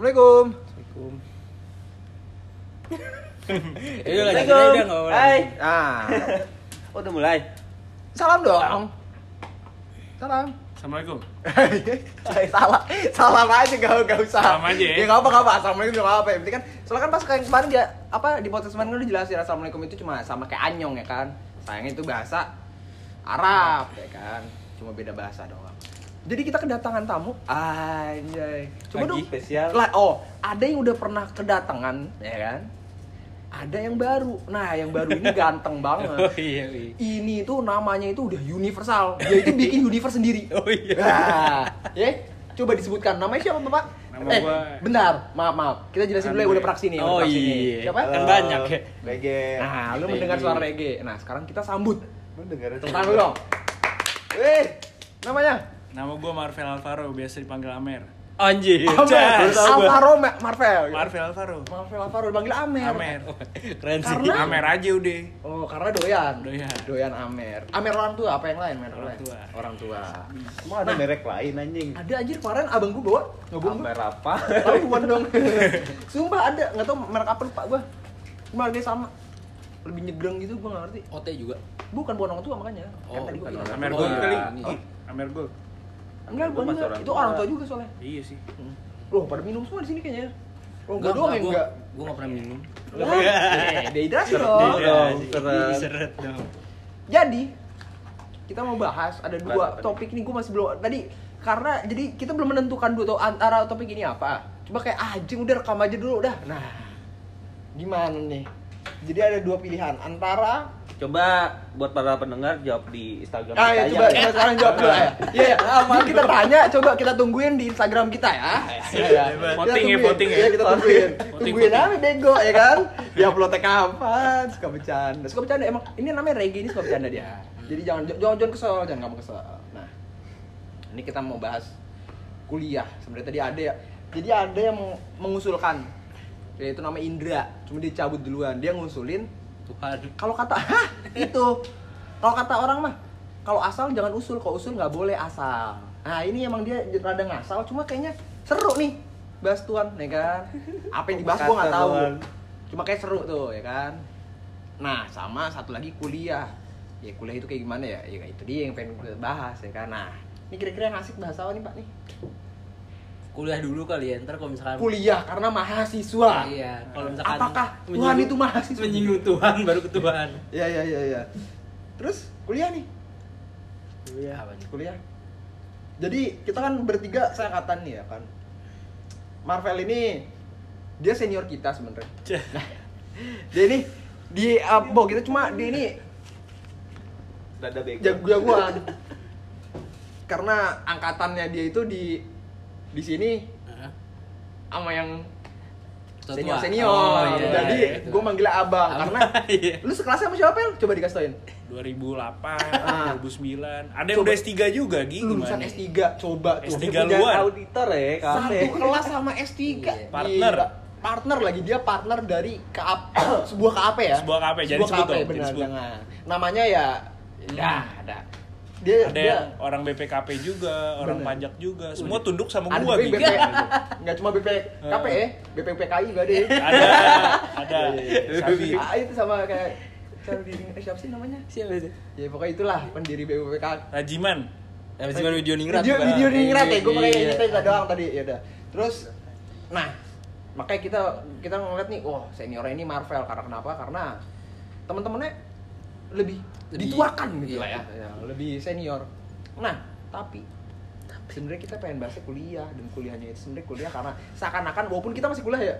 Assalamualaikum. Assalamualaikum. Ya udah udah enggak Hai. Ah, Oh, udah mulai. salam dong. Salam. Assalamualaikum. Eh, salah, salam aja gak, gak usah. Salam aja ya. Ya gak apa gak apa. Assalamualaikum juga gak apa. Penting kan, soalnya kan pas kayak kemarin dia apa di podcast kemarin kan udah jelasin assalamualaikum itu cuma sama kayak anyong ya kan. Sayangnya itu bahasa Arab ya kan. Cuma beda bahasa doang. Jadi kita kedatangan tamu, anjay. Coba Lagi dong. spesial. Lah, oh, ada yang udah pernah kedatangan, ya kan? Ada yang baru. Nah, yang baru ini ganteng banget. Oh iya, iya. Ini tuh namanya itu udah universal. Dia itu bikin universe sendiri. Oh iya. Nah, ya, coba disebutkan namanya siapa Bapak? Nama eh, gua- bentar, maaf maaf. Kita jelasin dulu ya udah praksi nih. Oh praksi nih. iya. Siapa? Kan banyak ya. Reggae. Nah, lu mendengar suara reggae. Nah, sekarang kita sambut. Lu dengar Tepuk tangan dulu dong. Wih, namanya? Nama gue Marvel Alvaro, biasa dipanggil Amer. Anjir. Amer. Alvaro Ma- Marvel. Marvel Alvaro. Marvel Alvaro dipanggil Amer. Amer. Keren sih. Karena- Amer aja udah. Oh, karena doyan. Doyan. Doyan Amer. Amer orang tua, apa yang lain? Amer Orang lain? tua. Orang tua. Emang ada merek lain anjing? Ada anjir kemarin abang gua bawa. Bohong. Amer apa? Tahu buan dong. Sumpah ada, nggak tahu merek apa lupa gua. Cuma harganya sama. Lebih nyegreng gitu gua nggak ngerti. OT juga. Bukan buan orang tua makanya. Oh, tadi gua bukan bilang. orang Amer Oh, Gold iya. kali. Oh, Amer Gold. Enggak, bukan juga. orang Itu orang tua juga soalnya. Iya sih. Loh, pada minum semua di sini kayaknya. Oh, enggak doang yang enggak. gua enggak pernah minum. Lah, eh, dehidrasi dong. Iya, seret. Seret dong. Jadi kita mau bahas ada dua topik nih gue masih belum tadi karena jadi kita belum menentukan dulu tuh antara topik ini apa. Coba kayak ah, anjing udah rekam aja dulu udah. Nah, gimana nih? Jadi ada dua pilihan antara Coba buat para pendengar jawab di Instagram Ah ya, kita coba aja. kita sekarang jawab dulu ya. Iya, ya. Jadi kita tanya, coba kita tungguin di Instagram kita ya. Iya, ya. Voting ya, tungguin. voting ya. Iya, kita tungguin. Voting, Tungguin apa bego ya kan? Dia uploadnya kapan? Suka bercanda. Suka bercanda emang ini namanya reggae ini suka bercanda dia. Jadi jangan jangan jangan kesel, jangan kamu kesel. Nah, ini kita mau bahas kuliah. Sebenarnya tadi ada ya. Jadi ada yang mengusulkan yaitu nama Indra, cuma dia cabut duluan. Dia ngusulin Tuhan. kalau kata hah? Itu. Kalau kata orang mah kalau asal jangan usul. Kalau usul nggak boleh asal. Nah ini emang dia rada ngasal cuma kayaknya seru nih. Bahas tuan ya kan? Apa yang dibahas gua nggak tahu. Cuma kayak seru tuh ya kan? Nah sama satu lagi kuliah. Ya kuliah itu kayak gimana ya? Ya itu dia yang pengen gue bahas ya kan? Nah ini kira-kira yang asik bahas apa nih pak nih Kuliah dulu kali ya, ntar kalau misalkan kuliah karena mahasiswa Iya, kalau misalkan apakah Tuhan itu mahasiswa menyinggung Tuhan baru ke Tuhan. Iya iya iya iya. Terus kuliah nih, Kuliah apa nih? kuliah. Jadi kita kan bertiga seangkatan nih ya kan. Marvel ini dia senior kita sebenarnya. Nah, dia ini di apa kita cuma dia ini Dada bego. jago-jagoan. Karena angkatannya dia itu di di sini sama yang senior senior. Oh, iya, Jadi iya, itu. gue manggilnya abang Abang. karena Iya. lu sekelasnya sama siapa ya? Coba dikasih tauin. 2008, 2009. Ada yang udah S3 juga, Gi. Lulusan Gimana? S3 coba tuh. S3 Punya luar. auditor ya, satu kelas sama S3 Iya. Partner. Gila. partner lagi dia partner dari KAP sebuah KAP ya Sebuah KAP, jadi sebuah sebut KAP dong, benar jadi sebut. jangan namanya ya ya ada dia Ada dia yang orang BPKP juga, orang Bener. pajak juga. Semua tunduk sama ada gua, BP, Gi. nggak cuma BPKP ya BPPKI juga ada ya. Ada, ada. Iya, iya. Sabi. Ah, itu sama kayak siapa eh, siapa sih namanya Siapa itu? ya pokoknya itulah pendiri BPPKI Rajiman. Eh, cuma video ningrat. video video ningrat ya gue pakai Iya. yang cerita doang tadi ya udah terus nah makanya kita kita ngeliat nih wah senior ini Marvel karena kenapa karena teman-temannya lebih, Lebih- dituakan gitu iya. lah ya. Ya, lebih senior nah tapi sebenarnya kita pengen bahasnya kuliah dan kuliahnya itu sebenarnya kuliah karena seakan-akan walaupun kita masih kuliah ya.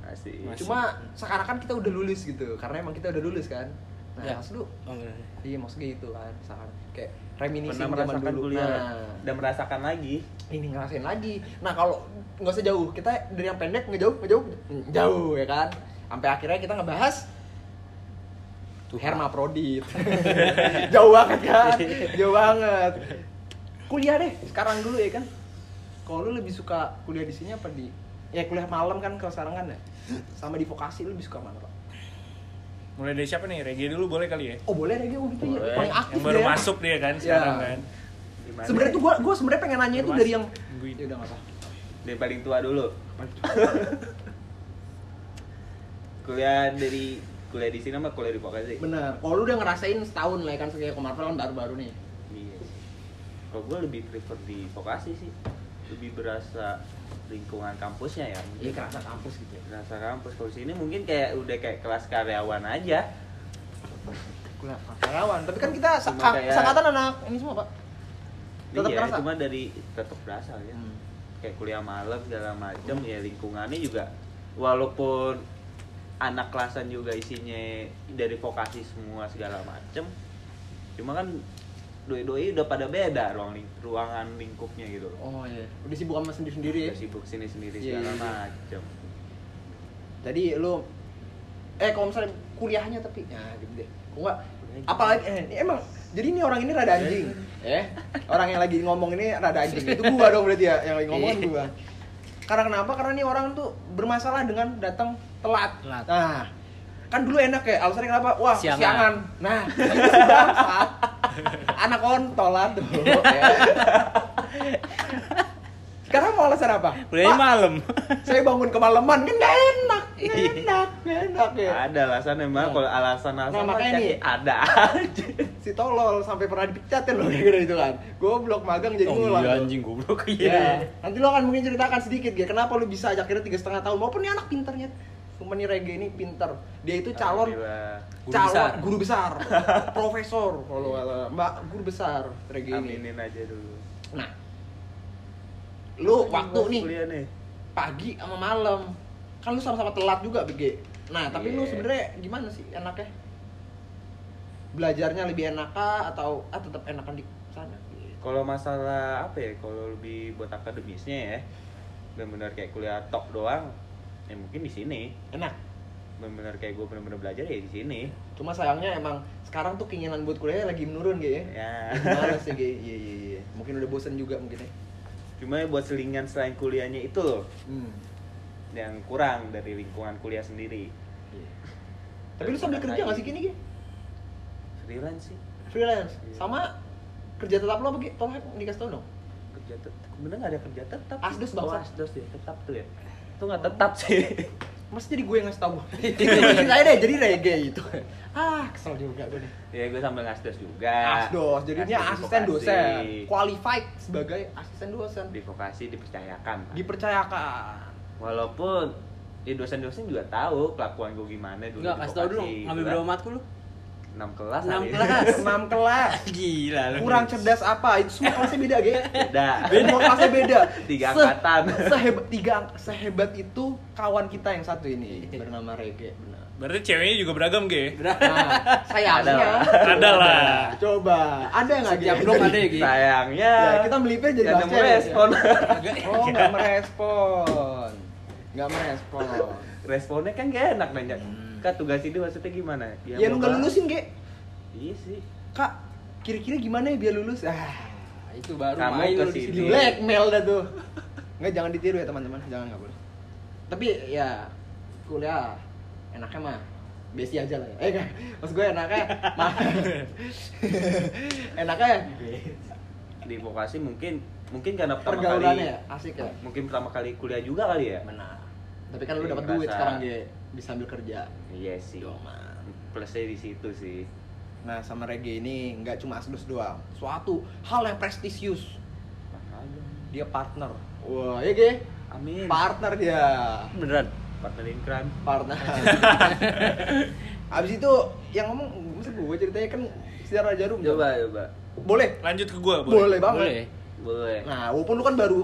Masih. cuma seakan-akan kita udah lulus gitu karena emang kita udah lulus kan nah Ya. maksud lu Oh, bener. iya maksudnya gitu kan seakan kayak Pernah zaman merasakan dulu kuliah nah dan merasakan lagi. ini ngerasain lagi nah kalau nggak usah jauh kita dari yang pendek ngejauh ngejauh jauh ya kan sampai akhirnya kita ngebahas hermaprodit jauh banget kan jauh banget kuliah deh sekarang dulu ya kan kalau lu lebih suka kuliah di sini apa di ya kuliah malam kan kalau sekarang kan ya sama di vokasi lu lebih suka mana pak Mulai dari siapa nih? Regi dulu boleh kali ya? oh boleh deh gitu ya Boleh. paling aktif Yang baru dia. masuk dia kan sekarang Ya. kan. Gimana? sebenarnya tuh gua gua sebenarnya pengen nanya itu dari yang ya udah nggak apa Dari paling tua dulu. kuliah dari kuliah di sini sama kuliah di Vokasi. Bener. Kalau lu udah ngerasain setahun lah ya kan kayak ke Marvel kan baru-baru nih. Iya sih. Kalau gue lebih prefer di Vokasi sih. Lebih berasa lingkungan kampusnya ya. Iya kerasa kampus gitu. ya. Berasa kampus. Kalau sini mungkin kayak udah kayak kelas karyawan aja. Kuliah karyawan. Tapi kan kita seka- kayak- sekatan anak ini semua pak. Tetap iya, kerasa. cuma dari tetap berasa ya. Hmm. Kayak kuliah malam segala macem ya lingkungannya juga walaupun anak kelasan juga isinya dari vokasi semua segala macem cuma kan doi-doi udah pada beda ruang ling- ruangan lingkupnya gitu loh Oh iya. Udah sibuk sama sendiri-sendiri ya. Udah sibuk sini sendiri Iya, segala iya, iya. macem Jadi lu eh kalau misalnya kuliahnya tapi ya gitu deh. Kok enggak apalagi eh, ini emang jadi ini orang ini rada anjing. Eh, orang yang lagi ngomong ini rada anjing. Itu gua dong berarti ya yang lagi ngomong kan gua. Karena kenapa? Karena ini orang tuh bermasalah dengan datang telat. Telat. Nah, kan dulu enak ya, alasannya kenapa? Wah, Siangan. siangan. Nah, bangsat. Anak kontolan tuh. ya. Sekarang mau alasan apa? Pak, malam. saya bangun kemalaman kan nggak enak nggak Iya. enak enak ya ada alasan emang Nah. kalau alasan-alasan Nah, mah makanya nih. ada aja si tolol sampai pernah dipecatin loh gara-gara itu kan goblok magang jadi Oh ngulang iya anjing goblok ya iya. nanti lo akan mungkin ceritakan sedikit ya kenapa lo bisa akhirnya tiga setengah tahun maupun nih anak pinternya Sumpah nih Rege ini pinter. Dia itu calon. Guru calon besar. guru besar. Profesor kalau mbak guru besar Rege ini. Aminin aja dulu. Nah lu waktu nih nih. pagi sama malam. Kan lu sama-sama telat juga BG nah tapi lu Iya. sebenarnya gimana sih enaknya? Belajarnya lebih enak kah atau ah, tetap enakan di sana? Kalau masalah apa ya, kalau lebih buat akademisnya ya, benar-benar kayak kuliah top doang, ya mungkin di sini. enak Benar-benar kayak gue benar-benar belajar ya di sini. cuma sayangnya emang sekarang tuh keinginan buat kuliah lagi menurun gitu ya Ya. Males ya Ge. iya iya iya mungkin udah bosen juga mungkin ya Cuma buat selingan selain kuliahnya itu loh, hmm. yang kurang dari lingkungan kuliah sendiri. Iya. tapi lu sambil kerja nggak sih gini Ge? Freelance sih. freelance Iya. sama kerja tetap lo apa Ge? tolong dikasih tau dong Kerja tetap. Bener nggak ada kerja tetap? sih? Asdos, Oh, bangsa. asdos ya, tetap tuh ya. Itu nggak tetap sih. Mas jadi gue yang ngasih tau Saya deh jadi reggae gitu Ah kesel juga gue nih ya gue sambil ngasdos juga. Asdos, jadinya asisten dosen Qualified sebagai asisten dosen Di vokasi dipercayakan. Dipercayakan Walaupun ya dosen-dosen juga tahu kelakuan gue gimana dulu Enggak, kasih tau dulu ngambil berapa matkul lu? 6 kelas 6 kali. kelas. 6 kelas Gila lu. Kurang cerdas apa? Itu semua kelasnya beda, Ge Beda. Semua kelasnya beda Tiga Se- angkatan. Sehebat, tiga, ang- sehebat itu kawan kita yang satu ini Bernama Rege benar. Berarti ceweknya juga beragam, Ge? Nah, sayangnya Ada lah. Ada lah. Coba, ada nggak Ge? Blok ada ya, Gi? Sayangnya. Ya, kita melipir jadi Nggak bahas nemu cewek, respon. Oh, nggak merespon. Nggak merespon. Responnya kan gak enak nanya. Hmm. Kak tugas ini maksudnya gimana? Ya, lu mau nggak bahas. lulusin, Ge. Iya sih. Kak, kira-kira gimana ya biar lulus? Ah, itu baru Kamu main lu di sini. Blackmail dah tuh. Nggak, jangan ditiru ya teman-teman. Jangan nggak boleh. Tapi ya kuliah enaknya mah besi aja lah ya. Eh, maksud gue enaknya mah enaknya Di vokasi mungkin mungkin karena pertama kali ya asik ya. mungkin pertama kali kuliah juga kali ya. Benar. Tapi kan lu dapat duit sekarang dia bisa ambil kerja. Iya sih. Plusnya di situ sih. Nah, sama reggae ini nggak cuma asdos doang. Suatu hal yang prestisius. Makanya. Dia partner. Wah, ya Ge? Amin. Partner dia. Beneran. Partner Inkran. Partner. Abis itu yang ngomong masa gue ceritanya kan sejarah jarum. Coba coba. Boleh. Lanjut ke gua, Boleh, banget. Boleh. Boleh. Nah, walaupun lu kan baru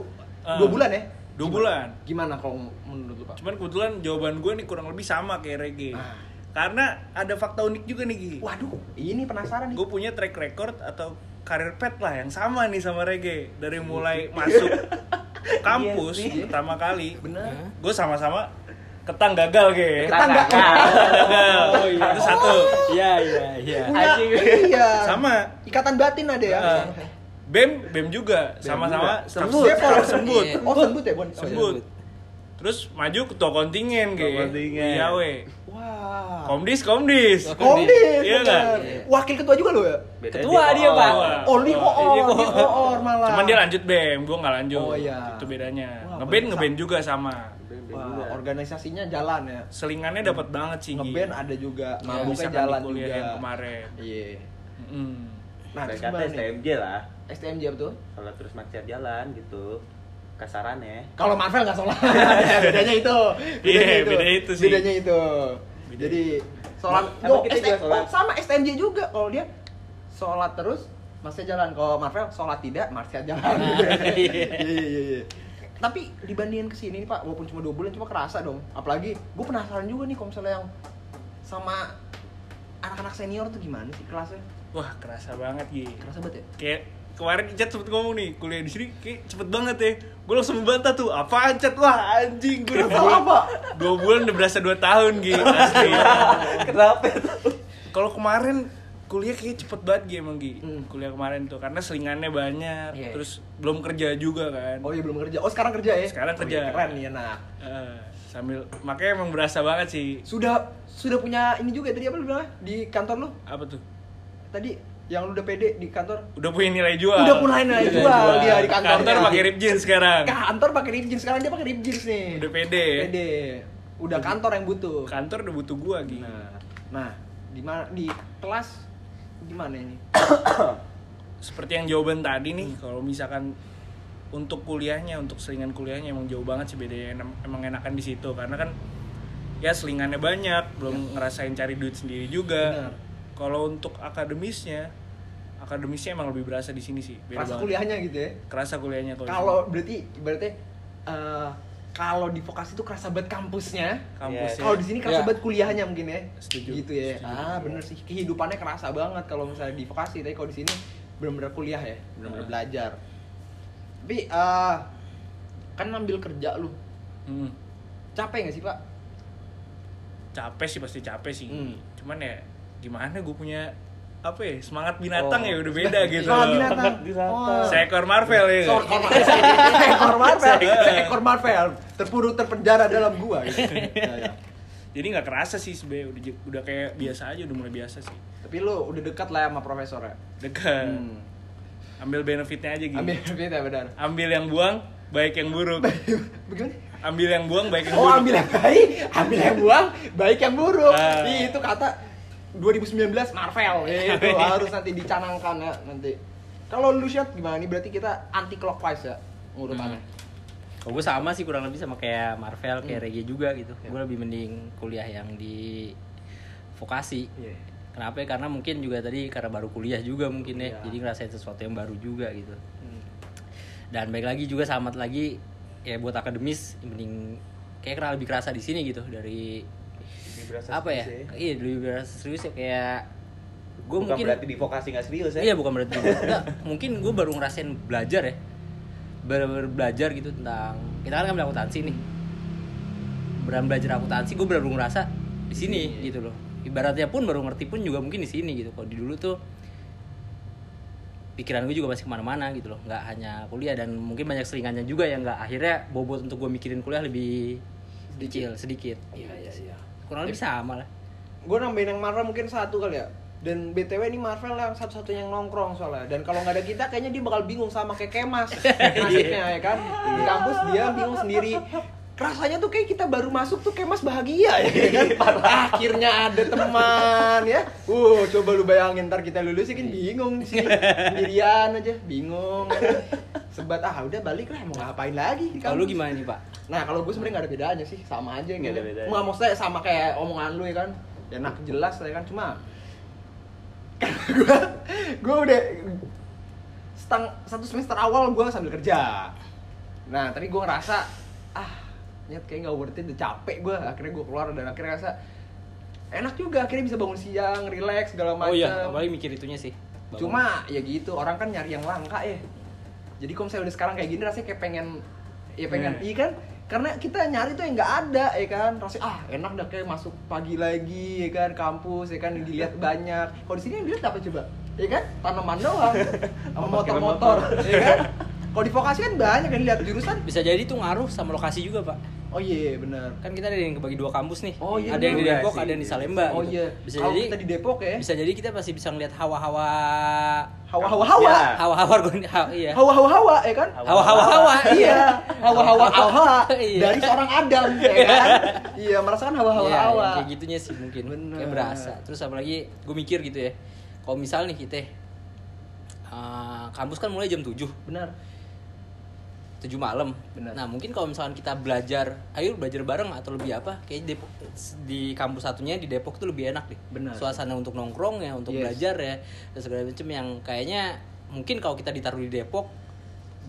Ah. dua bulan ya. Dua Gimana? bulan. Gimana kalau menurut lu, Pak? Cuman kebetulan jawaban gue nih kurang lebih sama kayak Rege. Ah. Karena ada fakta unik juga nih, Gi. Waduh, ini penasaran nih. Gue punya track record atau karir pet lah yang sama nih sama Rege. Dari mulai masuk kampus Iya pertama kali, Bener. gue sama-sama ketang gagal, Ge. Ketang gagal. gagal. Oh, iya. Itu satu. Iya, iya, iya. Anjing. iya. Sama. Ikatan batin ada ya. Ah. Bem, Bem juga. Sama-sama Sembut. sembut. Iya. Oh, sembut ya, Bon? Oh, Sembut. Terus maju ketua kontingen Ketua gitu kontingen. iya we Wah. komdis komdis Komdis, Iya nggak? Wakil ketua juga lo ya? Beda Ketua dia, Pak. Oh, li koor, Iya, malah. cuman dia lanjut bem gue nggak lanjut Oh, iya. itu bedanya ngeband bisa. ngeband juga sama Wah, organisasinya jalan ya. selingannya dapat banget sih Gi. Ngeband ada juga, Ya, mabuknya jalan juga. yang kemarin Iya. Mm. Nah, Berkata? STMJ lah STMJ tuh? kalau terus maksiat jalan gitu kasarannya Kalau Marvel nggak sholat. bedanya itu. Iya, beda itu sih. Bedanya itu. Beda Jadi sholat. Sama Oh, kita juga sholat. oh, sama STMJ juga. Kalau dia sholat terus masih jalan. Kalau Marvel sholat tidak, masih jalan. Iya iya iya. iya. Tapi dibandingin ke sini nih Pak, walaupun cuma dua bulan cuma kerasa dong. Apalagi gue penasaran juga nih kalau misalnya yang sama anak-anak senior tuh gimana sih kelasnya? wah kerasa banget Gi. Kerasa banget ya? kayak kemarin Cat sempet ngomong nih kuliah di sini kayak cepet banget ya gue langsung membantah tuh apaan Cat wah anjing gue udah bulan Pak? dua bulan udah berasa dua tahun gitu asli kenapa kalau kemarin kuliah kayak cepet banget Gi emang Gi Hmm. kuliah kemarin tuh karena selingannya banyak Iya. terus belum kerja juga kan Oh iya belum kerja. Oh sekarang kerja ya? Sekarang Oh, kerja. iya, keren nih enak. Eh, sambil makanya emang berasa banget sih Sudah sudah punya ini juga tadi apa lu bilang di kantor lu? apa tuh Tadi yang lu udah pede di kantor. udah punya nilai jual Udah punya nilai jual dia di kantornya. kantor pakai rib jeans sekarang Kantor pakai rib jeans sekarang dia pakai rib jeans nih. udah pede ya Pede. Udah kantor yang butuh. kantor udah butuh gua Gi Nah, nah di mana di kelas gimana ini? seperti yang jawaban tadi nih kalau misalkan untuk kuliahnya untuk selingan kuliahnya emang jauh banget sih bedanya Em- emang enakan di situ karena kan ya selingannya banyak belum ngerasain cari duit sendiri juga Benar. Kalau untuk akademisnya akademisnya emang lebih berasa di sini sih beda Kelas banget. kuliahnya gitu ya. kerasa kuliahnya kalau berarti berarti eh, kalau di vokasi itu kerasa banget kampusnya. sini. kampus Yes. ya. Kalau di sini kerasa Ya. banget kuliahnya mungkin ya. Setuju. Gitu ya. Setuju. Ah, bener sih. Kehidupannya kerasa banget kalau misalnya di vokasi, tapi kalau di sini benar-benar kuliah ya, benar-benar Nah. belajar. Tapi eh kan ngambil kerja lu. Hmm. Capek gak sih, Pak? capek sih pasti capek sih Hmm. cuman ya gimana gue punya apa ya semangat binatang Oh. ya udah beda gitu Semangat binatang. Oh. seekor Marvel ya Seekor Marvel. Seekor Marvel. Seekor Marvel. Terpuruk terpenjara dalam gua gitu. Ya, ya. jadi nggak kerasa sih sebenarnya udah udah kayak biasa aja udah mulai biasa sih Tapi lu udah dekat lah sama profesor ya. dekat Hmm. ambil benefitnya aja gitu Ambil beda benar. ambil yang buang baik yang buruk Bagaimana? ambil yang buang baik yang Oh buruk ambil yang baik, ambil yang buang, baik yang buruk. Ah. Ih, itu kata 2019 Marvel. Itu harus nanti dicanangkan ya nanti. Kalau lu shot gimana nih? Berarti kita anti clockwise ya urutannya. Kalau gue sama sih kurang lebih sama kayak Marvel, kayak Hmm. Reggae juga gitu. Ya. Gue lebih mending kuliah yang di vokasi. Iya. Kenapa? ya? Karena mungkin juga tadi karena baru kuliah juga mungkin ya. Iya. Jadi ngerasain sesuatu yang baru juga gitu. Hmm. Dan baik lagi juga sama lagi ya buat akademis mending kayak kena lebih kerasa di sini gitu dari apa ya? serius Iya, lebih berasa serius ya kayak gue bukan mungkin berarti di vokasi nggak serius ya? Iya bukan berarti enggak, mungkin gue baru ngerasain belajar ya. Benar belajar gitu tentang kita kan ngambil akuntansi nih. Benar belajar akuntansi gue baru ngerasa di sini gitu loh. Ibaratnya pun baru ngerti pun juga mungkin di sini gitu. Kalau di dulu tuh pikiran gue juga masih ke mana-mana gitu loh. Nggak hanya kuliah dan mungkin banyak selingannya juga yang nggak akhirnya bobot untuk gue mikirin kuliah lebih kecil sedikit. Iya iya iya. Kurang lebih sama lah Gue nambahin yang Marvel mungkin satu kali ya. Dan BTW ini Marvel yang satu-satunya yang nongkrong soalnya. Dan kalau nggak ada kita kayaknya dia bakal bingung sama kayak Kemas. Nasibnya ya kan. Di kampus dia bingung sendiri. Rasanya tuh kayak kita baru masuk tuh Kemas bahagia ya kan. Akhirnya ada teman ya. Uh, coba lu bayangin ntar kita lulus ya kan bingung sini. Sendirian aja, bingung. Ya kan. Sebat ah udah balik lah mau ngapain lagi di kalau lu gimana nih pak Nah kalau gue sebenarnya nggak ada bedanya sih, sama aja Nggak gitu. ada bedanya. Nggak maksudnya sama kayak omongan lu ya kan, enak jelas ya kan. Cuma gue gue udah setang satu semester awal gue sambil kerja. Nah tapi gue ngerasa ah nyet kayak nggak worth it, udah capek gue. Akhirnya gue keluar dan akhirnya ngerasa enak juga akhirnya bisa bangun siang, relax segala macam. oh iya apalagi mikir itunya sih Bangun. Cuma ya gitu, orang kan nyari yang langka ya. Jadi kalau misalnya udah sekarang kayak gini rasanya kayak pengen ya pengen Hmm. iya kan? Karena kita nyari tuh yang nggak ada ya kan. Rasanya ah enak dah kayak masuk pagi lagi ya kan kampus ya kan yang dilihat banyak. Kalau di sini yang dilihat apa coba? Ya kan? Tanaman doang. Sama motor-motor, ya kan? Kalau di vokasi kan banyak yang dilihat jurusan. bisa jadi tuh ngaruh sama lokasi juga pak Oh iya, benar. kan kita ada yang kebagi dua kampus nih Oh, iya, ada yang di. Depok Iya ada yang di sih. Salemba Oh gitu. iya. bisa Kalau jadi kita di Depok ya. bisa jadi kita masih bisa ngeliat hawa-hawa Hawa-hawa hawa. Ya. hawa-hawa organi- ha- iya Hawa-hawa hawa ya kan? hawa-hawa hawa Iya, hawa-hawa hawa Iya. dari seorang Adam ya kan? Iya, merasakan hawa-hawa Iya, hawa. kayak gitunya sih mungkin Bener. kayak berasa terus apalagi gue mikir gitu ya kalau misal nih kita uh, kampus kan mulai jam 7 Benar. 7 malam. Benar. Nah, mungkin kalau misalkan kita belajar, ayo belajar bareng atau lebih apa? Kayak Depok di kampus satunya di Depok tuh lebih enak deh. Benar. Suasana untuk nongkrong ya, untuk Yes. belajar ya, dan segala macam yang kayaknya mungkin kalau kita ditaruh di Depok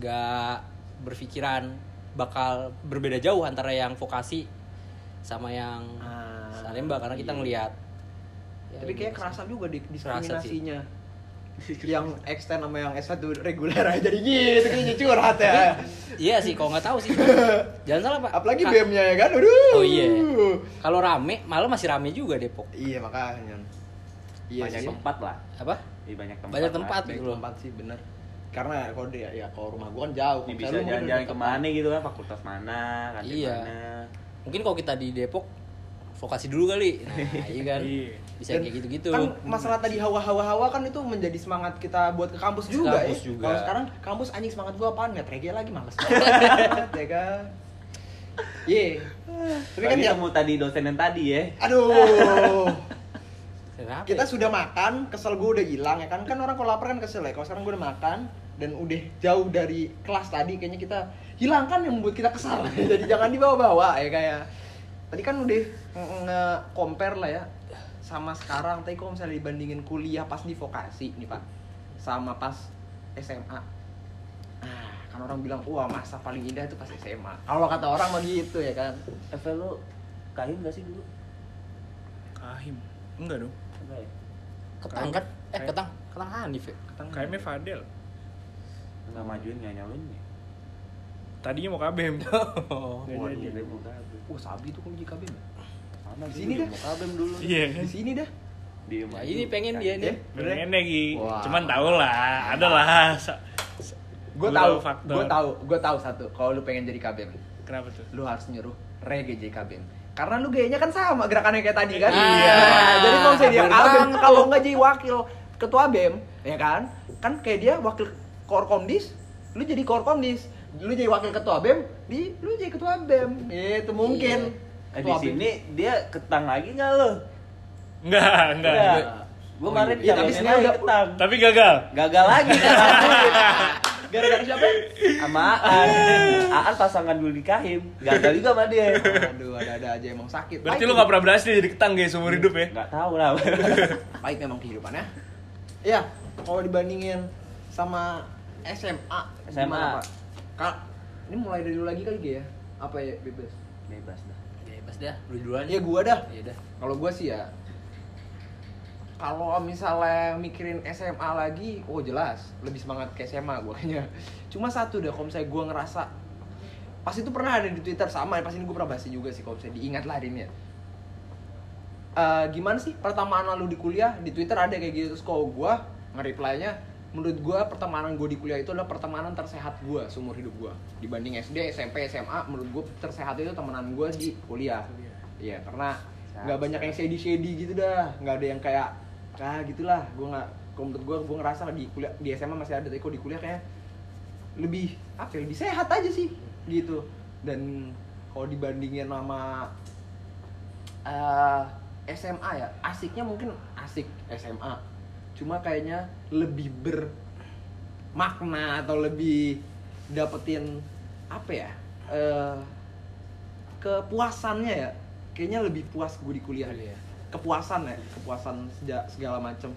gak berpikiran bakal berbeda jauh antara yang vokasi sama yang Ah, Salemba karena kita iya. ngelihat ya, Tapi kayak kerasa juga di Kerasa sih. yang extend sama yang S1 reguler aja jadi gitu kayaknya curhat ya. Iya sih, kalau nggak tahu sih. Jangan salah pak. Apalagi Ka- BEM-nya ya kan. Aduh. Oh iya. Kalau rame, malah masih rame juga Depok. Iya makanya. Iya banyak sih. tempat lah Apa? di banyak tempat Banyak lah. tempat. Baik gitu tempat sih bener. Karena kalau dia ya kalau rumah gua kan jauh. Ini bisa jalan-jalan ke mana gitu kan fakultas mana kan Iya. mana Mungkin kalau kita di Depok vokasi dulu kali. Nah, iya kan. Iya. Bisa Dan kayak gitu-gitu. Kan masalah tadi hawa-hawa-hawa kan itu menjadi semangat kita buat ke kampus juga Kampus ya. juga. Kalau sekarang kampus anjing semangat gua apaan? Nggak reggae lagi males ya kan. Iya. Tapi kan ya kamu tadi dosen yang tadi ya aduh. Kenapa kita ya? sudah makan, kesel gue udah hilang ya kan kan orang kalau lapar kan kesel ya. Kalau sekarang gue udah makan dan udah jauh dari kelas tadi kayaknya kita hilangkan yang membuat kita kesal. Jadi jangan dibawa-bawa ya kayak tadi kan udah nge-compare lah ya sama sekarang tadi kalau misalnya dibandingin kuliah pas di vokasi nih Pak sama pas SMA. Ah, kan orang bilang wah masa paling indah itu pas SMA. Kalau kata orang mah gitu ya kan. Evel lu kahim gak sih dulu? Kahim. Enggak dong. Enggak ya? Ketang kan? Eh, ketang. Ketang Hanif ya? KM-nya Fadel. Enggak majuin nggak nyalin ya? Tadinya mau KBM. Oh. Nggak dia mau kabel. Wah, sabi itu kalau di KB. Mana Di sini dah. Kabel dulu. Iya kan? Di sini dah. Dia Ya, ini pengen dia nih. Pengen lagi. Cuman tau lah, ada lah. Gue tahu faktor. gue tahu gue tahu satu kalau lu pengen jadi KBM Kenapa tuh? lu harus nyuruh reggae jadi KBM karena lu gayanya kan sama gerakannya kayak tadi kan Iya. Nah, jadi kalau misalnya dia banget kalau tuh. nggak jadi wakil ketua BEM ya kan kan kayak dia wakil korkomdis lu jadi korkomdis lu jadi wakil ketua BEM di lu jadi ketua BEM itu mungkin Eh, di Ketua BEM. sini dia ketang lagi nggak lo? Enggak, enggak. Enggak. Oh, Gue kemarin iya, tapi lagi udah- ketang. Tapi gagal. Gagal lagi gara-gara siapa sama Aan. Aan pasangan dulu di kahim. Gagal juga sama dia. aduh ada-ada aja emang sakit Berarti Pahit lu gak pernah berhasil jadi ketang guys seumur hidup ya? Nggak tahu lah. pahit memang kehidupannya iya kalau dibandingin sama SMA SMA. gimana, Pak? Kak, ini mulai dari dulu lagi kali ya? Apa ya bebas? Bebas dah. Bebas dah, lu duluan. ya gua dah. Ya udah. kalau gua sih ya kalau misalnya mikirin SMA lagi oh jelas. Lebih semangat ke SMA gua kayaknya. Cuma satu deh kalau misalnya gua ngerasa pas itu pernah ada di Twitter sama pas ini gua pernah bahas juga sih kalau misalnya diingat lah hari ini ya. Eh, gimana sih pertemanan lu di kuliah? Di Twitter ada kayak gitu terus kalau gua nge-reply-nya menurut gua pertemanan gua di kuliah itu adalah pertemanan tersehat gua seumur hidup gua. Dibanding SD SMP SMA menurut gua tersehat itu temenan gua di kuliah. Iya karena nggak banyak yang shady shady gitu dah. Nggak ada yang kayak ah gitulah. Gua nggak menurut gua gua ngerasa di kuliah di SMA masih ada tapi kok di kuliah kayak lebih apa ya, lebih sehat aja sih gitu. Dan kalau dibandingin sama eh, SMA ya asiknya mungkin asik SMA cuma kayaknya lebih bermakna atau lebih dapetin apa ya eh kepuasannya ya. Kayaknya lebih puas gue di kuliah Iya. kepuasan ya kepuasan sejak segala macem.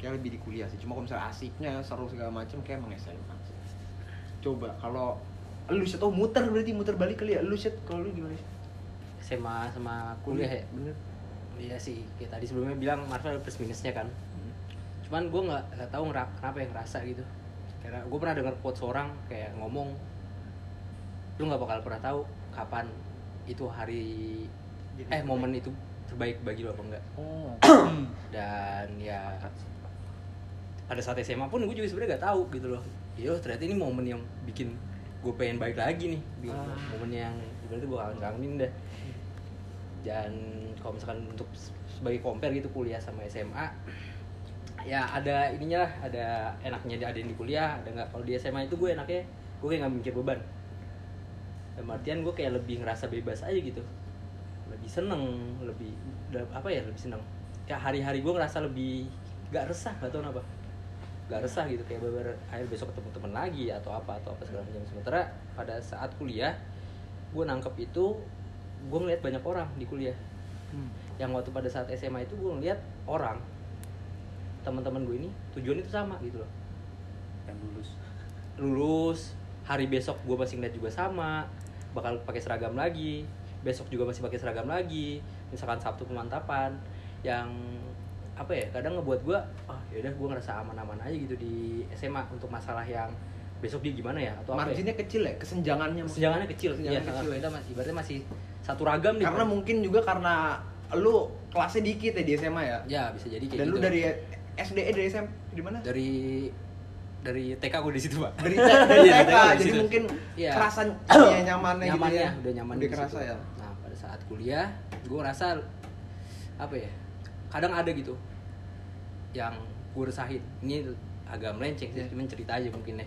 Kayak lebih di kuliah sih. Cuma kalau misalnya asiknya seru segala macem kayak emang SMA sih. Coba kalau lu sih muter berarti muter balik kali ya. Lu sih kalau lu gimana sih? SMA sama kuliah ya. bener. Iya sih, kayak tadi sebelumnya bilang Marvel plus minusnya kan. Cuman gue nggak nggak tahu kenapa yang ngerasa gitu. Karena gue pernah dengar quote seorang kayak ngomong, lu nggak bakal pernah tahu kapan itu hari Jadi eh terbaik. momen itu terbaik bagi lo apa enggak. oh Dan ya pada saat SMA pun gue juga sebenarnya nggak tahu gitu loh. Yo ternyata ini momen yang bikin gue pengen balik lagi nih Ah. momen yang berarti gue kangen kangenin dah dan kalau misalkan untuk sebagai compare gitu kuliah sama SMA ya ada ininya lah ada enaknya ada yang di kuliah ada nggak. Kalau di SMA itu gue enaknya gue kayak nggak mikir beban. Dan artian gue kayak lebih ngerasa bebas aja gitu. Lebih seneng lebih apa ya lebih seneng. Ya hari-hari gue ngerasa lebih gak resah gak tau kenapa. Gak resah gitu kayak beber akhir besok ketemu temen lagi atau apa atau apa segala macam. Sementara pada saat kuliah gue nangkep itu gue ngeliat banyak orang di kuliah. Yang waktu pada saat SMA itu gue ngeliat orang teman-teman gue ini tujuan itu sama gitu loh yang lulus lulus hari besok gue masih ngeliat juga sama bakal pakai seragam lagi besok juga masih pakai seragam lagi misalkan sabtu pemantapan yang apa ya kadang ngebuat gue ah yaudah gue ngerasa aman-aman aja gitu di SMA untuk masalah yang besok dia gimana ya atau apa ya? marginnya kecil ya kesenjangannya maksudnya. Sejangannya kecil, Kesenjangan iya, kecil ya. kita masih ibaratnya masih satu ragam nih. karena mungkin juga karena lu kelasnya dikit ya di SMA ya ya bisa jadi kayak dan gitu. lu dari SD eh, dari SMP di mana dari dari TK gue di situ pak. dari dari Iya, TK TK di jadi situ. mungkin Iya. kerasan ya, nyamannya, gitu nyamannya ya udah nyaman udah di kerasa situ. ya Nah pada saat kuliah gue ngerasa apa ya kadang ada gitu yang gue resahin ini agak melenceng sih Iya. cuman cerita aja mungkin ya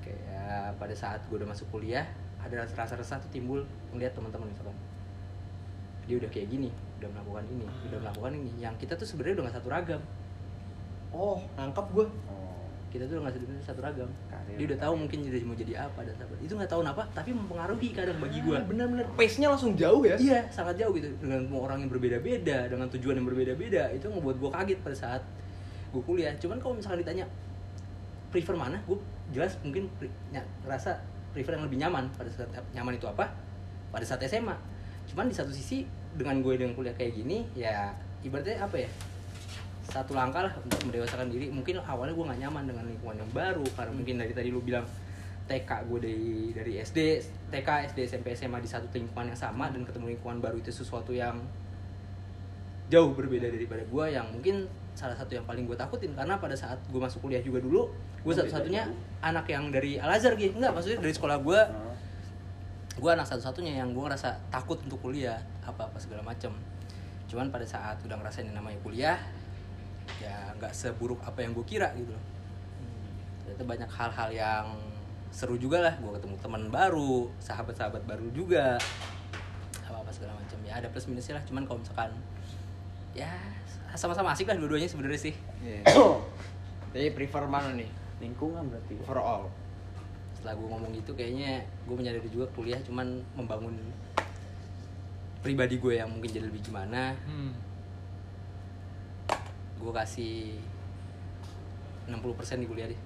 kayak pada saat gue udah masuk kuliah ada rasa resah tuh timbul ngeliat teman-teman misalkan dia udah kayak gini udah melakukan ini udah Ah. melakukan ini yang kita tuh sebenarnya udah gak satu ragam oh nangkep gue oh kita tuh udah gak sebenarnya satu ragam Karir. dia udah tahu mungkin jadi mau jadi apa dan apa itu nggak tahu apa tapi mempengaruhi kadang bagi gue bener-bener pace nya langsung jauh ya Iya, sangat jauh gitu. Dengan orang yang berbeda-beda, dengan tujuan yang berbeda-beda, itu ngebuat gue kaget pada saat gue kuliah. Cuman kalau misalkan ditanya prefer mana, gue jelas mungkin ya, ngerasa prefer yang lebih nyaman pada saat nyaman itu apa? Pada saat SMA. Cuman di satu sisi dengan gue dengan kuliah kayak gini, ya ibaratnya apa ya? Satu langkah lah untuk mendewasakan diri. Mungkin awalnya gue gak nyaman dengan lingkungan yang baru karena mungkin dari tadi lu bilang TK gue dari dari SD, TK, SD, SMP, SMA di satu lingkungan yang sama dan ketemu lingkungan baru itu sesuatu yang jauh berbeda daripada gue yang mungkin salah satu yang paling gue takutin karena pada saat gue masuk kuliah juga dulu gue Oh, satu-satunya anak yang dari Al Azhar gitu enggak maksudnya dari sekolah gue Oh. Gue anak satu-satunya yang gue ngerasa takut untuk kuliah apa-apa segala macem. Cuman pada saat udah ngerasain yang namanya kuliah ya nggak seburuk apa yang gue kira gitu loh. Ternyata banyak hal-hal yang seru juga lah. Gue ketemu teman baru sahabat-sahabat baru juga. Apa apa segala macam ya ada plus minusnya lah. Cuman kalau misalkan ya sama-sama asik lah dua-duanya sebenarnya sih. Iya. jadi prefer mana nih? Lingkungan berarti. Overall setelah gue ngomong gitu kayaknya gue menyadari juga kuliah cuman membangun pribadi gue yang mungkin jadi lebih gimana Hmm. gue kasih 60% di kuliah deh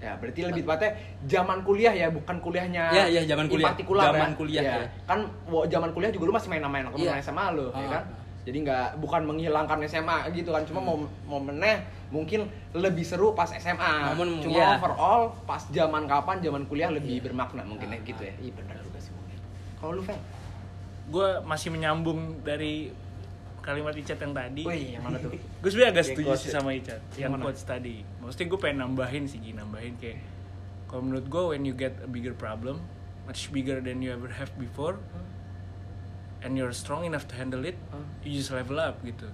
ya berarti lebih tepatnya zaman kuliah ya bukan kuliahnya Ya, ya, zaman kuliah. partikular Zaman ya. kuliah, ya. ya. kan zaman kuliah juga lu masih main sama Iya. SMA lu ya Ah. kan jadi nggak bukan menghilangkan SMA gitu kan cuma Hmm. mom momennya mungkin lebih seru pas SMA Momen, cuma iya. overall pas zaman kapan zaman kuliah lebih Iya. bermakna mungkin ya Ah, gitu ya ah, iya benar juga sih mungkin kalau lu Fel gue masih menyambung dari kalimat Icat yang tadi Wih, yang mana tuh? gue sebenarnya agak Yang setuju sih ya? sama Icat yang mana? quotes tadi maksudnya gue pengen nambahin sih Gi, nambahin kayak kalau menurut gue when you get a bigger problem much bigger than you ever have before and you're strong enough to handle it Hmm. you just level up gitu.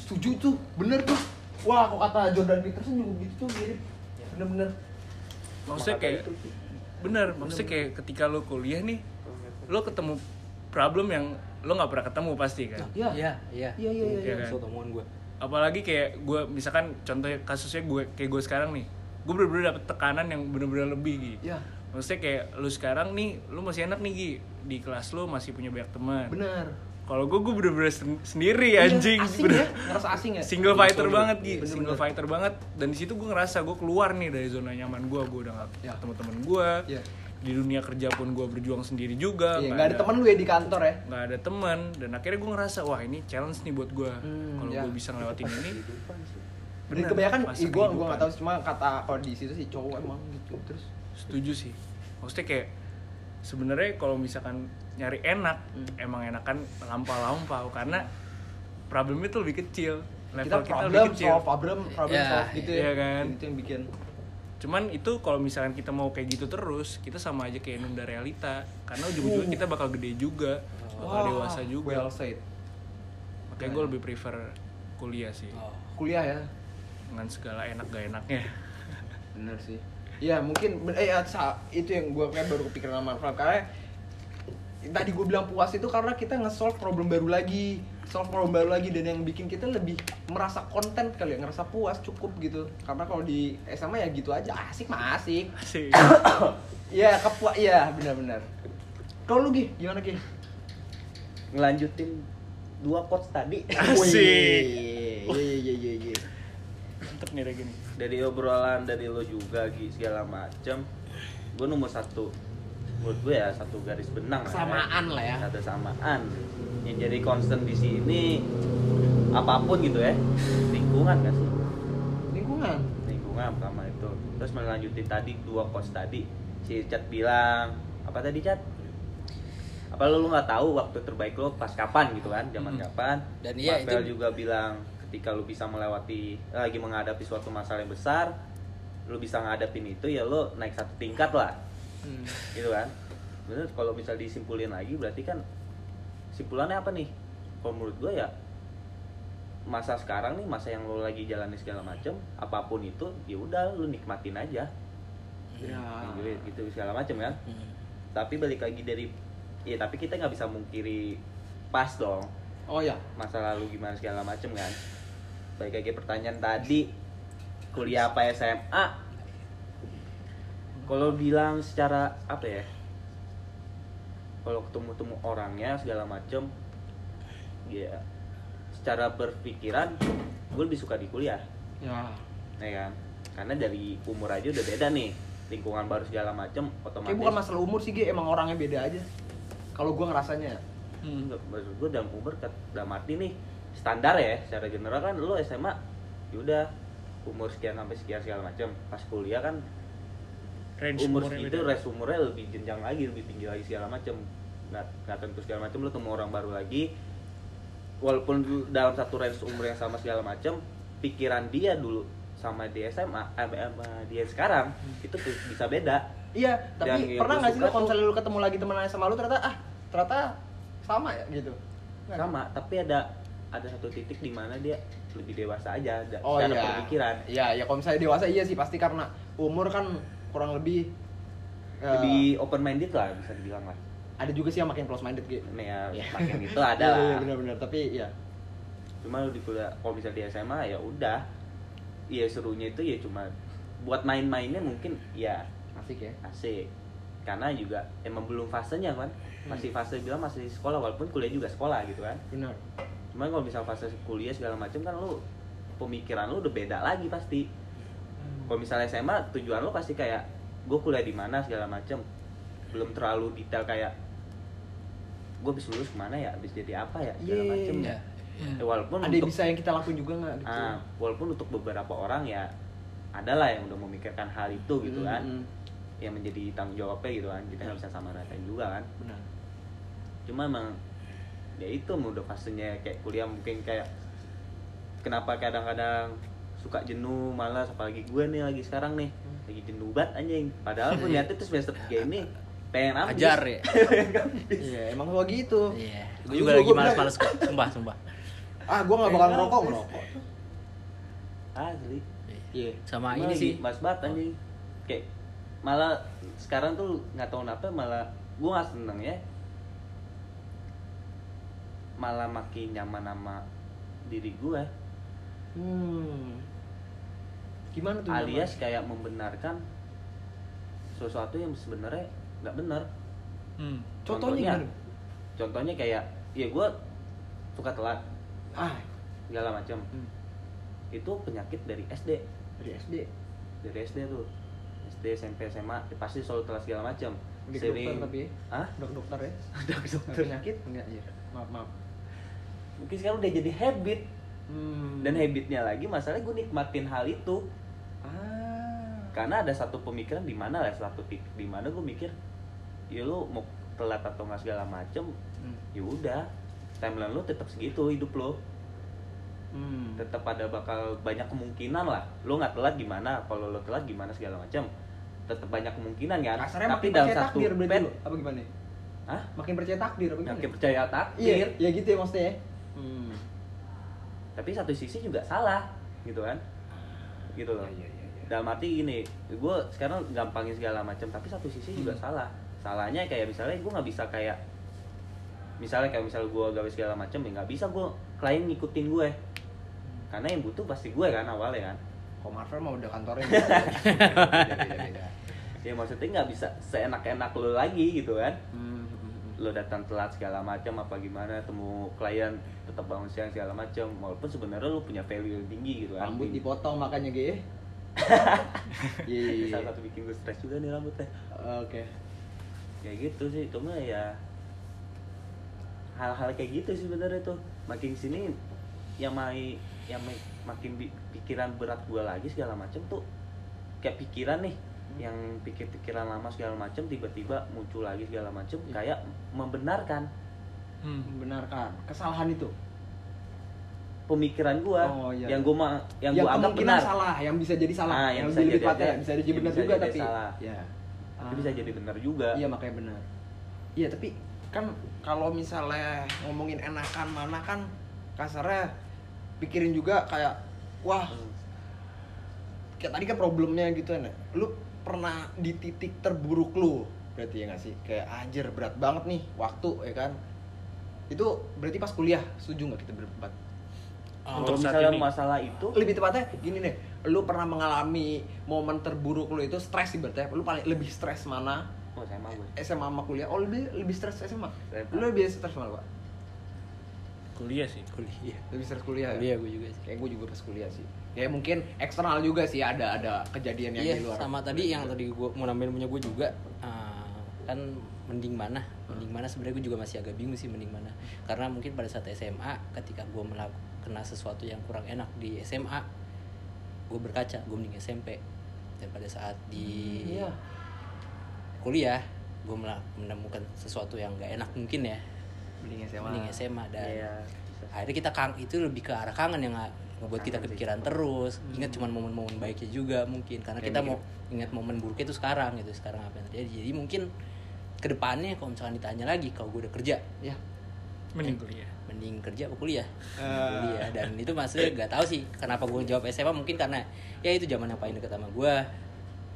Setuju tuh bener tuh. Wah kok kata Jordan Peterson juga gitu tuh mirip. Bener-bener. Maksudnya Maka kayak itu bener maksudnya kayak ketika lo kuliah nih lo ketemu problem yang lo nggak pernah ketemu pasti kan? Iya. iya iya. Iya, iya, iya, iya. Itu temuan gue apalagi kayak gue misalkan contoh kasusnya gue kayak gue sekarang nih gue bener-bener dapet tekanan yang bener-bener lebih gitu. Iya. Maksudnya kayak lu sekarang nih lu masih enak nih Gi. Di kelas lu masih punya banyak teman. Bener kalau gue gue bener-bener sen- sendiri Iya, anjing. asing Bener- ya. Ngerasa asing ya? Single Betul, fighter betul. banget Gi. Bener-bener. single fighter banget. Dan di situ gue ngerasa gue keluar nih dari zona nyaman gue gue udah gak Ya. ketemu temen gue Iya. di dunia kerja pun gue berjuang sendiri juga. Iya, nggak ada teman lu ya di kantor ya? Nggak ada teman dan akhirnya gue ngerasa wah ini challenge nih buat gue Hmm, kalau ya. gue bisa ngelewatin ini. Sih. Dan bener, kebanyakan, gue gue nggak tahu cuma kata kalau di situ sih cowok emang gitu terus. Setuju sih. Maksudnya kayak sebenarnya kalau misalkan nyari enak Hmm. emang enakan lampau-lampau karena problemnya tuh lebih kecil. Level Kita kita, problem lebih kecil. solve, problem problem Iya, solve gitu ya. iya kan. Itu yang bikin. cuman itu kalau misalkan kita mau kayak gitu terus kita sama aja kayak nunda realita. Karena ujung-ujungnya kita bakal gede juga bakal Wah, dewasa juga. well said. Makanya gue lebih prefer kuliah sih. Oh. kuliah ya. Dengan segala enak gak enaknya. Bener sih ya mungkin eh ya, itu yang gue kayak baru kepikiran sama Fran karena tadi gue bilang puas itu karena kita nge-solve problem baru lagi solve problem baru lagi. Dan yang bikin kita lebih merasa konten kali ya ngerasa puas cukup gitu. Karena kalau di SMA ya gitu aja. Asik mah asik. Sih ya kepuas iya benar-benar. Kalau lu Gi, gimana Gi? ngelanjutin dua quotes tadi. Asik. Wih, iya iya iya iya mantep nih kayak gini dari obrolan dari lo juga Gi, segala macem. Gue nomor satu menurut gue ya satu garis benang lah ya. Lah ya. satu samaan. Yang jadi concern di sini apa pun gitu ya. Lingkungan gak sih? Lingkungan? Lingkungan pertama itu. Terus melanjutin tadi dua quotes tadi. Si Chat bilang apa tadi Chat apa lo nggak tahu waktu terbaik lo pas kapan gitu kan zaman Hmm. kapan? Dan iya, itu- juga bilang ketika lu bisa melewati lagi menghadapi suatu masalah yang besar lu bisa ngadapin itu ya lo naik satu tingkat lah. Hmm. gitu kan? Bener kalau misal disimpulin lagi berarti kan simpulannya apa nih? Kalau menurut gue ya masa sekarang nih masa yang lo lagi jalani segala macem apa pun itu ya udah lu nikmatin aja. Ya. Gitu, gitu segala macem kan? Hmm. tapi balik lagi dari ya tapi kita nggak bisa mungkiri pas dong. Oh ya. Masa lalu gimana segala macem kan balik lagi pertanyaan tadi. Kuliah apa SMA kalau bilang secara apa ya? Kalau ketemu temu orangnya segala macem ya secara berpikiran gue lebih suka di kuliah. Ya. Ya kan? Karena dari umur aja udah beda nih. Lingkungan baru segala macem otomatis kayak bukan masalah umur sih Gi, emang orangnya beda aja. Kalau gue ngerasanya. Hmm. Maksud gue dalam umur dalam arti nih standar ya secara general kan lo SMA yaudah umur sekian sampai sekian segala macam pas kuliah kan range umur itu res umurnya lebih jenjang lagi lebih tinggi lagi segala macam nggak nggak tentu segala macam lo temu orang baru lagi. Walaupun dalam satu range umur yang sama segala macam pikiran dia dulu sama di SMA eh, sama dia sekarang itu tuh bisa beda. Iya tapi yang pernah nggak sih lo kalau misalnya lu ketemu lagi temen sama lu ternyata ah ternyata sama ya gitu. Sama tapi ada ada satu titik di mana dia lebih dewasa aja da- oh secara iya. pemikiran. Iya ya kalau misalnya dewasa iya sih pasti karena umur kan kurang lebih eh, lebih open minded lah bisa dibilang lah. ada juga sih yang makin close minded gitu. Ini ya Iya. makin itu ada Iya, lah. iya, benar-benar tapi ya cuma lu di kuliah kalau bisa di SMA ya udah. Iya serunya itu ya cuma buat main-mainnya mungkin ya asik ya. asik. Karena juga emang belum fasenya kan. Masih fase bilang masih sekolah walaupun kuliah juga sekolah gitu kan. Benar cuma kalau misal fase kuliah segala macam kan lu pemikiran lu udah beda lagi pasti. Kalau misalnya SMA tujuan lu pasti kayak gue kuliah di mana segala macam belum terlalu detail kayak gue bisa lulus ke mana ya? Habis jadi apa ya? segala Iya, macam iya. Ya, walaupun ada untuk bisa yang kita lakuin juga nggak gitu? Ah, walaupun untuk beberapa orang ya adalah yang udah memikirkan hal itu gitu kan. Mm, mm, yang menjadi tanggung jawabnya gitu kan. Kita nggak bisa sama ratain juga kan. Benar. Cuma emang ya itu udah fasenya kayak kuliah mungkin kayak kenapa kadang-kadang suka jenuh malas apalagi gue nih lagi sekarang nih lagi jenuh banget anjing. Padahal gue niatnya tuh semester 3 ini pengen habis. Ajar ya. iya emang gua gitu. Iya. Gua Gue juga lagi malas-malas kok. Sumpah, sumpah. ah gua nggak bakal ngerokok ngerokok. Asli. Iya. Sama Cuma ini sih. mas banget anjing. Kayak malah sekarang tuh nggak tahu kenapa malah gue nggak seneng ya malah makin nyaman sama diri gue hmm. Gimana tuh alias kayak membenarkan sesuatu yang sebenarnya nggak benar. Hmm. contohnya Contohnya, gimana? contohnya kayak ya gue suka telat. Ah. Segala macam. Hmm. itu penyakit dari SD dari SD dari SD tuh. SD SMP SMA ya pasti selalu telat segala macam. Ke dokter tapi ya? Udah ke dokter ya? Nggak dokter. Penyakit? Enggak iya. Maaf maaf mungkin sekarang udah jadi habit hmm. dan habitnya lagi masalahnya gue nikmatin hal itu ah karena ada satu pemikiran di mana lah satu titik di mana gue mikir ya lu mau telat atau nggak segala macem Hmm. ya udah timeline lu tetap segitu hidup lo Hmm. tetap ada bakal banyak kemungkinan lah lo nggak telat gimana kalau lo telat gimana segala macam tetap banyak kemungkinan kan Kasarnya tapi makin dalam percaya satu takdir lu. Apa gimana? Hah? Makin percaya takdir apa gimana? makin percaya Iya, takdir ya gitu ya maksudnya ya. Hmm. tapi satu sisi juga salah gitu kan gitu loh Iya, iya, iya. dalam arti gini gue sekarang gampangin segala macam tapi satu sisi juga Hmm. salah salahnya kayak misalnya gue nggak bisa kayak misalnya kayak misalnya gue gawe segala macam ya nggak bisa gue klien ngikutin gue karena yang butuh pasti gue kan awalnya kan Kok Marvel mah udah kantornya. Beda, beda, beda. ya maksudnya nggak bisa seenak-enak lo lagi gitu kan hmm. Lo datang telat segala macam apa gimana temu klien tetap bangun siang segala macam walaupun sebenarnya lo punya value yang tinggi gitu kan Rambut dipotong makanya Ge. Iya, Ini iya. salah satu bikin gue stres juga nih rambutnya Oke. kayak gitu sih cuma ya hal-hal kayak gitu sih sebenarnya tuh makin sini yang mai yang mai- makin bi- pikiran berat gue lagi segala macam tuh kayak pikiran nih yang pikir-pikiran lama segala macam tiba-tiba muncul lagi segala macam Iya. kayak membenarkan Hmm. Membenarkan kesalahan itu. pemikiran gue Oh, iya. yang gue ma yang, yang gue anggap benar salah, yang bisa jadi salah. Ah, yang yang bisa jadi aja. bisa jadi benar juga jadi tapi salah. ya. tapi bisa jadi benar juga Iya makanya benar. Iya tapi kan kalau misalnya ngomongin enakan mana kan kasarnya pikirin juga kayak wah Hmm. kayak tadi kan problemnya gitu kan. Lu pernah di titik terburuk lu? Berarti ya nggak sih? Kayak anjir berat banget nih waktu ya kan? Itu berarti pas kuliah setuju nggak kita berempat? Kalau Untuk saat misalnya ini. masalah itu lebih tepatnya gini deh lu pernah mengalami momen terburuk lu itu stres ibaratnya? Lu paling lebih stres mana? Oh saya mah gue. SMA sama kuliah. Oh lebih lebih stres SMA SMA. lu lebih stres mana pak? Kuliah sih kuliah. Lebih stres kuliah ya? kuliah gue juga sih. Kayak gue juga pas kuliah sih ya mungkin eksternal juga sih ada ada kejadian yang iya di luar. sama tadi yang tadi gue mau nambahin punya gue juga ah, kan mending mana? Mending mana? Sebenarnya gue juga masih agak bingung sih mending mana. Karena mungkin pada saat SMA ketika gue melakukan kena sesuatu yang kurang enak di SMA gue berkaca gue mending SMP dan pada saat di iya. kuliah gue menemukan sesuatu yang gak enak mungkin ya. Mending SMA mending SMA dan Iya, akhirnya kita kang itu lebih ke arah kangen yang ngebuat kita kepikiran terus. ingat cuman momen-momen baiknya juga mungkin. Karena kita mikir. mau ingat momen buruknya itu sekarang gitu sekarang apa yang terjadi. Jadi mungkin ke depannya kalau misalkan ditanya lagi kalau gue udah kerja ya. Mending kuliah. Mending kerja apa kuliah? Eh. kuliah. Dan itu maksudnya gak tahu sih kenapa gue jawab SMA mungkin karena ya itu zaman yang paling dekat sama gue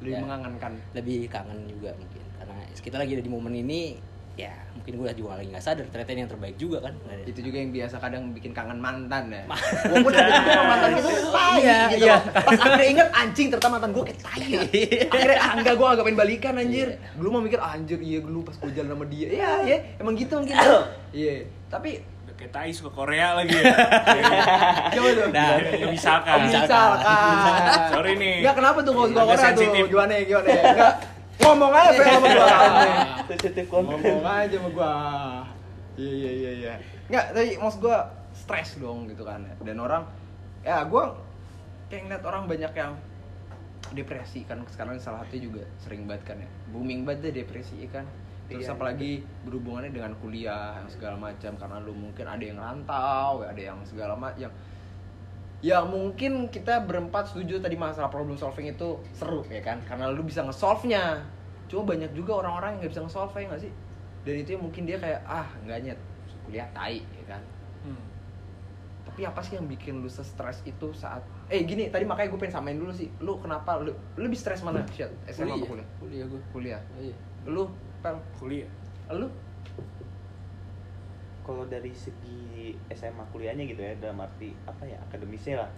lebih Ya. mengangankan. Lebih kangen juga mungkin. Karena kita lagi ada di momen ini ya mungkin gue juga lagi nggak sadar ternyata ini yang terbaik juga kan. Itu juga yang biasa kadang bikin kangen mantan ya. Walaupun ada juga mantan gitu tai Iya, gitu iya. pas akhirnya inget anjing ternyata mantan gue kayak tai ya. akhirnya ah, enggak gue agak pengen balikan anjir. Iya. dulu mau mikir anjir iya dulu pas gue jalan sama dia. Iya iya emang gitu mungkin. Iya. Tapi udah kayak tai suka Korea lagi ya. Coba tuh Nah, Ya, misalkan. Oh, misalkan. Sorry nih. Enggak kenapa tuh kalau suka Korea tuh? gimana gimana enggak ngomong aja pengen sama gua sensitif konten. Ngomong aja sama gua. Iya iya iya iya. Nggak tapi maksud gua stres dong gitu kan. Dan orang ya gua kayak ngeliat orang banyak yang depresi kan. Sekarang salah satunya juga sering banget kan ya. Booming banget deh depresi ya kan. Terus Iya. apalagi berhubungannya dengan kuliah yang segala macam. Karena lu mungkin ada yang rantau ada yang segala macam ya mungkin kita berempat setuju tadi masalah problem solving itu seru ya kan. Karena lu bisa nge-solve nya cuma banyak juga orang-orang yang nggak bisa nge-solve ya nggak sih? Dan itu yang mungkin dia kayak ah nggak nyet kuliah tai ya kan? Hmm. tapi apa sih yang bikin lu stres itu saat eh gini tadi makanya gue pengen samain dulu sih. Lu kenapa lu, lu lebih stres mana Syed? SMA apa kuliah. kuliah? Gue kuliah. Iya. Lu pel? Kuliah. Lu? Kalau dari segi SMA kuliahnya gitu ya dalam arti apa ya akademisnya lah.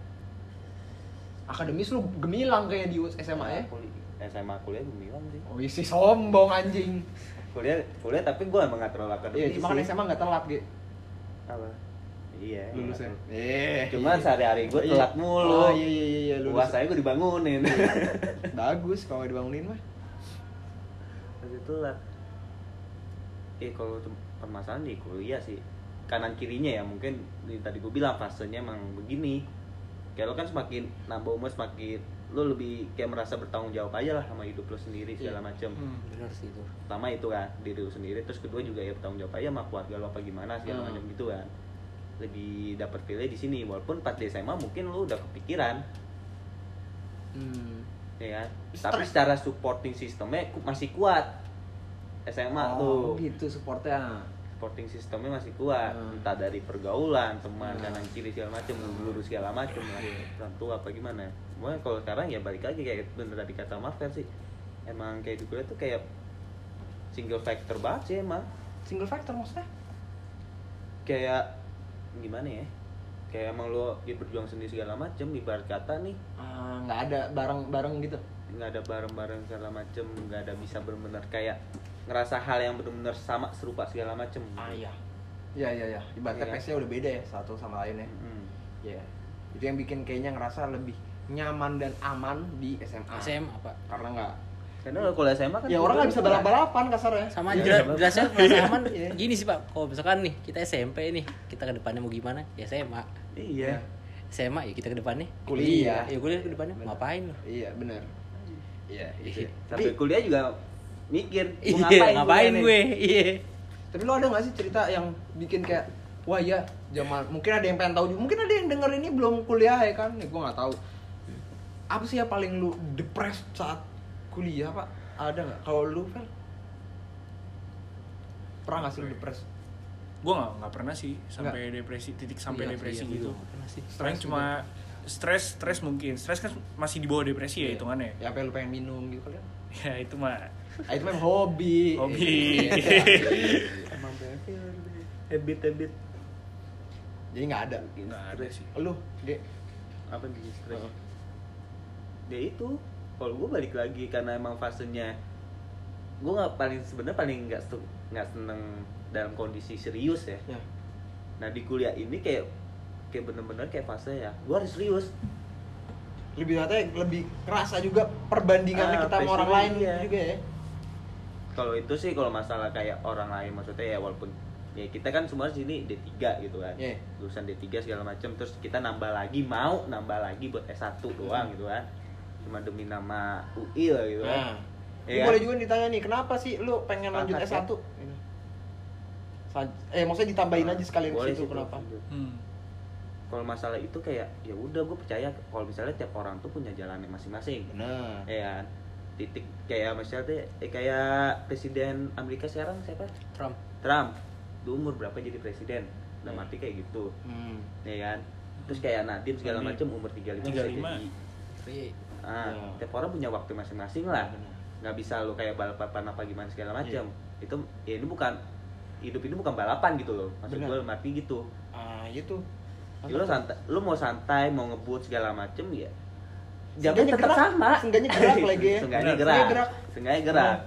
Akademis lu gemilang kayak di SMA ya? Kuli- SMA kuliah gue bilang sih. Oh isi sombong anjing. Kuliah kuliah tapi gue emang gak terlalu iya akademis cuma kan sih. SMA nggak telat gitu apa? Iya. Lulusnya iya. eh cuma sehari-hari gue Iya. telat mulu. Oh iya iya iya, iya lulus. Puas saya gue dibangunin. Bagus kalau dibangunin mah. Masih telat eh kalau tem- permasalahan di kuliah sih. Kanan kirinya ya mungkin di- tadi gue bilang fasenya emang begini. Kayak lo kan semakin nambah umur semakin lo lebih kayak merasa bertanggung jawab aja lah sama hidup lo sendiri segala Iya. macem Hmm. benar sih itu pertama itu kan diri lo sendiri terus kedua juga ya bertanggung jawab aja sama keluarga lo apa gimana segala Hmm. macam gitu kan lebih dapat feel di sini walaupun pas di SMA mungkin lu udah kepikiran Hmm. ya kan tapi secara supporting sistemnya masih kuat SMA oh, tuh gitu supportnya supporting sistemnya masih kuat. Hmm. entah dari pergaulan teman Hmm. kanan kiri segala macam guru segala macam lah. Iya. orang tua apa gimana. Pokoknya kalau sekarang ya balik lagi kayak bener tadi kata Marvel sih. Emang kayak di kuliah tuh kayak single factor banget sih emang. Single factor maksudnya? Kayak gimana ya? Kayak emang lo ya berjuang sendiri segala macem ibarat kata nih. Ah, nggak ada bareng-bareng gitu? Nggak ada bareng-bareng segala macem nggak ada bisa bener-bener kayak ngerasa hal yang bener-bener sama serupa segala macem ah iya. Iya iya iya. Ibaratnya Iya. pace-nya udah beda ya satu sama lain ya. Mm. Iya. itu yang bikin kayaknya ngerasa lebih nyaman dan aman di SMA SM apa karena nggak karena kalau SMA kan ya orang nggak bisa balap balapan kasarnya. Sama Iya, jelas sama. jelasnya masa aman. Iya. gini sih pak. Kalau misalkan nih kita SMP nih kita ke depannya mau gimana? Ya SMA iya. SMA ya kita ke depannya? Kuliah. ya kuliah ke depannya. Ngapain lo iya benar iya gitu ya. tapi kuliah juga mikir iya "Gua ngapain, kuliah nih?" gue iya. Tapi lo ada nggak sih cerita yang bikin kayak wah ya zaman mungkin ada yang pengen tahu juga. Mungkin ada yang denger ini belum kuliah ya kan? Ya gue nggak tahu. Apa sih yang paling lu depres saat kuliah pak? Ada nggak? Kalau lu Fel pernah nggak sih lu depres gue nggak nggak pernah sih sampai depresi titik sampai Iya, depresi iya, gitu. gue nggak pernah sih. Paling cuma stres stres mungkin. Stres kan masih di bawah depresi ya Iya. hitungannya. Ya apa lu pengen minum gitu kali ya ya itu mah ah, itu memang hobi. Hobi. Iya. emang Bevil habit habit. Jadi nggak ada. Nggak ada sih. Lu dek? Apa yang bikin stres Heeh. ya itu. Kalau gue balik lagi karena emang fasenya gue nggak paling sebenarnya paling nggak nggak seneng dalam kondisi serius ya. Ya. Nah di kuliah ini kayak kayak bener-bener kayak fase ya. Gue harus serius. Lebih katanya lebih kerasa juga perbandingannya Ah, kita sama orang lain iya. juga ya kalau itu sih kalau masalah kayak orang lain maksudnya ya walaupun ya kita kan semua di sini D3 gitu kan Iya. lulusan D3 segala macam terus kita nambah lagi mau nambah lagi buat S1 doang gitu kan cuma demi nama UI lah gitu kan Nah, Iya Ini kan? boleh juga ditanya nih, kenapa sih lu pengen lanjut Pangkat, S1? Ini. Sa- Eh, maksudnya ditambahin aja sekalian Boleh ke situ sih, kenapa? hmm. kalau masalah itu kayak ya udah gue percaya kalau misalnya tiap orang tuh punya jalannya masing-masing Benar. ya kan? Titik kayak misalnya tuh, eh, kayak presiden Amerika sekarang siapa Trump Trump di umur berapa jadi presiden udah Hmm. mati kayak gitu Hmm. ya kan terus kayak Nadim segala macam umur 35 bisa 35. jadi tapi ah Ya. tiap orang punya waktu masing-masing lah Benar. nggak bisa lo kayak balapan apa gimana segala macam Iya. itu ya ini bukan hidup ini bukan balapan gitu loh maksud gue mati gitu Ah, itu. Ya, lo santai lo mau santai mau ngebut segala macem ya jamnya tetap gerak, sama seenggaknya gerak lagi ya. seenggaknya gerak Seenggaknya gerak. seenggaknya gerak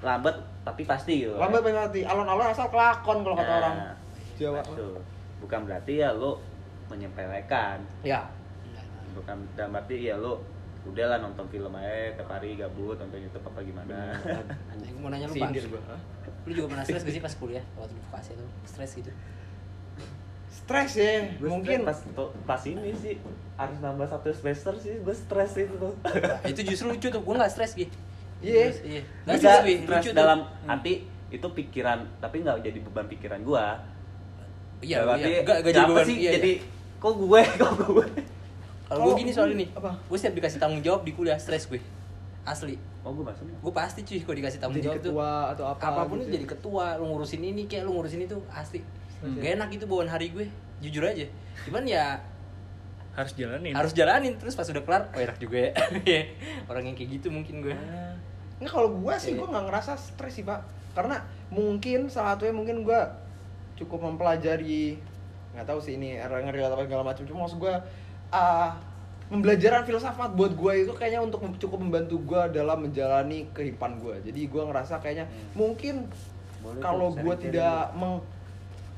lambat tapi pasti gitu Lambat pengen mati, alon-alon asal kelakon kalau kata Nah, orang. Jawa. maksud. bukan berarti ya lo menyepelekan Ya. enggak bukan dalam arti ya lo udahlah nonton film aja tiap hari gabut nonton YouTube apa gimana Anjing, gue mau nanya lu pak Sindir gua. Hah? lu juga pernah stres gak sih pas kuliah waktu di vokasi tuh stres gitu Stres ya, Gua mungkin. pas pas ini sih harus nambah satu semester sih gue stres itu. Tuh Nah, itu justru lucu tuh gue nggak stres gitu Iya. iya. Nggak nggak stres Wi. stres lucu tuh. dalam arti itu pikiran tapi nggak jadi beban pikiran gua. Iya Dalam iya. jadi beban. sih iya, jadi iya. kok gue kok gue? Kalau gue Oh, gini soalnya nih apa? gue setiap dikasih tanggung jawab di kuliah stres gue asli. Oh gue masuk. Gue pasti cuy kalau dikasih tanggung Jadi jawab tuh. ketua atau apa apa pun gitu ya. jadi ketua lu ngurusin ini kayak lu ngurusin itu asli Hmm. gak enak itu bawaan hari gue jujur aja. Cuman ya harus jalanin. harus jalanin terus pas udah kelar oh enak juga ya. Orang yang kayak gitu mungkin gue. Nggak kalau gue sih Iya. gue nggak ngerasa stres sih pak. Karena mungkin salah satunya mungkin gue cukup mempelajari nggak tahu sih ini era ngeri atau segala macam. Cuma maksud gue ah pembelajaran filsafat buat gue itu kayaknya untuk cukup membantu gue dalam menjalani kehidupan gue jadi gue ngerasa kayaknya mungkin Boleh kalau gue tidak meng-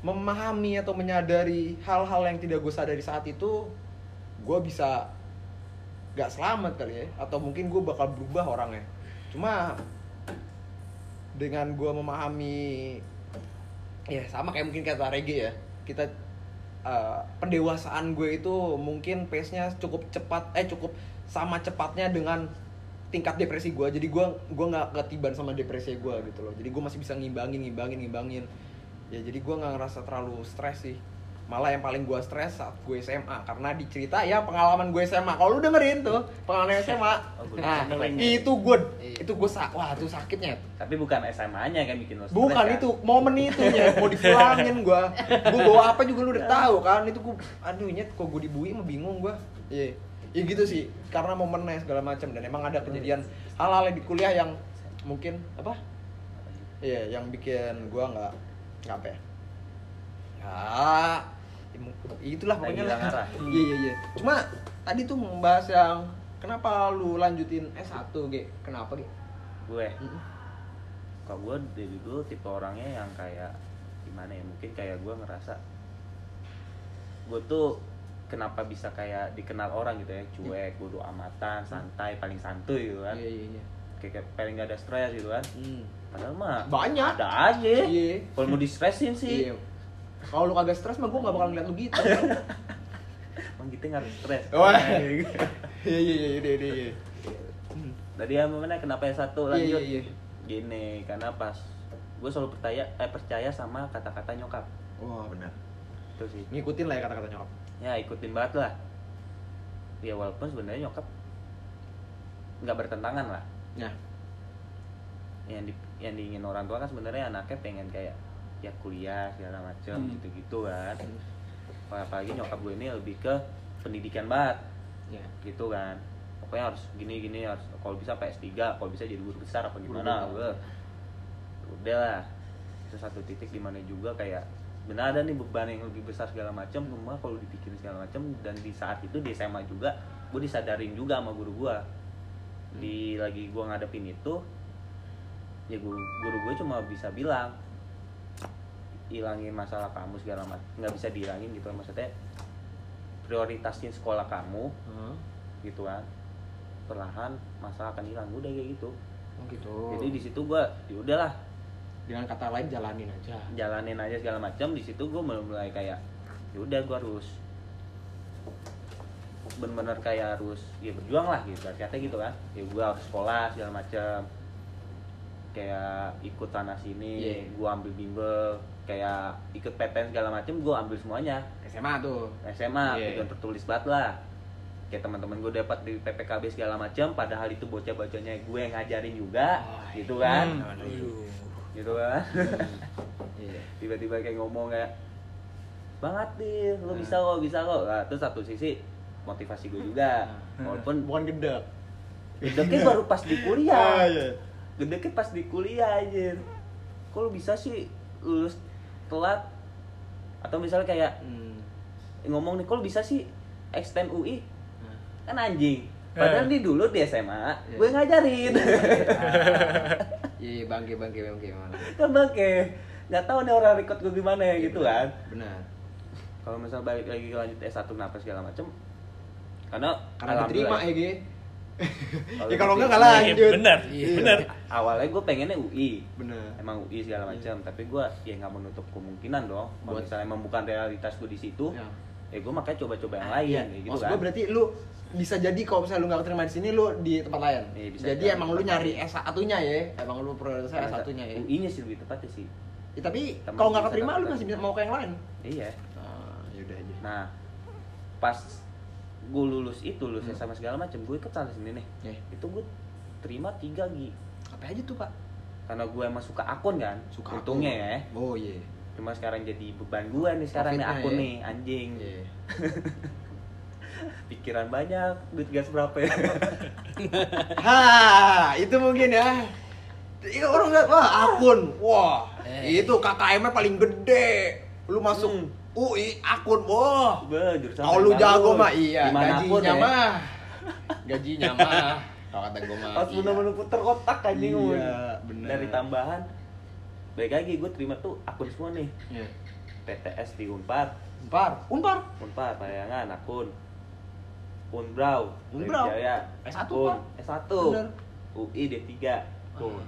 memahami atau menyadari hal-hal yang tidak gue sadari saat itu gue bisa gak selamat kali ya. Atau mungkin gue bakal berubah orangnya. Cuma dengan gue memahami ya sama kayak mungkin kata Rege ya. Kita eh, pendewasaan gue itu mungkin pace nya cukup cepat eh cukup sama cepatnya dengan tingkat depresi gue jadi gue gua nggak ketiban sama depresi gue gitu loh. Jadi gue masih bisa ngimbangin ngimbangin ngimbangin ya jadi gue nggak ngerasa terlalu stres sih. Malah yang paling gue stres saat gue SMA karena dicerita ya pengalaman gue SMA kalau lu dengerin tuh pengalaman SMA Oh, gua nah itu gue Iya. itu gue sak wah itu sakitnya. Tapi bukan SMA-nya kan bikin lo stres, bukan kan? itu momen itu ya mau dipulangin gue gue bawa apa juga lu udah tahu kan? Itu gue aduh nyet kok gue dibui mah bingung gue iya. Ya gitu sih. Karena momennya segala macam. Dan emang ada kejadian hal-hal di kuliah yang mungkin apa? Iya yang bikin gue nggak nggak apa ya ya itulah pokoknya lah arah. iya iya iya cuma tadi tuh membahas yang kenapa lu lanjutin S1 G kenapa G Gue, Mm-mm. kok gue dari dulu tipe orangnya yang kayak gimana ya? Mungkin kayak gue ngerasa gue tuh kenapa bisa kayak dikenal orang gitu ya cuek, bodo amatan, santai, paling santuy gitu kan iya iya iya kayak, kayak paling gak ada stres gitu kan Hmm. Padahal mah Banyak. ada aja Iya. kalau mau distresin sih Iya. Kalau lu kagak stres mah gue gak bakal ngeliat lu gitu. emang kita nggak harus stres Wah. Iya iya iya iya iya. iya. tadi yang mana kenapa yang satu Iya, lanjut iya, iya. gini karena pas gue selalu percaya eh, percaya sama kata-kata nyokap Wah benar. itu sih Ngikutin lah ya kata-kata nyokap. ya ikutin banget lah ya walaupun sebenarnya nyokap nggak bertentangan lah Ya. Yang di, yang diingin orang tua kan sebenarnya anaknya pengen kayak ya kuliah segala macem Hmm. gitu-gitu kan. Apalagi nyokap gue ini lebih ke pendidikan banget Ya. gitu kan. Pokoknya harus gini gini harus kalau bisa PS3 kalau bisa jadi guru besar apa gimana gue udah lah. Itu satu titik di mana juga kayak benar ada nih beban yang lebih besar segala macam cuma kalau dipikirin segala macam dan di saat itu di SMA juga gue disadarin juga sama guru gue. Di lagi gue ngadepin itu ya guru, guru gue cuma bisa bilang hilangin masalah kamu segala macam nggak bisa dihilangin gitu maksudnya prioritasin sekolah kamu Heeh. gitu kan perlahan masalah akan hilang udah kayak gitu Oh gitu. jadi di situ gua ya udahlah dengan kata lain jalanin aja. jalanin aja segala macam di situ gua mulai, mulai kayak ya udah gua harus bener-bener kayak harus ya berjuang lah gitu kata gitu kan ya gua harus sekolah segala macam kayak ikut tanah sini Iya. gua ambil bimbel kayak ikut PTN segala macam gua ambil semuanya SMA tuh. SMA Iya. tujuan tertulis banget lah kayak teman-teman gue dapat di PPKB segala macam padahal itu bocah-bocahnya gue yang ngajarin juga Oh, iya. gitu kan Hmm. Aduh. gitu kan Iya. tiba-tiba kayak ngomong kayak banget nih lo Hmm. bisa kok bisa kok nah, terus satu sisi motivasi gue juga Hmm. walaupun bukan gedek. gedeknya baru pas di Ah, kuliah iya. gedeknya pas di kuliah aja kok bisa sih lulus telat atau misalnya kayak Hmm. ngomong nih kok bisa sih extend UI Nah. kan anjing padahal Eh. di dulu di SMA Iya. gue ngajarin Iya bangke bangke bangke mana. kan bangke nggak tahu nih orang record gue gimana ya gitu kan Benar. kalau misal balik lagi ke lanjut S1 kenapa segala macem karena Karena diterima ya, Ge. Kalau ya kalau enggak Iya, lanjut. benar, Iya. benar. awalnya gue pengennya UI Benar. emang UI segala macam tapi gue ya nggak menutup kemungkinan dong kalau Buat- misalnya emang bukan realitas gue di situ Ya. ya gue makanya coba-coba yang lain Iya, gitu maksud kan gue berarti lu bisa jadi kalau misalnya lu nggak keterima di sini lu di tempat lain. Iya, bisa jadi emang lu nyari lain. S1-nya ya. Emang lu prioritasnya S1-nya ya. UI nya sih lebih tepatnya sih Ya, tapi kalau nggak keterima lu masih mau ke yang lain. iya Ah, yaudah aja. nah pas gue lulus itu lulus Hmm. sama segala macam gue ikut sana sini nih Ya. itu gue terima tiga gi Apa aja tuh, Pak? karena gue emang suka akun kan Suka untungnya akun. ya Oh iya. cuma sekarang jadi beban gue nih sekarang nih akun ya. nih anjing Iya. pikiran banyak duit gas berapa ya Ha, itu mungkin ya. Iya orang lihat wah akun, wah Eh. itu KKM-nya paling gede. Lu masuk Hmm. UI akun, jurusan Kalau lu jago mah iya, Di mana pun gajinya ya. mah. Gajinya mah. Kalau kata gue mah. harus iya. bener-bener puter otak anjing Iya, Mun. bener. dari tambahan baik lagi gue terima tuh akun semua nih Iya. PTS di Unpar Unpar, Unpar. Unpar Parayangan akun Unbrau Unbrau. Jaya S1, akun Pak. S1 Bener. UI D3 akun Ah.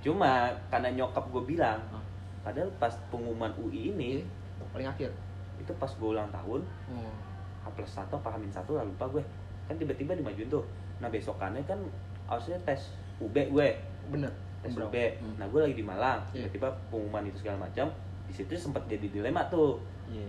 cuma karena nyokap gue bilang Ah. padahal pas pengumuman UI ini Iya. Paling akhir. itu pas gue ulang tahun Oh. H plus satu apa Hamin satu lah lupa gue kan tiba-tiba dimajuin tuh nah besokannya kan harusnya tes UB gue Bener. tes Unbrau. UB Hmm. nah gue lagi di Malang Iya. tiba-tiba pengumuman itu segala macam di situ sempat jadi dilema tuh Iya.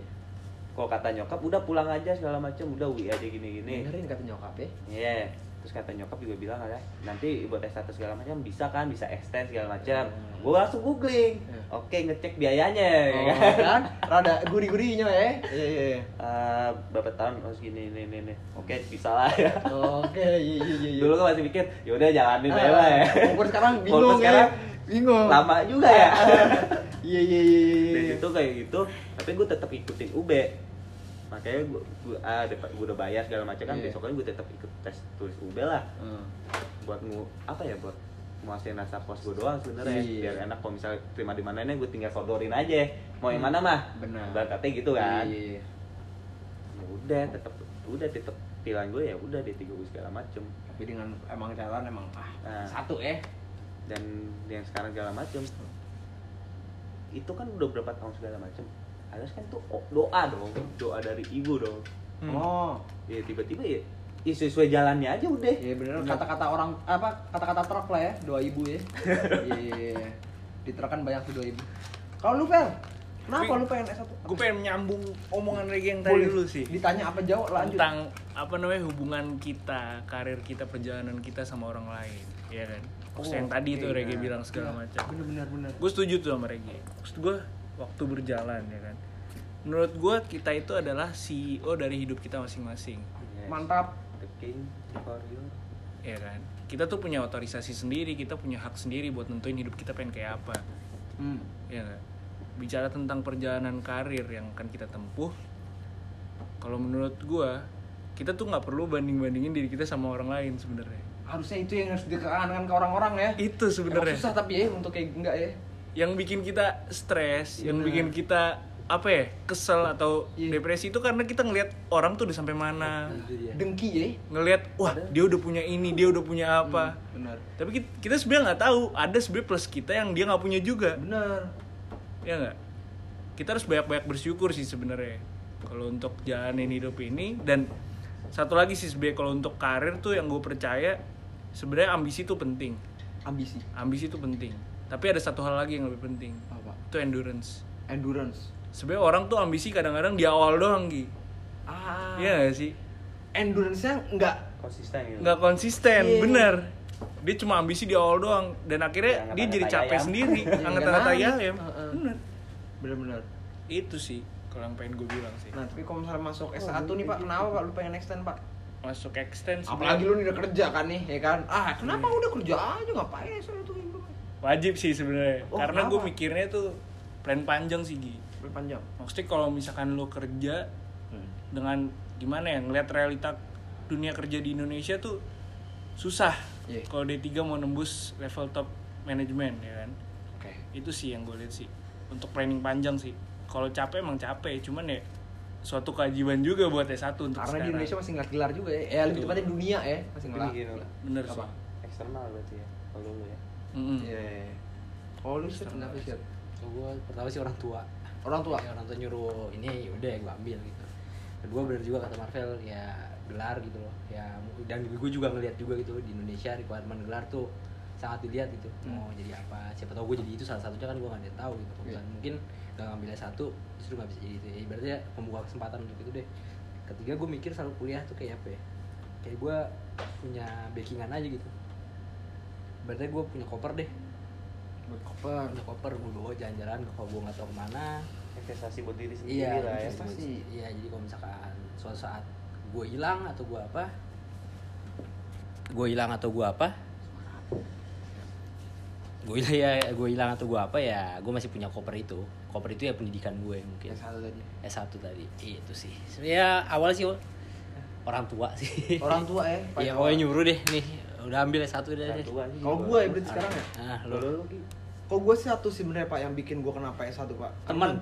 kalau kata nyokap udah pulang aja segala macam udah UI aja gini gini Dengerin kata nyokap ya. Iya. Terus kata nyokap juga bilang ada nanti buat S1 segala macam bisa kan bisa extend segala macam. Hmm. Gue langsung googling. Hmm. Oke ngecek biayanya ya Oh, kan. kan? Rada gurih-gurihnya ya. Iya. Eh, berapa tahun oh segini ini ini, ini. Oke bisa lah ya. Oke, iya iya iya. Dulu kan masih mikir ya udah jalanin aja lah ya. Umur sekarang bingung sekarang ya. Bingung. Lama juga ya. Iya iya iya iya. Dari situ kayak gitu, tapi gue tetap ikutin UB. Makanya gue, gue, ah, gue udah bayar segala macam kan, Iya. besoknya gue tetap ikut tes tulis UB lah. Hmm. buat ngu apa ya buat muasin rasa puas gue doang sebenarnya Iya. biar enak kalau misalnya terima di mana gue tinggal sodorin aja mau yang mana mah Benar. berarti gitu kan ya udah tetap udah tetap pilihan gue ya udah di tiga segala macem Tapi dengan emang jalan emang ah Nah. satu ya. dan yang sekarang segala macem itu kan udah berapa tahun segala macem harus kan tuh oh, doa dong doa dari ibu dong Hmm. Oh. ya tiba-tiba ya, ya sesuai jalannya aja udah Iya bener kata-kata orang apa kata-kata truk lah ya dua ibu ya. Iya. Di truk kan banyak tuh dua ibu. Kalau lu Pel, kenapa Tapi- lu pengen S1? gue pengen menyambung omongan Regi yang tadi Boleh. dulu sih Ditanya apa jawab lanjut. tentang apa namanya hubungan kita karir kita perjalanan kita sama orang lain ya kan Maksud yang tadi oke, tuh Regi nah. bilang segala Iya, macam Bener bener bener. gue setuju tuh sama Regi maksud gue waktu berjalan ya kan menurut gue kita itu adalah CEO dari hidup kita masing-masing Yes. Mantap. the king for you ya kan kita tuh punya otorisasi sendiri kita punya hak sendiri buat nentuin hidup kita pengen kayak apa Hmm. ya nggak? bicara tentang perjalanan karir yang akan kita tempuh kalau menurut gua kita tuh nggak perlu banding bandingin diri kita sama orang lain sebenarnya Harusnya itu yang harus ditekankan ke orang-orang ya. itu sebenarnya susah tapi ya untuk kayak enggak ya. Yang bikin kita stres yang Bener. bikin kita apa ya kesel atau Iya. depresi itu karena kita ngelihat orang tuh udah sampai mana Itu dia. Dengki ya. ngelihat wah dia udah punya ini dia udah punya apa Bener. tapi kita, kita sebenarnya nggak tahu ada sebenarnya plus kita yang dia nggak punya juga Bener. ya nggak kita harus banyak-banyak bersyukur sih sebenarnya kalau untuk jalanin hidup ini dan satu lagi sih sebenarnya kalau untuk karir tuh yang gue percaya sebenarnya ambisi itu penting Ambisi. ambisi itu penting tapi ada satu hal lagi yang lebih penting Apa? itu endurance Endurance. sebenarnya orang tuh ambisi kadang-kadang di awal doang Gi Ah. Iya gak sih Endurance-nya enggak konsisten gitu nggak konsisten Iya. bener dia cuma ambisi di awal doang dan akhirnya Ya, dia jadi capek ayam. sendiri Iya, angkat nggak tai naik. ayam Heeh. bener bener-bener. itu sih kalau yang pengen gue bilang sih Nah, tapi kalau misalnya masuk Oh, S1 nih Pak, kenapa Pak lu pengen extend Pak? masuk extend Apalagi lu nih udah kerja kan nih, ya kan? Ah, kenapa udah kerja aja ngapain S1 itu? Wajib sih sebenarnya Oh, karena gue mikirnya tuh plan panjang sih Gi Berpanjang. maksudnya kalau misalkan lo kerja dengan gimana ya ngeliat realita dunia kerja di Indonesia tuh susah Iya. kalau D3 mau nembus level top manajemen ya kan Oke. itu sih yang gue lihat sih untuk planning panjang sih kalau capek emang capek cuman ya suatu kewajiban juga buat S1 untuk Karena di sekarang. Indonesia masih nggak gelar juga ya. Eh, lebih tepatnya dunia ya, masih ngelar. bener Apa? sih eksternal berarti ya kalau lu ya Mm-mm. Iya. Oh, lu sih kenapa sih? Kalau gue pertama sih orang tua Orang tua. Ya, orang tua nyuruh ini udah gue ambil gitu kedua bener juga kata Marvel ya gelar gitu loh ya dan gue juga ngeliat juga gitu di Indonesia requirement gelar tuh sangat dilihat gitu Hmm. mau jadi apa siapa tahu gue jadi itu salah satunya kan gue nggak ada tahu gitu misalnya mungkin gak ngambil satu justru nggak bisa jadi itu ya ibaratnya membuka kesempatan untuk itu deh ketiga gue mikir selalu kuliah tuh kayak apa ya kayak gue punya backingan aja gitu berarti gue punya koper deh. Buat koper. punya koper gue bawa jalan-jalan kalau gue nggak tahu ke mana. Investasi buat diri sendiri iya lah ya. investasi. iya jadi kalau misalkan suatu saat gue hilang atau gue apa gue hilang atau gue apa gue hilang ya gue hilang atau gue apa ya gue masih punya koper itu. Koper itu ya pendidikan gue mungkin. Yang satu tadi. S1 tadi. Itu sih. Sebenarnya awal sih orang tua sih. Orang tua ya. Iya pokoknya nyuruh deh nih udah ambil S1 deh deh Satu aja Kalau gue ya berarti sekarang ya. nah Kalau lo lu Ki? Kalau gue sih satu sebenarnya Pak yang bikin gue kenapa S1 Pak. teman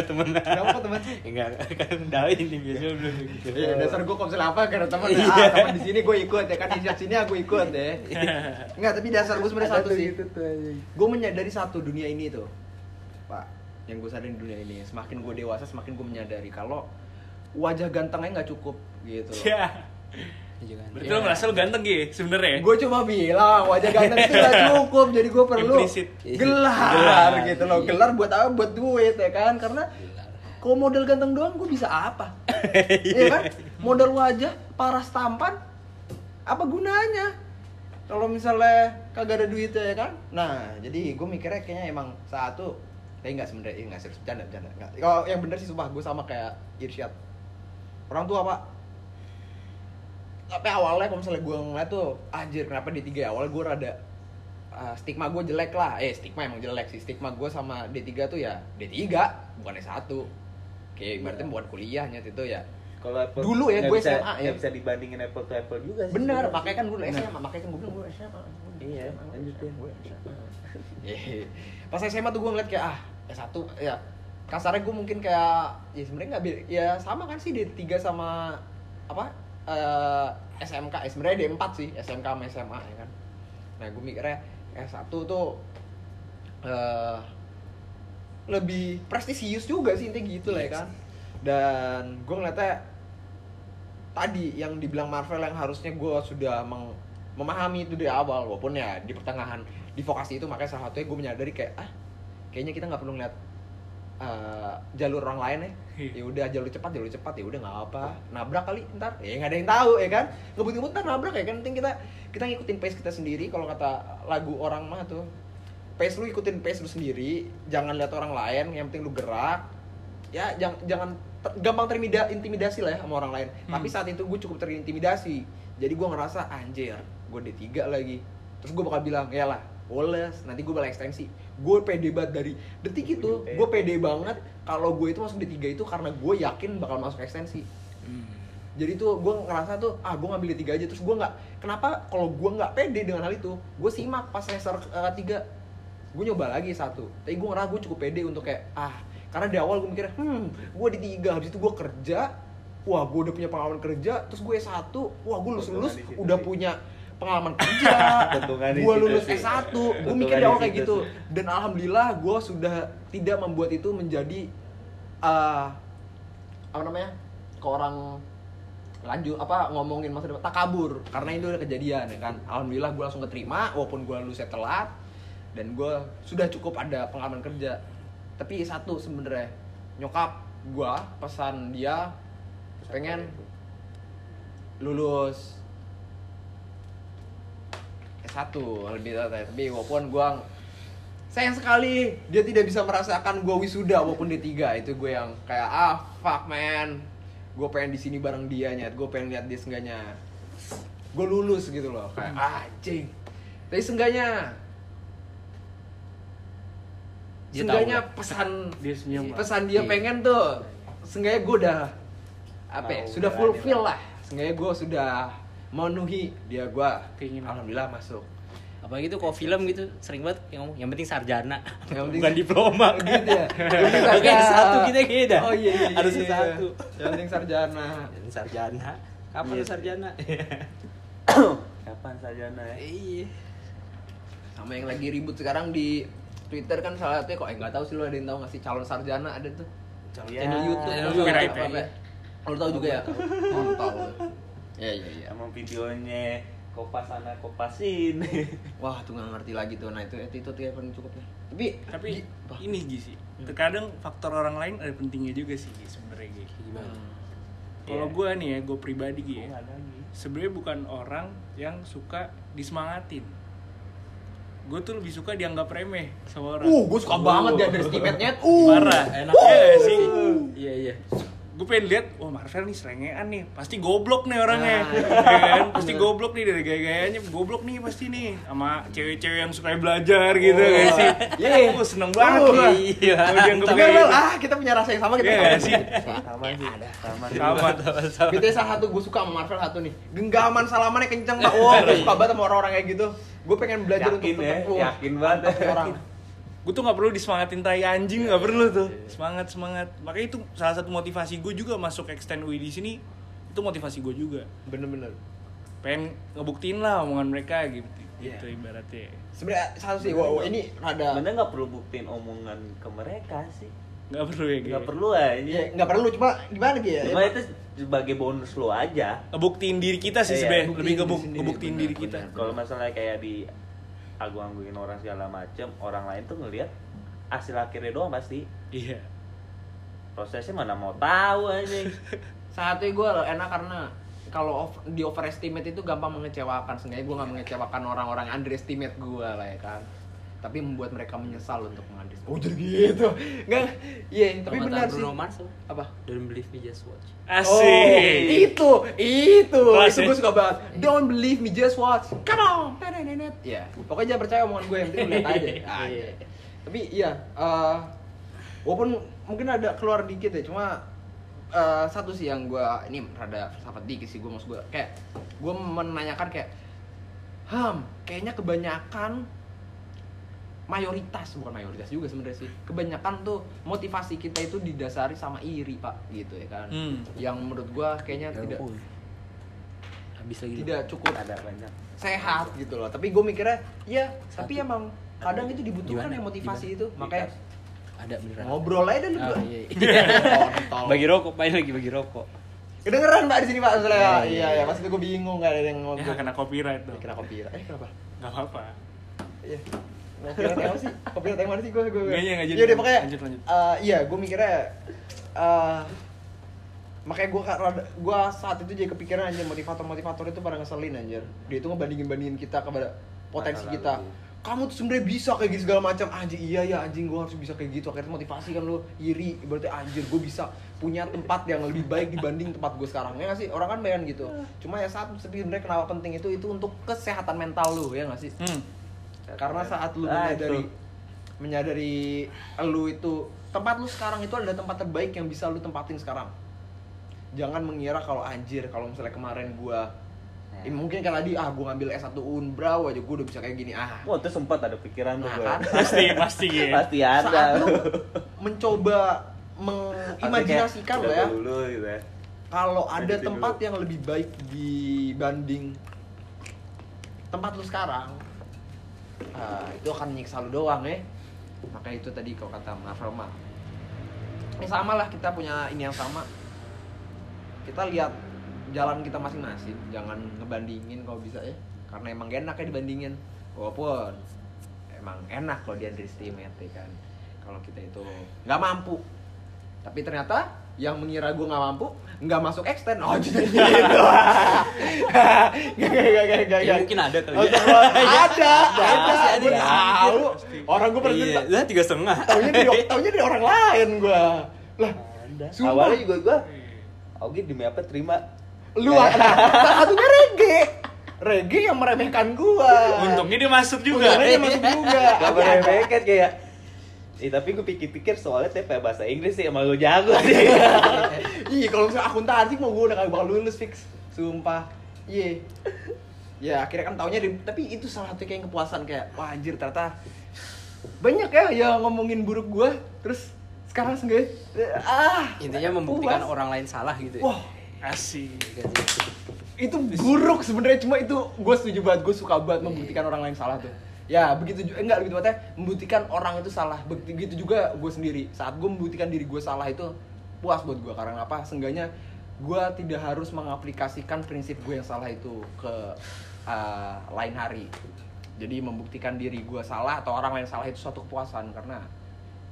teman Kenapa kok teman? enggak kan dawi ini biasanya belum gitu Iya, dasar gue misalnya apa karena teman ya, Iya. ah, teman di sini gue ikut ya kan di sini aku ikut deh. Enggak, tapi dasar gue sebenarnya satu sih. gitu. Gue menyadari satu dunia ini tuh, Pak. Yang gue sadari di dunia ini, semakin gue dewasa, semakin gue menyadari kalau wajah gantengnya nggak cukup gitu. loh. ya Iya kan? Berarti Iya. lo merasa lo ganteng Gi sebenarnya. gue cuma bilang wajah ganteng itu gak cukup jadi gue perlu Implisit. gelar, Gelar, gitu loh. Iya. gelar buat apa? Buat duit ya kan? Karena kalau model ganteng doang gue bisa apa? Iya kan? Model wajah paras tampan apa gunanya? Kalau misalnya kagak ada duitnya ya kan? Nah jadi gue mikirnya kayaknya emang satu tapi nggak sebenarnya eh, nggak serius bercanda bercanda kalau yang bener sih sumpah gue sama kayak Irsyad. Orang tua pak tapi awalnya kalau misalnya gue ngeliat tuh anjir kenapa D3 ya awalnya gue rada uh, stigma gue jelek lah eh stigma emang jelek sih stigma gue sama D3 tuh ya D3 bukan S1 kayak ibaratnya bukan kuliahnya itu ya Kalau Apple Dulu ya, gue bisa, SMA ya. nggak bisa dibandingin apple to apple juga sih. bener sebenarnya. makanya kan dulu SMA makanya kan gue bilang gue SMA Iya, lanjutin. gue SMA Iya. pas SMA tuh gue ngeliat kayak ah S1 ya kasarnya gue mungkin kayak ya sebenarnya nggak ya sama kan sih D3 sama apa eh, SMK eh, sebenarnya D4 sih SMK sama SMA ya kan. Nah gue mikirnya S1 tuh eh lebih prestisius juga sih intinya gitu lah ya kan. Dan gue ngeliatnya tadi yang dibilang Marvel yang harusnya gue sudah meng- memahami itu dari awal walaupun ya di pertengahan di vokasi itu makanya salah satunya gue menyadari kayak ah kayaknya kita nggak perlu ngeliat eh, jalur orang lain ya. Ya udah jalur cepat jalur cepat. Ya udah nggak apa nabrak kali ntar. Ya nggak ada yang tahu ya kan? Ngebut-ngebut ntar nabrak ya kan? Penting kita kita ngikutin pace kita sendiri. Kalau kata lagu orang mah tuh pace lu ikutin pace lu sendiri. Jangan lihat orang lain yang penting lu gerak. Ya jangan jangan ter- gampang terintimidasi lah ya sama orang lain. Tapi saat itu gue cukup terintimidasi. Jadi gue ngerasa anjir gue D3 lagi. Terus gue bakal bilang ya lah Woles, nanti gue bakal ekstensi gue pede banget dari detik itu gue pede. banget kalau gue itu masuk D3 itu karena gue yakin bakal masuk ekstensi. Jadi tuh gue ngerasa tuh ah gue ngambil D3 aja. Terus gue nggak kenapa kalau gue nggak pede dengan hal itu gue simak pas semester uh, 3 gue nyoba lagi satu. Tapi gue ngerasa gue cukup pede untuk kayak ah karena di awal gue mikir hmm gue di tiga habis itu gue kerja wah gue udah punya pengalaman kerja terus gue S1 wah gue lulus lulus di udah punya pengalaman kerja di gue lulus sih. S1 gue mikir di awal kayak gitu. Dan alhamdulillah gue sudah tidak membuat itu menjadi eh apa namanya ke orang lanjut apa ngomongin masa depan takabur. Karena itu udah kejadian ya kan. Alhamdulillah gue langsung keterima walaupun gue lulusnya telat dan gue sudah cukup ada pengalaman kerja. Tapi satu sebenarnya nyokap gue pesan dia pengen lulus S1 lebih tepatnya tapi walaupun gue sayang sekali dia tidak bisa merasakan gue wisuda walaupun D3 itu gue yang kayak ah fuck man. Gue pengen di sini bareng dia nyet gue pengen lihat dia seenggaknya gue lulus gitu loh. Kayak ah anjing. Tapi Dia tahu lah. pesan Dia senyum pesan dia Iya. pengen tuh seenggaknya gue udah apa ya, sudah fulfill lah. seenggaknya gue sudah memenuhi dia gue Keinginan. alhamdulillah masuk. Apalagi tuh kalau film gitu sering banget yang ngomong yang penting sarjana. Yang penting- bukan diploma. Gitu ya? Oke, satu kita beda. oh iya iya, iya Harus iya. satu. yang penting sarjana. Yang sarjana. Kapan Iya. sarjana? Kapan sarjana ya? iya. Sama yang lagi ribut sekarang di Twitter kan salah satunya kok eh nggak tahu sih lu ada yang tahu nggak sih calon sarjana ada tuh? Ya, channel YouTube. Channel YouTube. apa- apa- Oh, lu tahu juga ya? Oh, tahu ya ya ya Emang videonya kopas sana kopas sini. wah tuh nggak ngerti lagi tuh nah itu itu tuh yang paling cukup ya tapi Tapi Gi- apa? ini Gi sih. Terkadang faktor orang lain ada pentingnya juga sih Gi sebenarnya Gi. gimana Kalau Iya. gue nih ya, gue pribadi Gi Oh, ya. Sebenarnya bukan orang yang suka disemangatin. Gue tuh lebih suka dianggap remeh sama orang. uh gue suka banget dia dari uh Parah. enak Iya nggak sih? iya iya gue pengen lihat wah Marvel nih serengean nih pasti goblok nih orangnya Nah. ya kan pasti goblok nih dari gaya-gayanya goblok nih pasti nih sama cewek-cewek yang suka belajar gitu Oh. gak sih Iya. gue seneng banget Oh, lah iya. Tapi kayak gitu. ah kita punya rasa yang sama kita Iya sama. nggak sih? Sama sih. Sama. sama BTS salah satu gue suka sama Marvel satu nih Genggaman salamannya kenceng pak Wah gue suka banget sama orang-orang kayak gitu Gue pengen belajar Yakin untuk ya, yakin banget. orang gue tuh nggak perlu disemangatin tai anjing nggak perlu tuh. semangat semangat. Makanya itu salah satu motivasi gue juga masuk extend UI di sini itu motivasi gue juga. Bener-bener. Pengen ngebuktiin lah omongan mereka gitu Iya. gitu ibaratnya. Sebenernya satu sih, wah, wah, ini rada Sebenarnya nggak perlu buktiin omongan ke mereka sih. nggak perlu ya nggak perlu aja ya nggak perlu cuma gimana gitu ya cuma itu sebagai bonus lo aja. Ngebuktiin diri kita sih Iya, sebenarnya lebih diri ngebuk sendiri, ngebuktiin benar, diri kita kalau masalahnya kayak di agung-agungin orang segala macem orang lain tuh ngelihat hasil akhirnya doang pasti. Iya. Prosesnya mana mau tahu aja saat itu gue enak karena kalau di overestimate itu gampang mengecewakan. Seenggaknya gue nggak mengecewakan orang-orang underestimate gue lah ya kan tapi membuat mereka menyesal untuk mengunderestimate oh jadi gitu? Nggak iya tapi Kalau kata benar sih. Bruno Mars. Apa? Don't believe me just watch. asik. Itu itu. Kelas, itu gue suka banget. Don't believe me just watch. Come on. Nenet. ya pokoknya jangan percaya omongan gue yang penting lihat aja. Ah, iya. tapi iya eh, walaupun mungkin ada keluar dikit ya cuma eh, satu sih yang gue ini rada filsafat dikit sih gue maksud gue kayak gue menanyakan kayak ham kayaknya kebanyakan mayoritas bukan mayoritas juga sebenarnya sih kebanyakan tuh motivasi kita itu didasari sama iri pak gitu ya kan Hmm. yang menurut gua kayaknya tidak Oh. Habis lagi. tidak cukup ada banyak sehat gitu loh tapi gue mikirnya ya tapi Satu. emang kadang itu dibutuhkan Gimana? ya motivasi Gimana? itu makanya Ada beneran. ngobrol aja dulu Oh, berdua. iya. Kontol. bagi rokok, paling lagi bagi rokok. kedengeran mbak di sini pak soalnya Iya, iya iya. iya pas itu gue bingung nggak ada yang ya ngobrol kena copyright dong kena copyright eh kenapa nggak apa-apa iya copyright yang apa sih? Copyright yang mana sih? Gue gue iya, nggak jadi. Yaudah, makanya Lanjut, lanjut. eh, iya gue mikirnya eh makanya gue gue saat itu jadi kepikiran aja motivator motivator itu pada ngeselin anjir. Dia itu ngebandingin bandingin kita kepada potensi kita. lalu. kamu tuh sebenarnya bisa kayak gitu segala macam. Anjing iya ya anjing gue harus bisa kayak gitu. Akhirnya motivasi kan lu iri. Berarti anjir gue bisa punya tempat yang lebih baik dibanding tempat gue sekarang. Ya nggak sih? Orang kan pengen gitu. Cuma ya saat sebenarnya kenapa penting itu itu untuk kesehatan mental lu ya nggak sih? Hmm. Karena saat lu Ah, menyadari itu. menyadari lu itu tempat lu sekarang itu adalah tempat terbaik yang bisa lu tempatin sekarang jangan mengira kalau anjir kalau misalnya kemarin gua Nah. eh, mungkin kan tadi ah gua ngambil S1 Unbrau aja gua udah bisa kayak gini ah Wah, itu sempat ada pikiran tuh Nah, gue. kan? pasti pasti ya Pasti ada. saat lu mencoba mengimajinasikan kayak ya dulu gitu ya. kalau ada tempat dulu. yang lebih baik dibanding tempat lu sekarang ah, itu akan nyiksa lu doang ya maka itu tadi kalau kata Marvel mah ini sama lah kita punya ini yang sama. Kita lihat jalan kita masing-masing jangan ngebandingin kalau bisa ya karena emang enak ya dibandingin. Walaupun emang enak kalau dia underestimate ya kan. Kalau kita itu nggak mampu. Tapi ternyata yang mengira gue nggak mampu nggak masuk extend. Oh jadi gitu. Gak gak gak gak gak Ya, mungkin ada kali Oh, ya. ada. Ada gue tahu. Orang gue pernah Iya, lah tiga setengah. taunya dari taunya dari orang lain gue lah. Awalnya juga gue Oke demi apa terima? Lu salah satunya reggae. Reggae yang meremehkan gua. Untungnya dia masuk juga. Untungnya dia masuk juga. Gak boleh beket kayak Eh tapi gue pikir-pikir soalnya TP bahasa Inggris sih emang lo jago sih. Iya kalau misalnya akuntansi mau gue udah kagak bakal lulus fix. Sumpah. Iya. Ya akhirnya kan taunya di, Tapi itu salah satu kayak kepuasan kayak Wah anjir ternyata Banyak ya yang ngomongin buruk gue Terus sekarang seenggaknya Ah Intinya membuktikan puas. orang lain salah gitu ya. Wah. Asik. Sih. itu buruk sebenarnya cuma itu gue setuju banget gue suka banget membuktikan orang lain salah tuh ya begitu juga enggak begitu banget membuktikan orang itu salah. Begitu juga gue sendiri. Saat gue membuktikan diri gue salah itu puas buat gue karena apa? Seenggaknya gue tidak harus mengaplikasikan prinsip gue yang salah itu ke uh, lain hari. Jadi membuktikan diri gue salah atau orang lain salah itu suatu kepuasan. Karena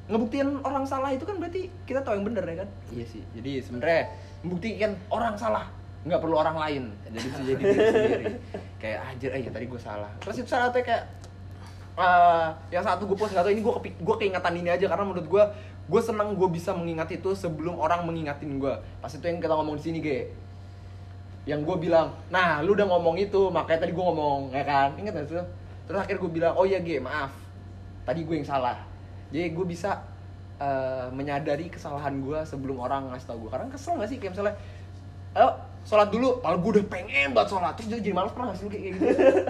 ngebuktiin orang salah itu kan berarti kita tahu yang bener ya kan? Iya sih. Jadi sebenarnya membuktikan orang salah nggak perlu orang lain. Jadi bisa jadi diri sendiri. Kayak anjir eh ya tadi gue salah. Terus itu salah satu kayak eh, yang satu gue post tahu ini gue gue keingatan ini aja. Karena menurut gue gue senang gue bisa mengingat itu sebelum orang mengingatin gue. Pas itu yang kita ngomong di sini ge. Yang gue bilang nah lu udah ngomong itu makanya tadi gue ngomong ya kan? Inget gak sih? Terus akhirnya gue bilang oh iya ge maaf. Tadi gue yang salah. Jadi gue bisa eh, menyadari kesalahan gue sebelum orang ngasih tau gue. Karena kesel gak sih? Kayak misalnya sholat dulu. Kalau gue udah pengen banget sholat. Terus jadi, malas pernah gak sih lu kayak gitu?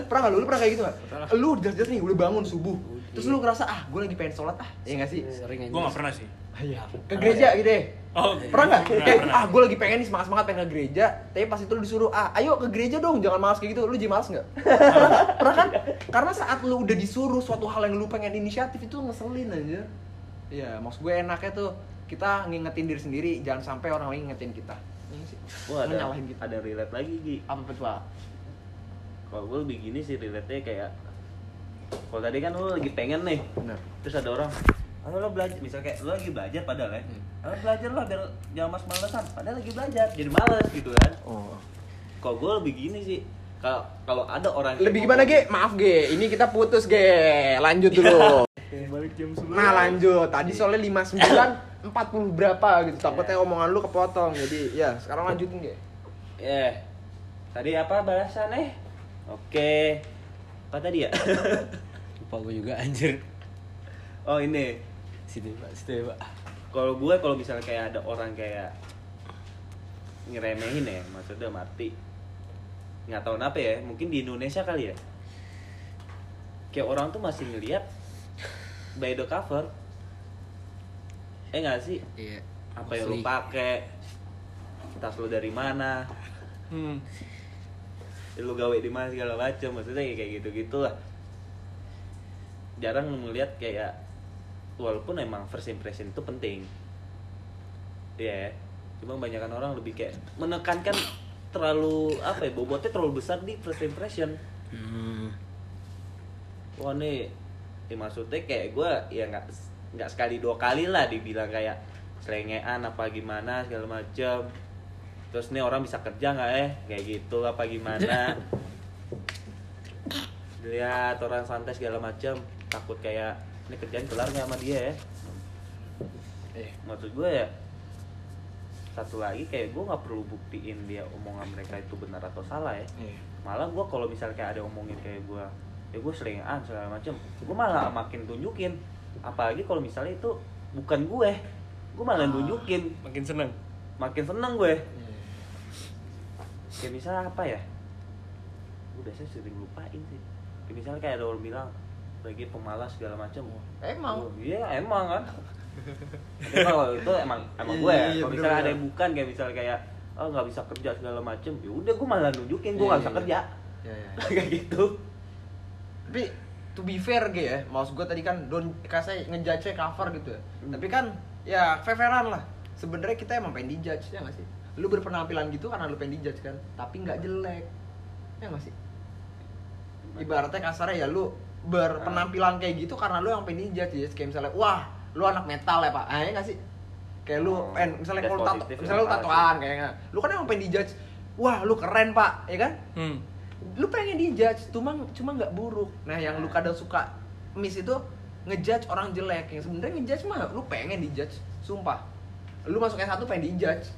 Pernah gak lu? Lu pernah kayak gitu gak lu jelas-jelas nih udah bangun subuh. Terus lu ngerasa ah gue lagi pengen sholat ah. Ya gak sih? Sering aja. gue gak pernah sih. Iya. ke gereja gitu ya? Oh pernah nggak? pernah, kayak pernah. ah gue lagi pengen nih semangat semangat pengen ke gereja. Tapi pas itu lu disuruh ah ayo ke gereja dong jangan malas kayak gitu. Lu jadi malas nggak? Pernah, pernah kan? Karena saat lu udah disuruh suatu hal yang lu pengen inisiatif itu ngeselin aja. Iya, maksud gue enaknya tuh kita ngingetin diri sendiri jangan sampai orang lain ngingetin kita Iya sih. Wah, ada kita ada relate lagi Gi. apa pak? Kalau gue lebih gini sih relate-nya kayak kalau tadi kan lu lagi pengen nih, benar terus ada orang Ayo lo belajar, misal kayak lo lagi belajar padahal ya Hmm. Ayo belajar lah biar jangan mas malesan Padahal lagi belajar, jadi males gitu kan. Oh. Kalau gue lebih gini sih Kalau kalau ada orang lebih gimana ge? maaf ge. Ini kita putus ge. Lanjut dulu. Balik jam 9 nah lanjut. Tadi soalnya 59 40 berapa gitu. Takutnya omongan lu kepotong. Jadi ya sekarang lanjutin ge Eh, tadi apa bahasannya? Oke, apa tadi ya? lupa gue juga anjir. Oh ini, situ pak situ ya pak kalau gue kalau misalnya kayak ada orang kayak ngeremehin ya, maksudnya mati. Nggak tahu kenapa ya, mungkin di Indonesia kali ya. Kayak orang tuh masih ngelihat by the cover. Eh nggak sih? iya Apa yang lu pakai? Tas lu dari mana? hmm. lu gawe di mana segala macam maksudnya ya kayak gitu gitulah jarang melihat kayak walaupun emang first impression itu penting ya cuma kebanyakan orang lebih kayak menekankan terlalu apa ya bobotnya terlalu besar di first impression hmm. wah nih ya maksudnya kayak gue ya nggak nggak sekali dua kali lah dibilang kayak selengean apa gimana segala macam terus nih orang bisa kerja nggak eh? Kayak gitu apa gimana? Lihat orang santai segala macam takut kayak ini kerjaan kelar nggak sama dia ya eh maksud gue ya satu lagi kayak gue nggak perlu buktiin dia omongan mereka itu benar atau salah ya malah gue kalau misalnya kayak ada omongin kayak gue ya gue selingan segala macem gue malah makin tunjukin apalagi kalau misalnya itu bukan gue gue malah Ah. tunjukin makin seneng. Makin seneng gue. Iya. kayak misalnya apa ya? Gue biasanya sering lupain sih. Kayak misalnya kayak ada orang bilang lagi pemalas segala macem. Emang? Oh, iya emang kan? Emang kalau itu emang emang gue ya. Iya, kalau bener, misalnya ada yang bukan kayak misalnya kayak oh nggak bisa kerja segala macem. Ya udah gue malah nunjukin gue nggak Iya, bisa iya, kerja. Ya, ya. kayak gitu. Tapi to be fair ge ya maksud gue tadi kan don kasih ngejudge cover gitu ya. Hmm. tapi kan ya fair-fairan lah. Sebenarnya kita emang pengen dijudge ya nggak sih? Lu berpenampilan gitu karena lu pengen dijudge kan tapi nggak jelek ya nggak sih? Ibaratnya kasarnya ya lu berpenampilan kayak gitu karena lu yang pengen dijudge ya. Kayak misalnya wah lu anak metal ya pak. Ah ya nggak sih? Kayak lu Oh, pengen misalnya that's kalau tato misalnya lu tatoan kayaknya lu kan emang pengen dijudge wah lu keren pak. Ya kan? Hmm. Lu pengen dijudge cuma cuma nggak buruk. Nah yang lu kadang suka miss itu ngejudge orang jelek. Yang sebenarnya ngejudge mah lu pengen dijudge sumpah. Lu masuk S1 pengen dijudge.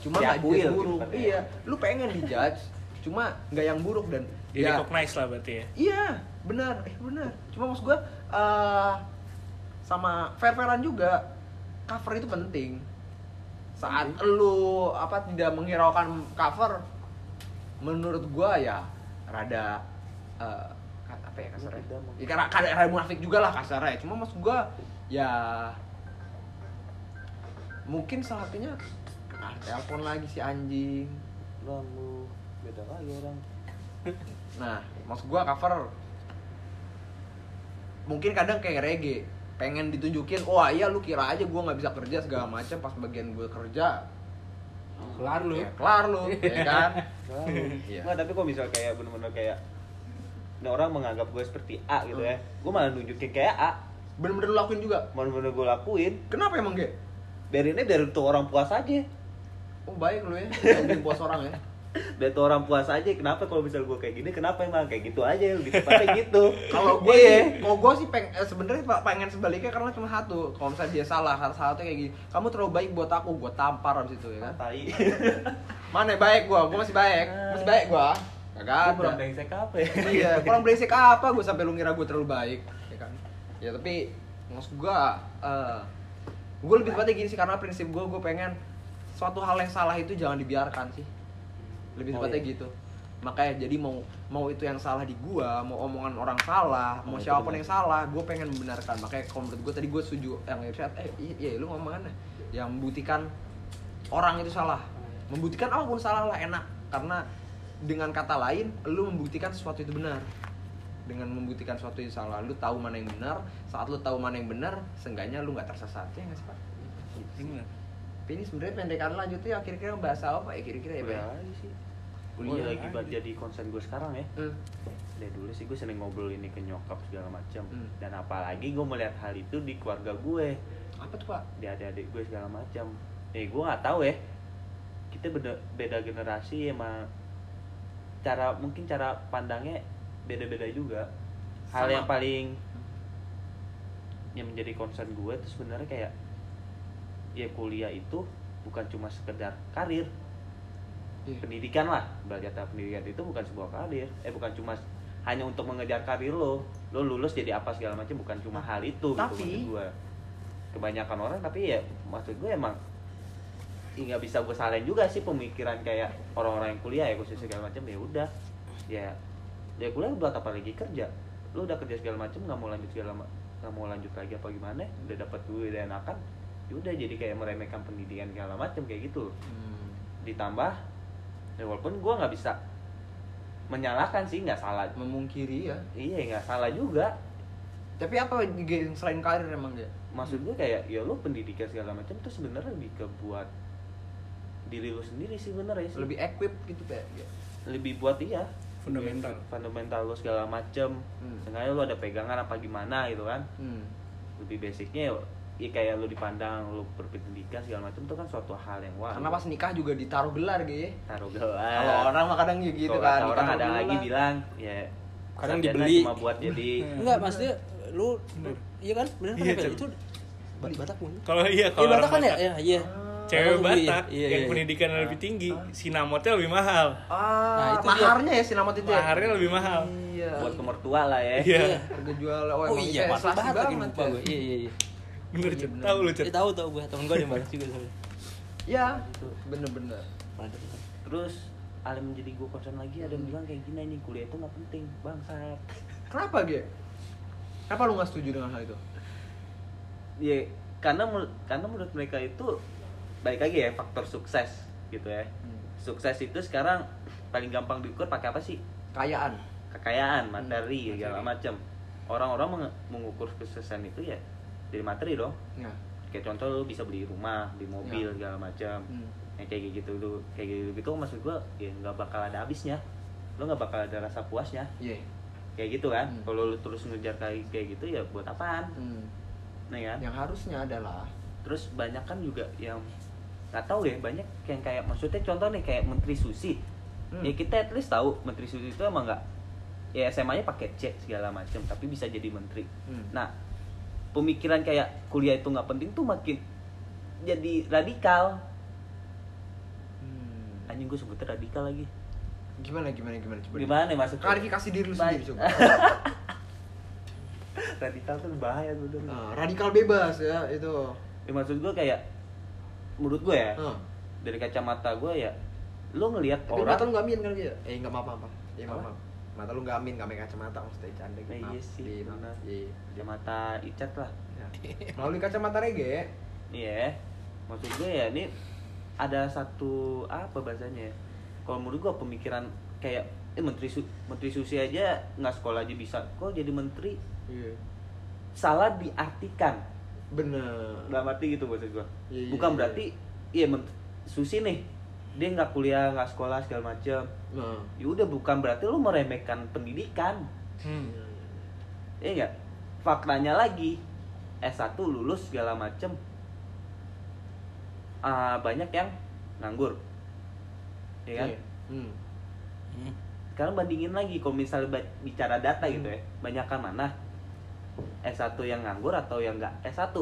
Cuma nggak lah buruk. gitu ya. iya lu pengen dijudge cuma nggak yang buruk dan di ya. recognize lah berarti ya. Iya benar. Eh benar. Cuma maksud gua eh, sama fair fairan juga cover itu penting. Saat lu apa tidak menghiraukan cover menurut gua ya rada ka- apa ya kasarnya? Ya, karena rada munafik juga lah kasarnya. Cuma maksud gua ya mungkin salah satunya ah, telepon lagi si anjing. Bang, lu beda lagi orang. Nah, maksud gua cover mungkin kadang kayak reggae pengen ditunjukin wah iya lu kira aja gua nggak bisa kerja segala macam pas bagian gue kerja kelar lu. Ya kelar lu ya kan? Iya. Nggak, tapi kok misal kayak bener-bener kayak ini orang menganggap gue seperti A gitu ya gue malah nunjukin kayak A. Bener-bener lu lakuin juga? Bener-bener gue lakuin. Kenapa emang ge? Biarinnya biar tuh orang puas aja. Oh baik lu ya anjing puas orang ya biar tuh orang puas aja kenapa kalau misal gue kayak gini kenapa emang kayak gitu aja lebih tepatnya gitu. Kalau gue sih kalau gue sih peng, eh, sebenarnya pengen sebaliknya karena cuma satu. Kalau misalnya dia salah salah satu kayak gini. Kamu terlalu baik buat aku gue tampar abis itu ya kan? Tai. Mana baik gue gue masih baik. Masih baik gue kagak gue ada kurang brengsek apa ya? Iya kurang berisik apa gue sampai lu ngira gue terlalu baik ya kan? Ya tapi maksud gue uh, gue lebih tepatnya gini sih karena prinsip gue gue pengen suatu hal yang salah itu jangan dibiarkan sih lebih Oh, tepatnya iya. gitu. Makanya jadi mau mau itu yang salah di gua mau omongan orang salah mau Oh, itu siapa pun yang salah gue pengen membenarkan. Makanya kalau menurut gue tadi gue setuju yang Irsyad eh iya, iya lu ngomong mana? Yang membuktikan orang itu salah. Membuktikan apa pun salah lah enak. Karena dengan kata lain lu membuktikan sesuatu itu benar. Dengan membuktikan sesuatu itu salah lu tahu mana yang benar. Saat lu tahu mana yang benar seenggaknya lu nggak tersesat. Ya nggak sih pak? Bener. Tapi ini sebenarnya pendekan lanjutnya kira-kira bahasa apa? Ya kira-kira ya, Pak? Kuliah aja sih Kuliah lagi buat jadi konsen gue sekarang ya Hmm. dari dulu sih gue sering ngobrol ini ke nyokap segala macam Hmm. dan apalagi gue melihat hal itu di keluarga gue Apa tuh, Pak? di adik-adik gue segala macam eh gue nggak tahu ya kita beda beda generasi emang cara mungkin cara pandangnya beda-beda juga hal Sama. yang paling yang menjadi concern gue itu sebenarnya kayak ya kuliah itu bukan cuma sekedar karir Iya. pendidikan lah belajar tahap pendidikan itu bukan sebuah karir. Eh bukan cuma hanya untuk mengejar karir lo. Lo lulus jadi apa segala macam bukan cuma hal itu Tapi- gitu gue kebanyakan orang tapi ya maksud gue emang ya nggak bisa gue salahin juga sih pemikiran kayak orang-orang yang kuliah ya khusus segala macam ya udah. Ya ya kuliah buat apa lagi? Kerja. Lo udah kerja segala macam nggak mau lanjut segala nggak mau lanjut lagi apa gimana udah dapat duit dan enakan ya udah jadi kayak meremehkan pendidikan segala macam kayak gitu. Hmm. ditambah ya walaupun gue nggak bisa menyalahkan sih nggak salah Memungkiri ya. iya nggak salah juga Tapi apa yang selain karir emang dia? maksud gue kayak ya lo pendidikan segala macam tuh sebenarnya lebih ke buat diri lo sendiri sih sebenarnya sih Lebih equip gitu, Pak. Ya. lebih buat iya Fundamental. fundamental lo segala macem Hmm. sengaja lo ada pegangan apa gimana gitu kan Hmm. lebih basicnya ya, ya kayak lo dipandang lo berpendidikan segala macam itu kan suatu hal yang wah Karena pas nikah juga ditaruh gelar gitu. ya. taruh gelar Kalau orang mah kadang gitu Kalau kan. orang ada gelar. lagi bilang ya Kadang dibeli. cuma buat jadi Enggak, maksudnya lu iya kan? Bener kan Iya, itu Bat- Batak bukan? Kalau iya Iya kalau Batak orang kan ya? Iya, iya. Cewek Batak beli, Batak iya, yang iya. pendidikan lebih tinggi, sinamotnya lebih mahal. Ah, Nah, itu maharnya ya sinamot itu ya. Maharnya lebih mahal. Iya. buat ke mertua lah ya Iya. Harga jual oh, Oh iya, lagi banget lupa ya. gue. Iya, iya, iya. Bener, Iya, bener. Tahu lu, Cet. Eh, tahu tahu gue, temen gue yang Batak juga soalnya. Ya, bener-bener. Batak. terus ada menjadi gue concern lagi ada yang bilang kayak gini ini kuliah itu nggak penting bangsat Kenapa, Ge? Kenapa lu gak setuju dengan hal itu? ya karena karena menurut mereka itu balik lagi ya faktor sukses gitu ya sukses itu sekarang paling gampang diukur pakai apa sih Kayaan. kekayaan materi Hmm, segala macam orang-orang mengukur kesuksesan itu ya dari materi dong Ya. kayak contoh lu bisa beli rumah beli mobil Ya. segala macam Hmm. yang kayak gitu tuh kayak gitu gitu maksud gua ya nggak bakal ada habisnya lo nggak bakal ada rasa puasnya Iya. kayak gitu kan Hmm. kalau lu terus ngejar kayak kayak gitu ya buat apaan Hmm. nih kan Yang harusnya adalah terus banyak kan juga yang nggak tahu ya banyak yang kayak maksudnya contoh nih kayak menteri susi Hmm. ya kita at least tahu menteri susi itu emang nggak ya SMA-nya pakai C segala macam tapi bisa jadi menteri Hmm. nah pemikiran kayak kuliah itu nggak penting tuh makin jadi radikal Hmm. anjing gue sebutnya radikal lagi Gimana gimana gimana coba. gimana ya maksudnya Klarifikasi diri lu sendiri coba. radikal tuh bahaya tuh Nah, radikal bebas ya itu. ya, maksud gue kayak menurut gue ya Nah. dari kacamata gue ya lo ngelihat Tapi orang mata lu gak amin kan gitu? Eh nggak apa-apa. Iya maaf. Apa? maaf. Mata lu gak amin, gak pakai kacamata maksudnya canda gitu. Nah, Maaf. iya sih, Iya, maaf. benar. Iya. kacamata icat lah Ya. Melalui kacamata reggae. Iya, maksud gue ya ini ada satu apa bahasanya? ya? Kalau menurut gue pemikiran kayak eh menteri Su- menteri susi aja nggak sekolah aja bisa kok jadi menteri Iya. salah diartikan Bener. dalam arti gitu maksud gue Iya, iya, bukan iya. berarti iya ment- susi nih dia nggak kuliah nggak sekolah segala macam Nah. ya udah bukan berarti lu meremehkan pendidikan Hmm. Iya nggak? Faktanya lagi S1 lulus segala macem ah, banyak yang nganggur. Iya kan? Iya. Hmm. Hmm. Sekarang bandingin lagi kalau misalnya bicara data gitu ya. Banyakan mana? S1 yang nganggur atau yang nggak S1?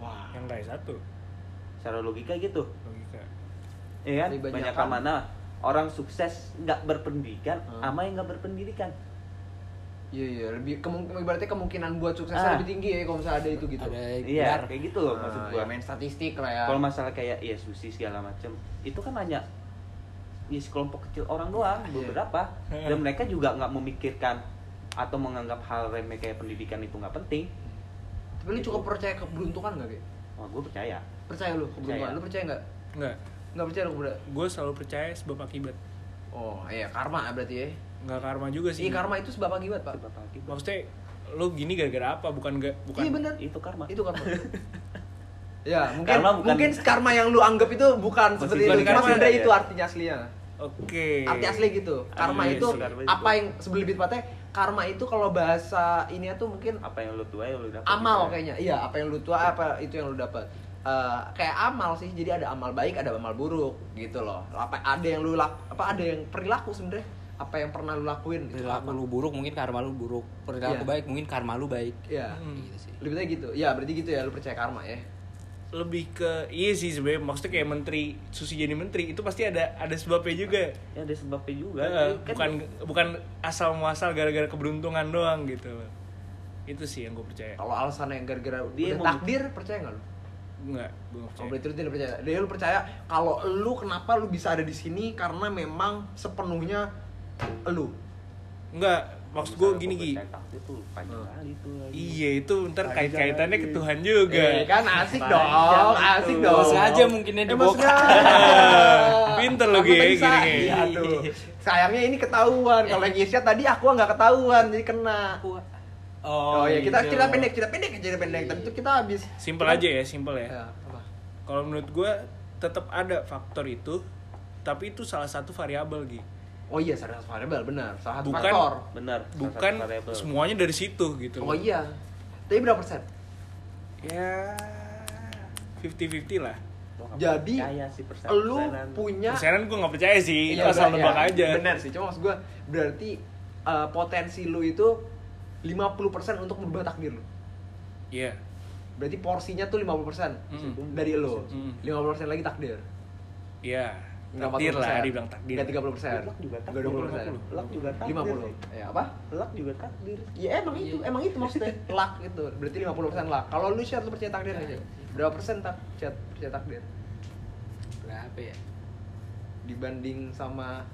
Wah. Yang kayak satu Secara logika gitu. logika. Iya kan? Banyakan mana? Orang sukses nggak berpendidikan Hmm. sama yang nggak berpendidikan. Iya iya, lebih kemungkinan berarti kemungkinan buat suksesnya Ah. lebih tinggi ya kalau misalnya ada itu gitu. Ada Iya, gelar. kayak gitu loh maksud Ah, gua. ya main statistik lah ya. kalau masalah kayak ya susi segala macam itu kan hanya ya sekelompok kecil orang doang Iya. beberapa dan mereka juga nggak memikirkan atau menganggap hal remeh kayak pendidikan itu nggak penting Tapi lu cukup percaya keberuntungan gak, Ge? wah gue percaya Percaya lu keberuntungan? Percaya. Lu percaya nggak? Enggak. Nggak percaya lu keberuntungan? Gue selalu percaya sebab akibat. Oh, iya karma berarti ya. Enggak karma juga sih. Iya, karma itu sebab akibat, Pak. sebab akibat Maksudnya lu gini gara-gara apa? Bukan gak bukan Iya bener. itu karma Itu karma. Ya, mungkin Karma bukan- mungkin karma yang lu anggap itu bukan seperti Bukan itu. Karma, sebenarnya ya. itu artinya aslinya. Oke. Arti asli gitu. Karma Iya itu. Karma apa itu. yang sebelum lebih tepatnya karma itu kalau bahasa ini tuh mungkin apa yang lu tuai lu dapat amal gitu ya. kayaknya. Iya, apa yang lu tua apa itu yang lu dapat. Eh, kayak amal sih. Jadi ada amal baik, ada amal buruk gitu loh. Apa ada yang lu apa ada yang perilaku sebenarnya? Apa yang pernah lu lakuin? itu perilaku lu buruk mungkin karma lu buruk perilaku Iya. baik mungkin karma lu baik Iya. Hmm. gitu sih Lebih tepatnya gitu. Ya, berarti gitu ya lu percaya karma ya. Lebih ke iya sih sebenarnya maksudnya kayak menteri Susi jadi menteri itu pasti ada ada sebabnya juga. ya ada sebabnya juga Kan bukan bukan asal muasal gara-gara keberuntungan doang gitu. Itu sih yang gue percaya. Kalau alasannya gara-gara Dia udah takdir, percaya nggak lu? Enggak, gue nggak Oh, percaya. berarti lu tidak percaya. Dia lu percaya kalau lu kenapa lu bisa ada di sini karena memang sepenuhnya lu. Enggak, maksud gue gini gua Gi. panjang Hmm. kali tuh lagi. Iya itu ntar Panjang kait-kaitannya ke. Tuhan juga. Eh, kan asik Panjang dong, itu. asik dong. Sengaja mungkinnya dibongkar. sengaja. Pinter lu, Aku Gi, gini. Aduh. Sayangnya ini ketahuan. Kalau yang Irsyad tadi aku nggak ketahuan, jadi kena. Oh, ya kita gitu. kita pendek, kita pendek aja kita pendek. Tapi itu kita habis. Simpel aja ya, simpel ya. Ya? Kalau menurut gue tetap ada faktor itu, tapi itu salah satu variabel Gi. Oh iya, salah satu variabel benar. Salah satu Bukan- faktor. benar Bukan satu variabel. semuanya dari situ gitu. Oh iya. Tapi berapa persen? Ya 50-50 lah. Gua nggak Jadi, sih persen Lu persenan. punya Persenan gue gak percaya sih, itu Iya, asal iya, nebak aja. Benar sih, cuma maksud gue berarti uh, potensi lu itu 50% untuk merubah takdir lu. Iya. Berarti porsinya tuh 50% Mm. dari lu. Mm. 50% lagi takdir. Iya. Enggak Takdir 40%. lah, dibilang takdir. Enggak 30%. Luck juga Enggak takdir. 20%. Luck juga takdir. 50. Ya apa? Luck juga takdir. Ya emang itu, emang itu maksudnya luck itu. Berarti 50% luck. Kalau lu Syed, lu percaya takdir Iya, aja. iya. Berapa persen tak Syed, percaya takdir? berapa ya Dibanding sama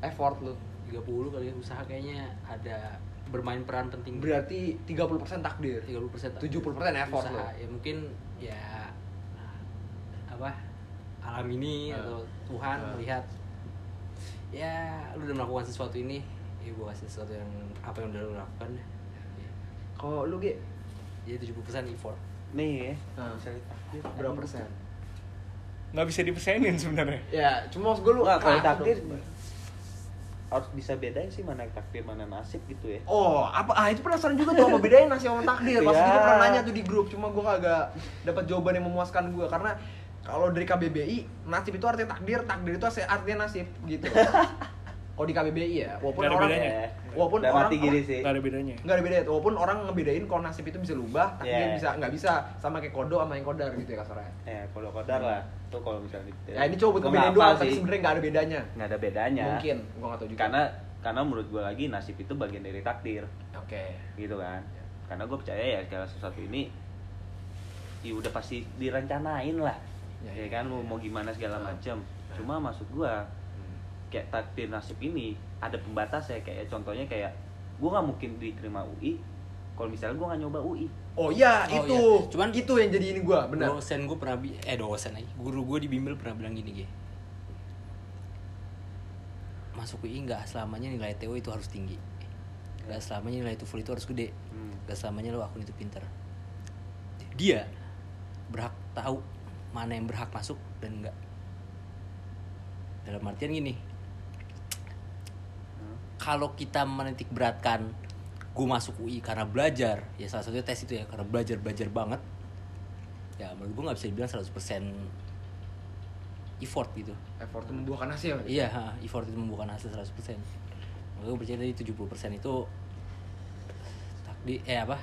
effort lu. 30 kali ya usaha kayaknya ada bermain peran penting Berarti 30% takdir. 30% 70% effort usaha. lo. ya mungkin ya apa alam ini Ah. atau Tuhan Ah. melihat ya lu udah melakukan sesuatu ini ya gua kasih sesuatu yang apa yang udah lu lakukan ya, Kalau lu Ge, ya 70% effort Nih ya, Ah. misalnya takdir. berapa persen? Nggak bisa dipersenin sebenarnya. Ya, cuma maksud gue lu Wah, kalau ah, takdir. Harus bisa bedain sih mana takdir mana nasib gitu ya. Oh, apa? Ah, itu penasaran juga tuh apa bedain nasi sama takdir. Pas Iya. itu pernah nanya tuh di grup, cuma gue kagak dapat jawaban yang memuaskan gue karena kalau dari KBBI nasib itu artinya takdir, takdir itu artinya nasib gitu. Oh di KBBI ya, walaupun ada orang bedanya. Ya. Walaupun orang- gini sih. Nggak ada bedanya. nggak ada beda walaupun orang ngebedain kalau nasib itu bisa lubah, takdir Yeah. bisa nggak bisa sama kayak kodo sama yang kodar gitu ya kasarnya. Eh, kalau kodar lah. Tuh kalau misalnya Ya ini coba buat ngebedain doang, tapi sih. sebenarnya nggak ada bedanya. nggak ada bedanya. Mungkin, gua nggak tahu juga. Karena karena menurut gua lagi nasib itu bagian dari takdir, Oke. gitu kan. Ya. Karena gue percaya ya segala sesuatu ini ya udah pasti direncanain lah. Ya, Ya, ya, kan ya, mau ya. mau gimana segala Ah. macam. Cuma maksud gua kayak takdir nasib ini ada pembatas ya kayak contohnya kayak gua nggak mungkin diterima UI kalau misalnya gua nggak nyoba UI Oh iya, Oh, itu. iya. Cuman- itu yang jadi ini gua, benar. dosen gue pernah bi- eh dosen lagi guru gue di bimbel pernah bilang gini Ge. masuk UI nggak selamanya nilai TO itu harus tinggi nggak selamanya nilai TOEFL itu harus gede Hmm. nggak selamanya lo akun itu pinter dia berhak tahu mana yang berhak masuk dan enggak dalam artian gini. Kalau kita menitik beratkan gue masuk UI karena belajar. Ya salah satunya tes itu ya karena belajar belajar banget. Ya menurut gue nggak bisa dibilang 100% effort gitu. Effort itu membuahkan hasil. iya ha, effort itu membuahkan hasil 100% Makanya gue percaya tadi 70% itu takdi eh apa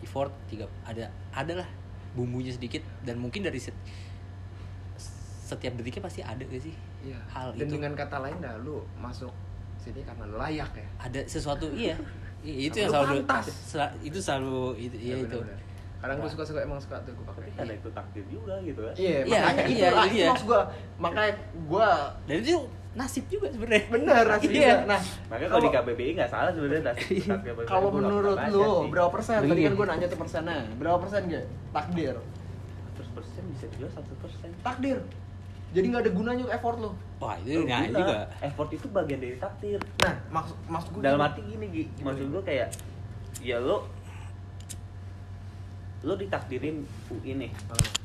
effort tiga ada ada lah bumbunya sedikit dan mungkin dari set- setiap detiknya pasti ada gak sih Iya. hal Dan itu? dengan kata lain dah lu masuk sini karena lu layak ya. ada sesuatu iya I- itu yang selalu pantas. itu selalu itu iya Ya, itu. Kadang gue suka suka emang suka tuh gue pakai. tapi kan itu takdir juga gitu kan Iya, Iya, makanya itu iya, lah, itu iya. maksud gue. Makanya gue dan itu nasib juga sebenarnya bener nasib Iya. juga. Nah, makanya kalau di KBBI nggak salah sebenarnya nasib Iya. kalau menurut lu berapa persen? Tadi kan gue nanya tuh persennya. Berapa persen gak? Takdir. 100% bisa juga satu persen Takdir. Jadi nggak ada gunanya effort lu. wah itu nah juga. Effort itu bagian dari takdir. Nah, maksud maksud gue dalam arti gini Gi. maksud gue kayak ya lo lo ditakdirin UI nih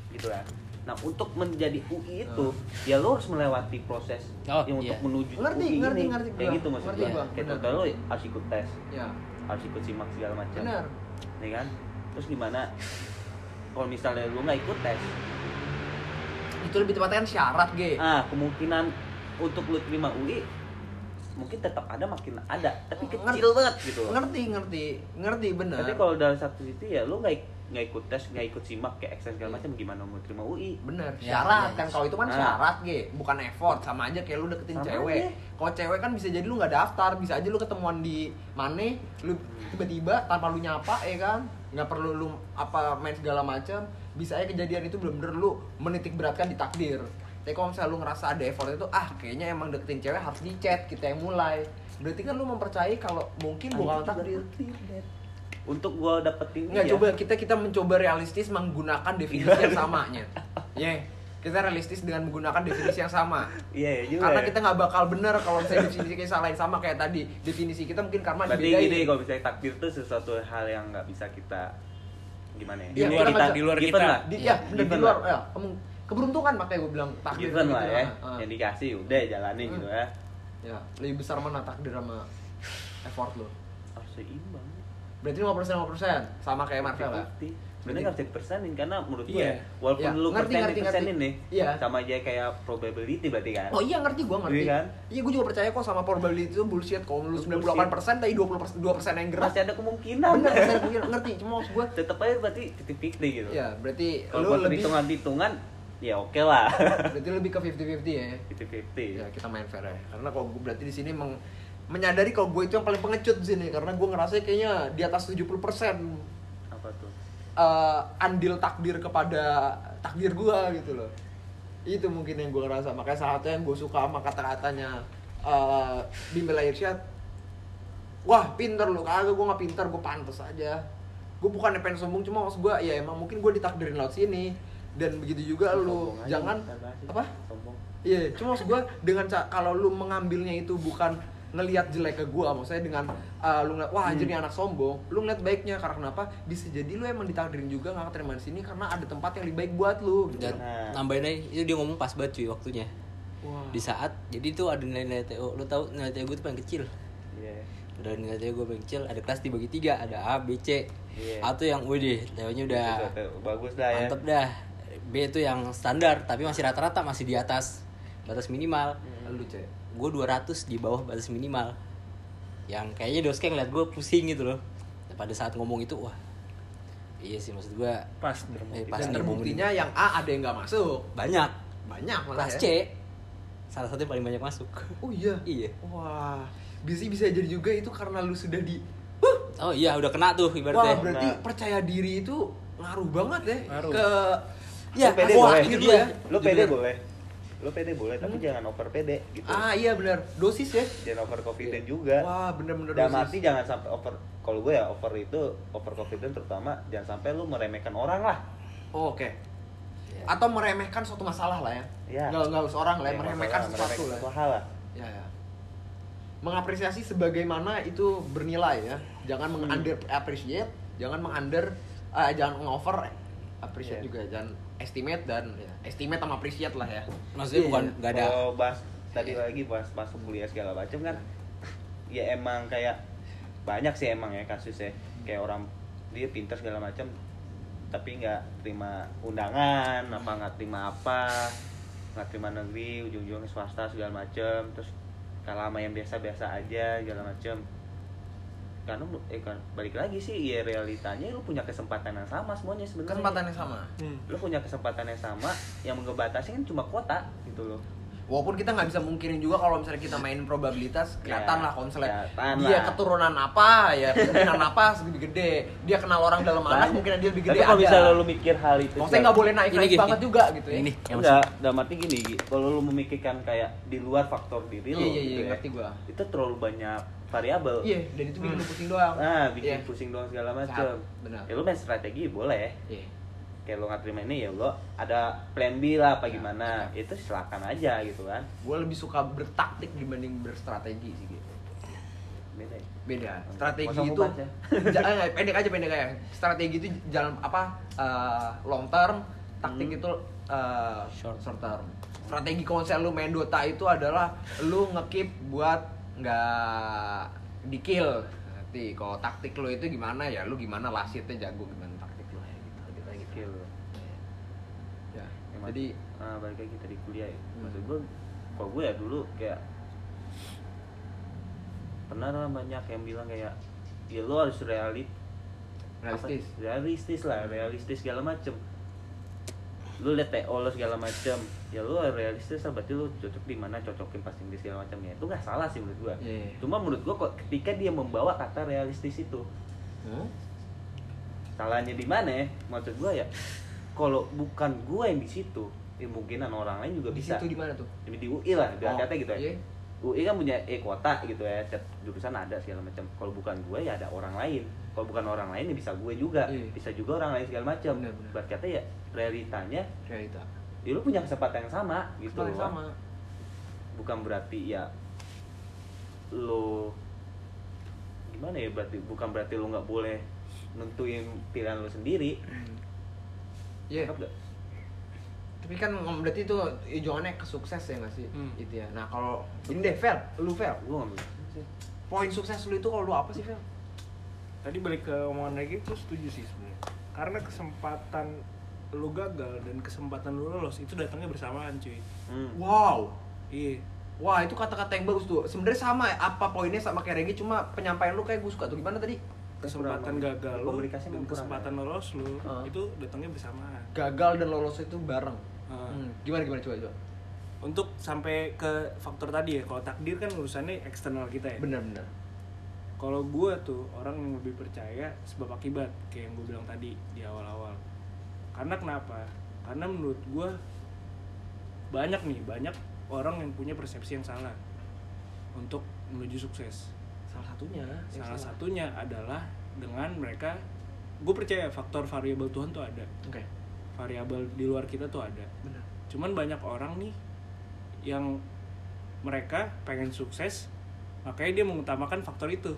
gitu ya nah untuk menjadi UI itu ya lo harus melewati proses Oh, yang iya. untuk menuju Ngerti, UI ngerti, ini. ngerti kayak gitu maksud Ngerti kayak benar. contoh lo harus ikut tes. Ya harus ikut simak segala macam. Benar. Nih kan? Terus gimana? Kalau misalnya lu nggak ikut tes itu lebih tepatnya kan syarat ge. Ah kemungkinan untuk lu terima UI mungkin tetap ada makin ada. Tapi Ngerti. kecil banget gitu. loh ngerti ngerti. Ngerti benar tapi kalau dalam satu sisi ya lu nggak nggak ikut tes nggak ikut simak kayak eksen segala macam gimana mau terima UI bener Ya, syarat. iya, kan kalau itu kan Nah. syarat ge. Bukan effort sama aja kayak lu deketin Sama cewek. kalau cewek kan bisa jadi lu nggak daftar bisa aja lu ketemuan di mana lu tiba-tiba tanpa lu nyapa ya kan? Nggak perlu lu apa main segala macam bisa aja kejadian itu bener-bener lu menitik beratkan di takdir tapi kalau misalnya lu ngerasa ada effort itu ah kayaknya emang deketin cewek harus di chat kita yang mulai berarti kan lu mempercayai kalau mungkin bukan takdir untuk gua dapetin Nggak, dia, coba kita kita mencoba realistis menggunakan definisi yang samanya. Ya, kita realistis dengan menggunakan definisi yang sama. iya iya juga Karena ya. kita nggak bakal bener kalau misalnya definisi kita salahin sama kayak tadi. Definisi kita mungkin karena berarti gini kalau misalnya takdir itu sesuatu hal yang nggak bisa kita gimana ya Di luar kita di luar given kita. lah. Di, Iya, ya, bener, di luar lah. ya, keberuntungan makanya gue bilang takdir given gitu lah ya Ah, ah. yang dikasih udah jalanin Hmm. gitu ya Ya, lebih besar mana takdir sama effort lo? harus seimbang Berarti 50% 50% sama kayak Marvel ya. 50-50. Sebenarnya bisa dipersenin karena menurut gue Iya. ya, walaupun Iya, lu ngerti, persen ngerti, persenin ngerti. nih Iya. sama aja kayak probability berarti kan Oh iya ngerti gue ngerti. Iya kan? Iya gue juga percaya kok sama probability itu bullshit. Kalau lu 98% tapi 20% 2% yang gerak. masih ada kemungkinan Bener, saya mungkin ngerti. Cuma maksud gue tetap aja berarti titik-titik gitu Ya, berarti kalau lu buat lebih hitungan-hitungan ya oke lah berarti lebih ke 50-50 ya. titik-titik Ya, kita main fair ya. Karena kalau gue berarti di sini meng menyadari kalau gue itu yang paling pengecut di sini karena gue ngerasa kayaknya di atas 70% apa eh, andil takdir kepada takdir gue gitu loh. Itu mungkin yang gue ngerasa. Makanya salah satu yang gue suka sama kata-katanya eh Bimbel Irsyad. Wah, pinter lu. Kagak gue nggak pinter, gue pantas aja. Gue bukan pengen sombong, cuma maksud gue ya emang mungkin gue ditakdirin laut sini. Dan begitu juga lu Sombong aja, jangan apa? sombong Iya, cuma maksud gue dengan kalau lu mengambilnya itu bukan ngelihat jelek ke gua maksudnya dengan uh, lu ngeliat wah anjir nih anak sombong. Lu ngeliat baiknya karena kenapa? Bisa jadi lu emang ditakdirin juga nggak keterima di sini karena ada tempat yang lebih baik buat lu gitu. dan Nah. nambahin aja itu dia ngomong pas banget cuy waktunya. Wah. Di saat jadi tuh ada nilai-nilai TO lu tahu nilai TO gue tuh paling kecil. Iya. Udah nilai TO gue paling kecil ada kelas dibagi tiga ada A B C. Iya. A tuh yang udah TO nya udah bagus dah ya. mantep dah. B itu yang standar tapi masih rata-rata masih di atas. Batas minimal. Lu cek gue 200 di bawah batas minimal. Yang kayaknya doske ngeliat gue pusing gitu loh. Pada saat ngomong itu wah iya sih maksud gue Pas eh, pas dan terbuktinya yang A ada yang nggak masuk. Banyak. Banyak malah kelas ya. C salah satu yang paling banyak masuk. Oh iya? Iya. Wah bisa bisa jadi juga itu karena lu sudah di oh iya udah kena tuh wah ibaratnya berarti Nah. percaya diri itu ngaruh banget ya Ngaruh. ke ya Lu pede wah, boleh. itu Lu dia. ya. lu pede boleh lu pede boleh tapi jangan over pede gitu ah iya benar dosis ya jangan over confident juga wah bener-bener dosis. arti jangan sampai over kalau gue ya over itu over confident terutama jangan sampai lu meremehkan orang lah Oh, oke. Iya. Atau meremehkan suatu masalah lah ya. Iya. Nggak nggak harus orang lah, ya, Ya, meremehkan masalah, sesuatu lah. meremehkan suatu hal lah Ya, ya. Mengapresiasi sebagaimana itu bernilai ya. Jangan Hmm. meng-under appreciate, jangan meng-under eh, jangan over appreciate Iya. juga, jangan estimate dan ya, estimate sama appreciate lah ya. maksudnya Iya, bukan iya. gak ada kalau bahas tadi Iya. lagi bahas masuk kuliah segala macam kan ya emang kayak banyak sih emang ya kasusnya kayak orang dia pintar segala macam tapi nggak terima undangan apa nggak terima apa nggak terima negeri ujung-ujungnya swasta segala macam terus kalau sama yang biasa-biasa aja segala macam karena lu- eh kan balik lagi sih ya realitanya lu punya kesempatan yang sama semuanya sebenarnya Kesempatannya sama. Hmm. lu punya kesempatan yang sama yang ngebatasi kan cuma kuota gitu loh Walaupun kita nggak bisa mungkinin juga kalau misalnya kita main probabilitas kelihatan Ya, lah kalau misalnya kelihatan dia lah. keturunan apa ya pimpinan apa lebih gede dia kenal orang dalam anak mungkin dia lebih gede tapi kalau misalnya lu mikir hal itu Maksudnya nggak boleh naik naik banget juga gitu ya. ini yang enggak dalam arti gini Gi. kalau lu memikirkan kayak di luar faktor diri Iya lu iya iya gitu ya, ngerti gua. itu terlalu banyak variabel Iya, dan itu bikin lu pusing doang. nah bikin Iya. pusing doang segala macam benar. ya lu main strategi boleh Iya. kayak lu nggak terima ini ya lu ada plan B lah apa Ya, gimana itu silakan aja gitu kan Gue lebih suka bertaktik dibanding berstrategi sih gitu. beda ya? Beda. Strategi Kosong itu ubah, ya. Eh, pendek aja pendek aja. Strategi itu jalan apa? eh, long term, taktik Hmm. itu uh, Short. short term. Strategi konser lu main Dota itu adalah lu ngekip buat nggak di kill. Nanti kalau taktik lu itu gimana ya lu gimana lasitnya jago gimana taktik ya gitu gitu gitu. Skill. Ya. Jadi ah, balik lagi tadi kuliah ya. Hmm. Maksud gue, kalau gue ya dulu kayak pernah lah banyak yang bilang kayak ya lo harus realit realistis. apa, realistis lah realistis segala macem lu liat TO lo segala macem ya lu realistis lah berarti lu cocok di mana cocokin passing di segala macam ya itu nggak salah sih menurut gua Iya. cuma menurut gua kok ketika dia membawa kata realistis itu Hmm? salahnya di mana ya maksud gua ya kalau bukan gua yang di situ ya mungkinan orang lain juga Di bisa situ di mana tuh? di, di UI lah di Oh, gitu ya iya. UI kan punya e kuota gitu ya setiap jurusan ada segala macam kalau bukan gue ya ada orang lain kalau bukan orang lain ya bisa gue juga Iya. bisa juga orang lain segala macam berarti kata ya realitanya Realita. ya lu punya kesempatan yang sama gitu Kesempatan loh. sama. bukan berarti ya lo gimana ya berarti bukan berarti lo nggak boleh nentuin pilihan lo sendiri Iya. Nggak? Tapi kan berarti itu hitungannya ke sukses ya nggak sih? Hmm. Itu ya. Nah kalau ini deh, Fel, lu Fel, gue ngambil sih poin sukses lu itu kalau lu apa sih Fel? tadi balik ke omongan lagi itu setuju sih sebenarnya karena kesempatan lu gagal dan kesempatan lu lolos itu datangnya bersamaan cuy hmm. Wow, iya wah itu kata-kata yang bagus tuh. Sebenarnya sama ya, apa poinnya sama kayak Regi, cuma penyampaian lu kayak gue suka tuh gimana tadi? kesempatan Kurang- gagal lu komunikasi dan kesempatan ya. lolos lu Ah. itu datangnya bersamaan Gagal dan lolos itu bareng. Ah. Hmm, Gimana gimana coba coba. untuk sampai ke faktor tadi ya kalau takdir kan urusannya eksternal kita ya Bener-bener. kalau gue tuh orang yang lebih percaya sebab akibat kayak yang gue bilang tadi di awal-awal karena kenapa karena menurut gue banyak nih banyak orang yang punya persepsi yang salah untuk menuju sukses Salah satunya. yang salah satunya adalah dengan mereka gue percaya faktor variabel Tuhan tuh ada Oke. Variabel di luar kita tuh ada Bener. cuman banyak orang nih yang mereka pengen sukses makanya dia mengutamakan faktor itu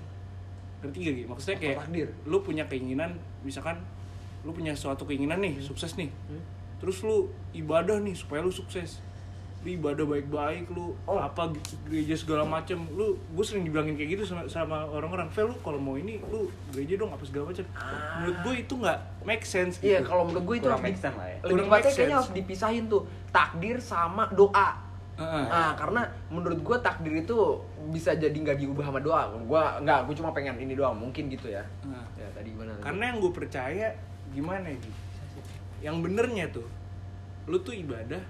ngerti gak Gi? maksudnya kayak takdir. lu punya keinginan misalkan lu punya suatu keinginan nih sukses nih Hmm? terus lu ibadah nih supaya lu sukses ibadah baik-baik lu Oh. apa gitu, gereja segala macem lu gue sering dibilangin kayak gitu sama, sama orang-orang Fel lu kalau mau ini lu gereja dong apa segala macem Ah. menurut gue itu nggak make sense Iya, gitu. kalau menurut gue itu Kurang harus make sense lah ya. Lebih kayaknya harus dipisahin tuh takdir sama doa. Heeh. Nah, karena menurut gue takdir itu bisa jadi nggak diubah sama doa. Gue nggak, gue cuma pengen ini doang. Mungkin gitu ya. Nah. Ya tadi gimana? tadi? karena yang gue percaya gimana ya Gi? yang benernya tuh lu tuh ibadah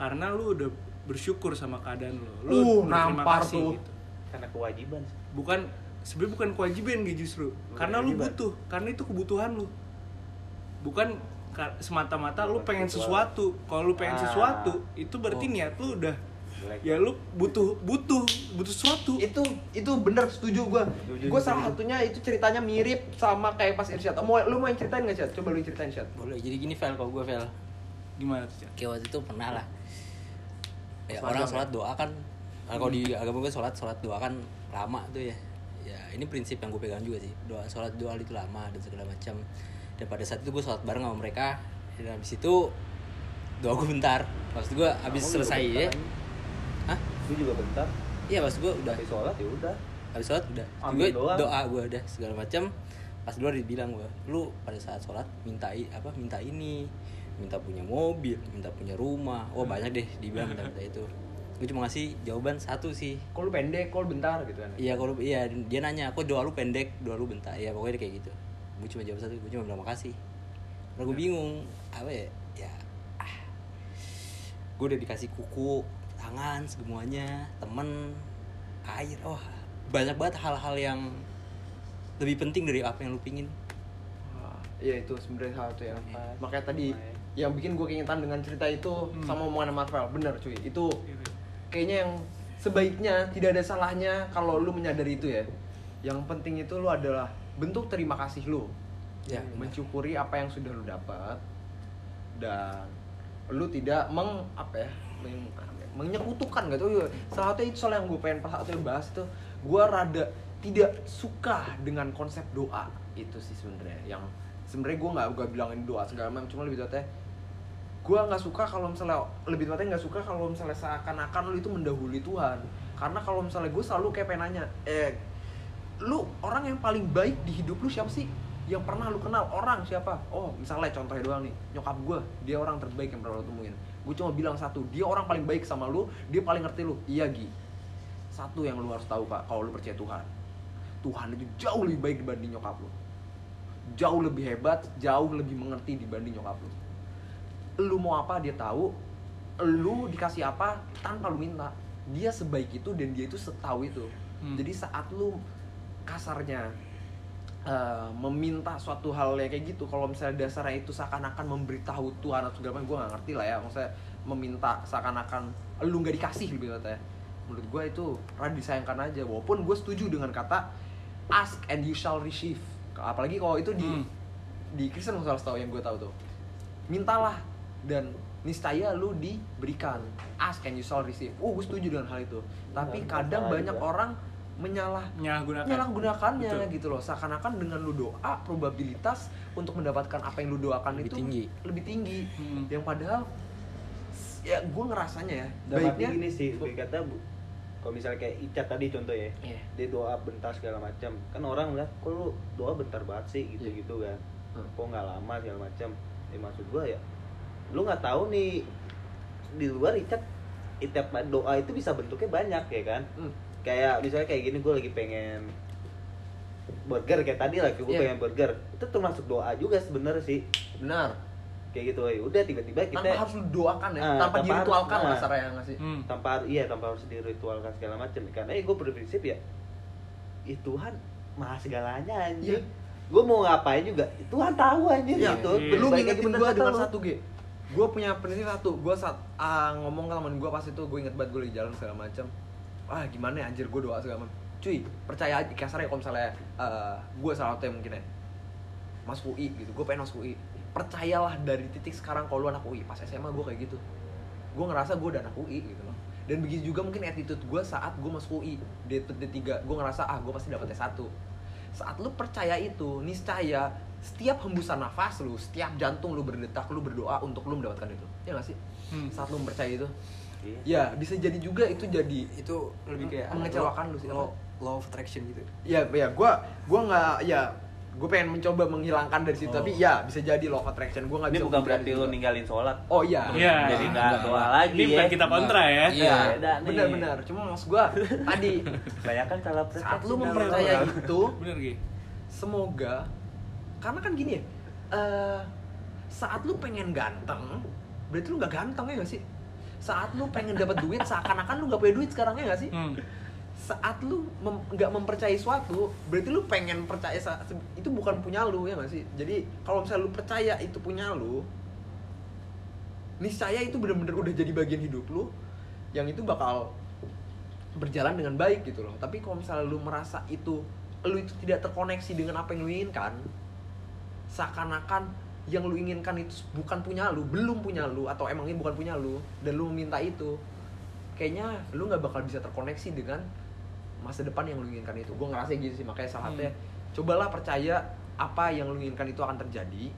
karena lu udah bersyukur sama keadaan lu lu Uh, nampar kasih tuh. gitu. karena kewajiban bukan sebenarnya bukan kewajiban Gi, justru karena lu kewajiban. butuh karena itu kebutuhan lu bukan ka- semata-mata lu Bukan pengen sesuatu kalau lu pengen Ah. sesuatu itu berarti Oh. niat lu udah ya lu butuh butuh butuh sesuatu itu itu bener setuju gue. Setuju, Gue setuju. salah satunya itu ceritanya mirip sama kayak pas Irsyad. Oh, mau lu mau yang ceritain nggak Syad? Coba lu ceritain Syad. boleh jadi gini Vel kalau gue Vel gimana tuh kayak waktu itu pernah lah ya, orang magang sholat doa kan nah, kalau di agama gue sholat sholat doa kan lama tuh ya. Ya ini prinsip yang gue pegang juga sih. Doa sholat doa itu lama dan segala macam. Dan pada saat itu gue sholat bareng sama mereka. Dan habis itu doa gue bentar. Maksud gue habis selesai ya. Hah? Lu juga bentar. iya maksud gue udah. Habis sholat ya udah. habis sholat udah. Gue doa gue udah segala macam. Pas dulu dibilang gue lu pada saat sholat minta i- apa minta ini minta punya mobil minta punya rumah. Wah banyak deh dibilang minta minta itu. Gue cuma ngasih jawaban satu sih. Kok lu pendek, kok lu bentar? Gitu kan. iya kalau iya dia nanya kok doa lu pendek? Doa lu bentar. Ya pokoknya kayak gitu. Gue cuma jawab satu gue cuma bilang makasih. Karena gue bingung apa ya ya ah, gue udah dikasih kuku tangan semuanya temen air wah. Banyak banget hal-hal yang lebih penting dari apa yang lu pingin. Iya itu sebenarnya salah satu yang Nafas, makanya tadi lumayan. Yang bikin gue keingetan dengan cerita itu Hmm. sama omongan Marvel bener cuy itu Gitu. kayaknya yang sebaiknya tidak ada salahnya kalau lu menyadari itu ya yang penting itu lu adalah bentuk terima kasih lu ya benar. mensyukuri apa yang sudah lu dapat dan lu tidak meng apa ya meng- menyekutukan gitu ya salah satu itu soal yang gue pengen pas satu bahas itu gue rada tidak suka dengan konsep doa itu sih sebenarnya yang sebenarnya gue nggak gue bilangin doa segala macam cuma lebih tepatnya gue nggak suka kalau misalnya lebih tepatnya nggak suka kalau misalnya seakan-akan lu itu mendahului Tuhan. Karena kalau misalnya gue selalu kayak pengen nanya eh lu orang yang paling baik di hidup lu siapa sih? Yang pernah lu kenal? Orang siapa? Oh misalnya contohnya doang nih nyokap gue dia orang terbaik yang pernah lu temuin. Gue cuma bilang satu dia orang paling baik sama lu dia paling ngerti lu. Iya Gi. Satu yang lu harus tahu pak kalau lu percaya Tuhan. Tuhan itu jauh lebih baik dibanding nyokap lu. Jauh lebih hebat jauh lebih mengerti dibanding nyokap lu lu mau apa dia tahu. Lu dikasih apa tanpa lu minta. Dia sebaik itu dan dia itu setahu itu. Hmm. jadi saat lu kasarnya eh, meminta suatu hal yang kayak gitu kalau misalnya dasarnya itu seakan-akan memberitahu Tuhan atau segala macam gue gak ngerti lah ya. Maksudnya meminta seakan-akan lu nggak dikasih lebih tepatnya menurut gue itu rada disayangkan aja. Walaupun gue setuju dengan kata ask and you shall receive. Apalagi kalau itu di Hmm. di Kristen salah tahu yang gue tahu tuh. Mintalah dan niscaya lu diberikan ask and you shall receive oh gue setuju dengan hal itu tapi Benar, kadang banyak juga. orang menyalah Menyalahgunakan. menyalahgunakannya Betul. gitu loh seakan-akan dengan lu doa probabilitas untuk mendapatkan apa yang lu doakan Lebih itu tinggi. lebih tinggi Hmm. yang padahal ya gue ngerasanya ya baiknya gini sih, lebih kata bu, kalau misalnya kayak Icat tadi contoh ya, Iya. dia doa bentar segala macam, kan orang bilang, kok lu doa bentar banget sih gitu gitu kan, Hmm. kok nggak lama segala macam, ya maksud gua ya, lu nggak tahu nih di luar Icat, tiap doa itu bisa bentuknya banyak ya kan, Hmm. kayak misalnya kayak gini gue lagi pengen burger kayak tadi lah, gue Iya. pengen burger, itu termasuk doa juga sebenarnya sih, benar kayak gitu ya udah tiba-tiba kita tanpa harus doakan ya Ah, tanpa tanpa diritualkan harus- lah ah. kasarnya nggak sih Hmm. tanpa iya tanpa harus diritualkan segala macam karena ya gue berprinsip ya ya Tuhan maha segalanya anjing Iya. gue mau ngapain juga Tuhan tahu anjing Iya, gitu iya. lu ngingetin bener gue dengan satu G gue punya prinsip satu gue saat ah, ngomong ke temen gue pas itu gue inget banget gue lagi jalan segala macam ah gimana ya anjir gue doa segala macam cuy percaya aja kasarnya kalau misalnya gue salah satu yang mungkin ya. Masuk UI gitu gue pengen masuk UI percayalah dari titik sekarang kalau lu anak UI pas SMA gue kayak gitu. Gue ngerasa gue udah anak UI gitu loh. Dan begitu juga mungkin attitude gue saat gue masuk UI D, D3 gue ngerasa ah gue pasti dapet S1 saat lu percaya itu niscaya setiap hembusan nafas lu setiap jantung lu berdetak lu berdoa untuk lu mendapatkan itu ya gak sih Hmm. saat lu percaya itu Iya. ya bisa jadi juga itu jadi itu lebih kayak Mengecewakan lu sih, law, law of attraction gitu ya ya gue gue nggak ya gue pengen mencoba menghilangkan dari situ Oh. tapi ya bisa jadi law of attraction gue nggak ini bisa bukan membuktikan berarti juga. ninggalin sholat oh iya Iya. jadi nggak Enggak. doa lagi Ini bukan ya kita kontra ya. Iya. Benar-benar cuma maksud gue tadi banyak kan salah saat lu mempercayai itu Bener semoga karena kan gini ya eh, saat lu pengen ganteng berarti lu nggak ganteng ya gak sih? Saat lu pengen dapat duit seakan-akan lu nggak punya duit sekarang ya gak sih? Hmm. saat lu mem- nggak mempercayai suatu berarti lu pengen percaya itu bukan punya lu ya gak sih? Jadi kalau misalnya lu percaya itu punya lu niscaya itu bener-bener udah jadi bagian hidup lu yang itu bakal berjalan dengan baik gitu loh. Tapi kalau misalnya lu merasa itu lu itu tidak terkoneksi dengan apa yang lu inginkan seakan-akan yang lu inginkan itu bukan punya lu belum punya lu atau emang ini bukan punya lu dan lu meminta itu kayaknya lu nggak bakal bisa terkoneksi dengan masa depan yang lu inginkan itu. Gue ngerasa gitu sih makanya salah satunya cobalah percaya apa yang lu inginkan itu akan terjadi.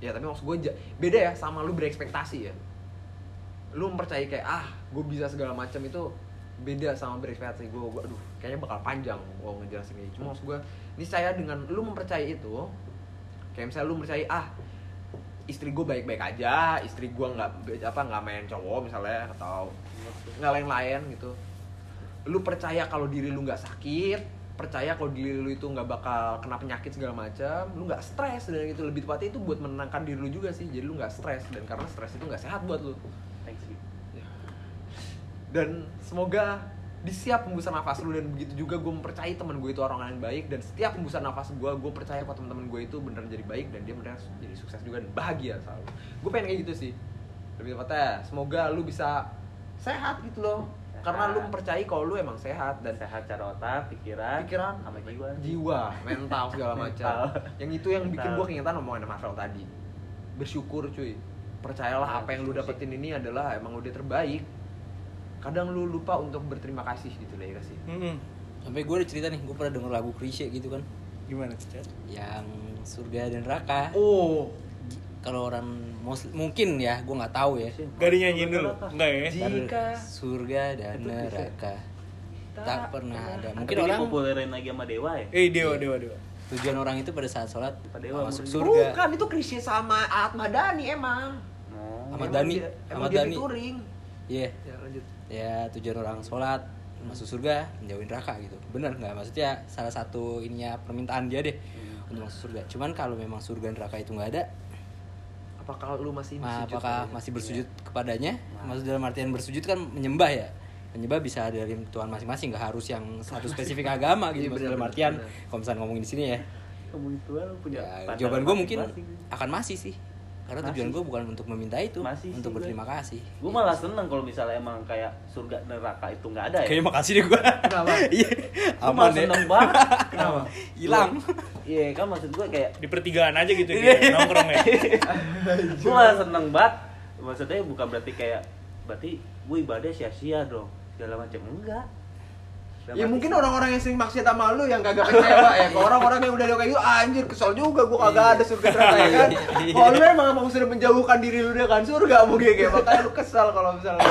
Ya tapi maksud gue beda ya sama lu berekspektasi ya. Lu mempercayai kayak ah gue bisa segala macam itu beda sama berekspektasi gue gue aduh kayaknya bakal panjang gue ngejelasin ini cuma maksud gue ini saya dengan lu mempercayai itu kayak misalnya lu mempercayai ah istri gue baik-baik aja istri gue nggak apa nggak main cowok misalnya atau nggak lain-lain gitu. Lu percaya kalau diri lu nggak sakit percaya kalau diri lu itu nggak bakal kena penyakit segala macam lu nggak stres dan gitu. Lebih tepatnya itu buat menenangkan diri lu juga sih. Jadi lu nggak stres dan karena stres itu nggak sehat buat lu. Dan semoga di setiap hembusan nafas lu dan begitu juga gue mempercayai teman gue itu orang yang baik dan setiap hembusan nafas gue gue percaya kalau teman-teman gue itu beneran jadi baik dan dia beneran jadi sukses juga dan bahagia selalu. Gue pengen kayak gitu sih. Lebih tepatnya semoga lu bisa sehat gitu loh. Karena lu mempercayai kalau lu emang sehat dan sehat cara otak pikiran pikiran sama jiwa. jiwa mental segala macam. Yang itu yang bikin Mental. gue keingetan omongan Marvel tadi. Bersyukur cuy. Percayalah apa yang lu dapetin ini adalah emang udah terbaik kadang lu lupa untuk berterima kasih gitu lah ya kasih Hmm. sampai gue ada cerita nih gue pernah denger lagu Krisye gitu kan Gimana Chat? yang surga dan neraka Oh, kalau orang muslim mungkin ya gue nggak tahu ya Gak dinyanyiin dulu? Enggak ya? Jika surga dan neraka tak pernah ada Mungkin orang dipopulerin lagi sama dewa ya. Eh, dewa, dewa, dewa. tujuan orang itu pada saat sholat Dewa masuk surga Bukan, itu Krisye sama Ahmad Dhani emang. Oh. Ahmad Dhani, Ahmad Dhani. touring. iya Ya. Ya tujuan orang sholat masuk surga menjauhin neraka gitu. Bener nggak? Maksudnya salah satu ininya permintaan dia deh untuk masuk surga. Cuman kalau memang surga dan neraka itu nggak ada Apakah lu masih ma- bersujud apakah padanya? masih bersujud kepadanya? Maksud dalam artian bersujud kan menyembah ya. Menyembah bisa dari Tuhan masing-masing nggak harus yang satu spesifik agama gitu. Iya, dalam artian kalau misalnya ngomongin di sini ya. Ngomongin lu punya ya, jawaban gue mungkin akan masih sih karena tujuan Masih. gue bukan untuk meminta itu Masih sih untuk gue. berterima kasih Gue malah seneng kalau misalnya emang kayak surga neraka itu nggak ada ya. kayaknya makasih deh gue Kenapa? iya Gue malah aman ya seneng banget. Kenapa? hilang Iya kan maksud gue kayak Di pertigaan aja gitu, kayak nongkrong ya. gue malah seneng banget. Maksudnya bukan berarti kayak berarti gue ibadah sia-sia dong segala macam enggak. Dalam Ya mungkin orang-orang yang sering maksiat sama lu yang kagak kecewa ya. Kalau orang-orang yang udah kayak gitu, anjir kesel juga gua kagak ada surga neraka ya kan. Kalau lu emang mau sudah menjauhkan diri lu dengan surga mungkin kayak makanya lu kesal kalau misalnya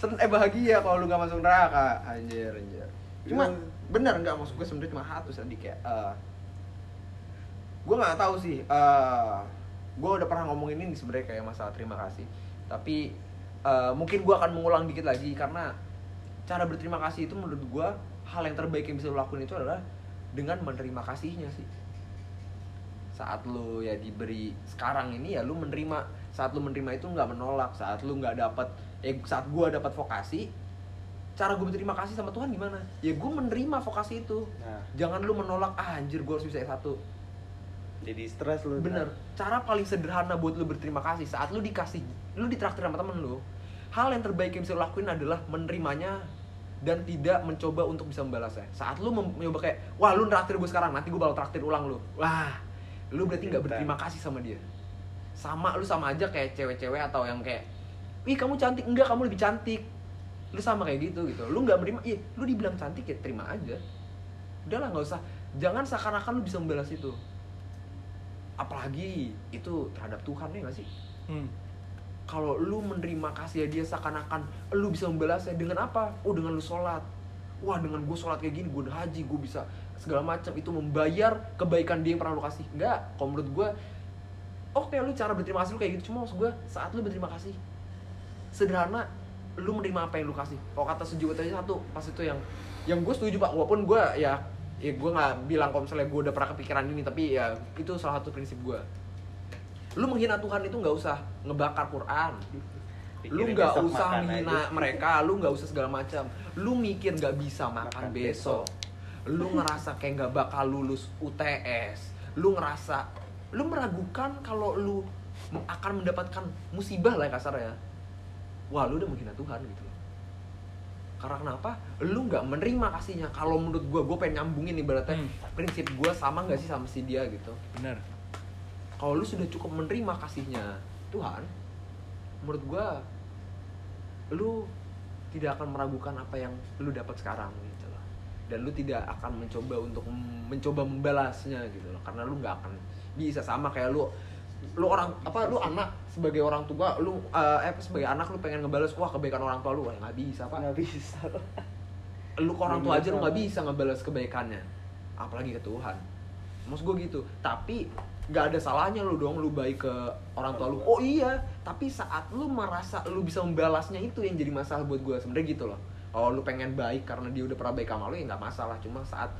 sen eh bahagia kalau lu gak masuk neraka. Anjir, anjir. Cuma bener nggak maksud gue sebenarnya cuma satu tadi kayak eh gue nggak tahu sih eh gue udah pernah ngomongin ini sebenarnya kayak masalah terima kasih tapi eh, mungkin gue akan mengulang dikit lagi karena cara berterima kasih itu menurut gue hal yang terbaik yang bisa lo lakuin itu adalah dengan menerima kasihnya sih. Saat lo ya diberi sekarang ini ya lo menerima saat lo menerima itu nggak menolak saat lo nggak dapat eh saat gue dapat vokasi cara gue berterima kasih sama Tuhan gimana? Ya gue menerima vokasi itu. Nah, jangan lu menolak ah, anjir gue harus bisa S1 jadi stres lu. bener. Nah. cara paling sederhana buat lu berterima kasih saat lu dikasih lu ditraktir sama temen lu hal yang terbaik yang bisa lu lakuin adalah menerimanya dan tidak mencoba untuk bisa membalasnya. Saat lu mencoba kayak wah lu traktir gue sekarang nanti gue bakal traktir ulang lu. Wah lu berarti nggak berterima kasih sama dia. Sama lu sama aja kayak cewek-cewek atau yang kayak wih kamu cantik. Enggak kamu lebih cantik. Lu sama kayak gitu gitu. Lu nggak menerima iya lu dibilang cantik ya terima aja. Udahlah nggak usah. Jangan seakan-akan lu bisa membalas itu. Apalagi itu terhadap Tuhan ya nggak sih? Hmm. Kalau lu menerima kasih dia seakan-akan lu bisa membalasnya dengan apa? Oh dengan lu sholat. Wah dengan gue sholat kayak gini gue udah haji gue bisa segala macam. Itu membayar kebaikan dia yang pernah lu kasih. Enggak. Kalau menurut gue oke lu cara berterima kasih lu kayak gitu. Cuma maksud gue saat lu berterima kasih sederhana lu menerima apa yang lu kasih. Kalau kata sejuta tadi satu pas itu yang yang gue setuju pak. Walaupun gue ya ya gue nggak bilang kalau misalnya gue udah pernah kepikiran ini tapi ya itu salah satu prinsip gue lu menghina Tuhan itu nggak usah ngebakar Quran. Lu nggak besok usah menghina aja. mereka lu nggak usah segala macam. Lu mikir nggak bisa makan, Makan besok. lu ngerasa kayak nggak bakal lulus UTS lu ngerasa lu meragukan kalau lu akan mendapatkan musibah lah kasar ya. Wah lu udah menghina Tuhan gitu karena kenapa? Lu nggak menerima kasihnya. Kalau menurut gua gua pengen nyambungin ibaratnya Hmm. prinsip gua sama nggak sih sama si dia gitu? Bener. Kalau lu sudah cukup menerima kasihnya Tuhan menurut gua lu tidak akan meragukan apa yang lu dapat sekarang gitu loh. Dan lu tidak akan mencoba untuk mencoba membalasnya gitu loh. Karena lu nggak akan bisa. Sama kayak lu lu orang apa lu anak sebagai orang tua lu eh apa sebagai anak lu pengen ngebalas wah kebaikan orang tua lu. Wah, nggak bisa pak. Nggak bisa. lu ke orang tua aja lu nggak bisa ngebalas kebaikannya. Apalagi ke Tuhan. Maksud gue gitu. Tapi nggak ada salahnya lu dong lu baik ke orang tua lu. Oh iya tapi saat lu merasa lu bisa membalasnya itu yang jadi masalah buat gue sebenarnya gitu loh. Kalau lu pengen baik karena dia udah pernah baik sama lu ya nggak masalah. Cuma saat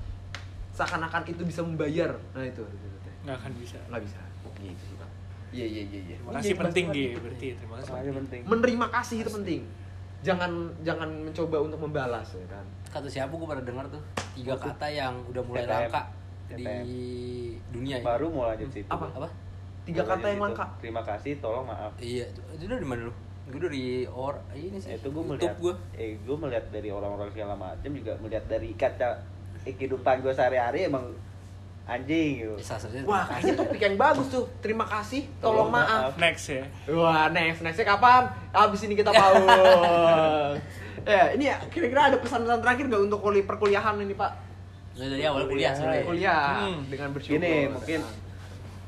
seakan-akan itu bisa membayar nah itu. Nggak akan bisa. nggak bisa. Gitu sih pak. Iya iya iya iya. Terima kasih Iya, penting bahas- Gi, bahas- berarti terima kasih. Penting. menerima kasih itu penting. Jangan jangan mencoba untuk membalas ya kan? Kata siapa gue pernah dengar tuh? Tiga kata yang udah mulai langka di dunia ini. Baru mau lanjut situ. Apa? apa tiga Mau kata yang situ. langka Terima kasih, tolong maaf. iya itu dari mana lu gue dari or ini sih itu gue melihat gue eh gue melihat dari orang-orang segala macam juga melihat dari kaca eh, kehidupan gue sehari-hari emang anjing gitu Wah, kayaknya topik yang bagus tuh. Terima kasih, tolong, Tolong maaf. Next ya. Wah, next, nextnya kapan? Abis ini kita paus. ya, ini ya, kira-kira ada pesan-pesan terakhir nggak untuk kuli perkuliahan ini, Pak? Dari awal kuliah sebenarnya. kuliah Hmm. dengan bersyukur Gini, mungkin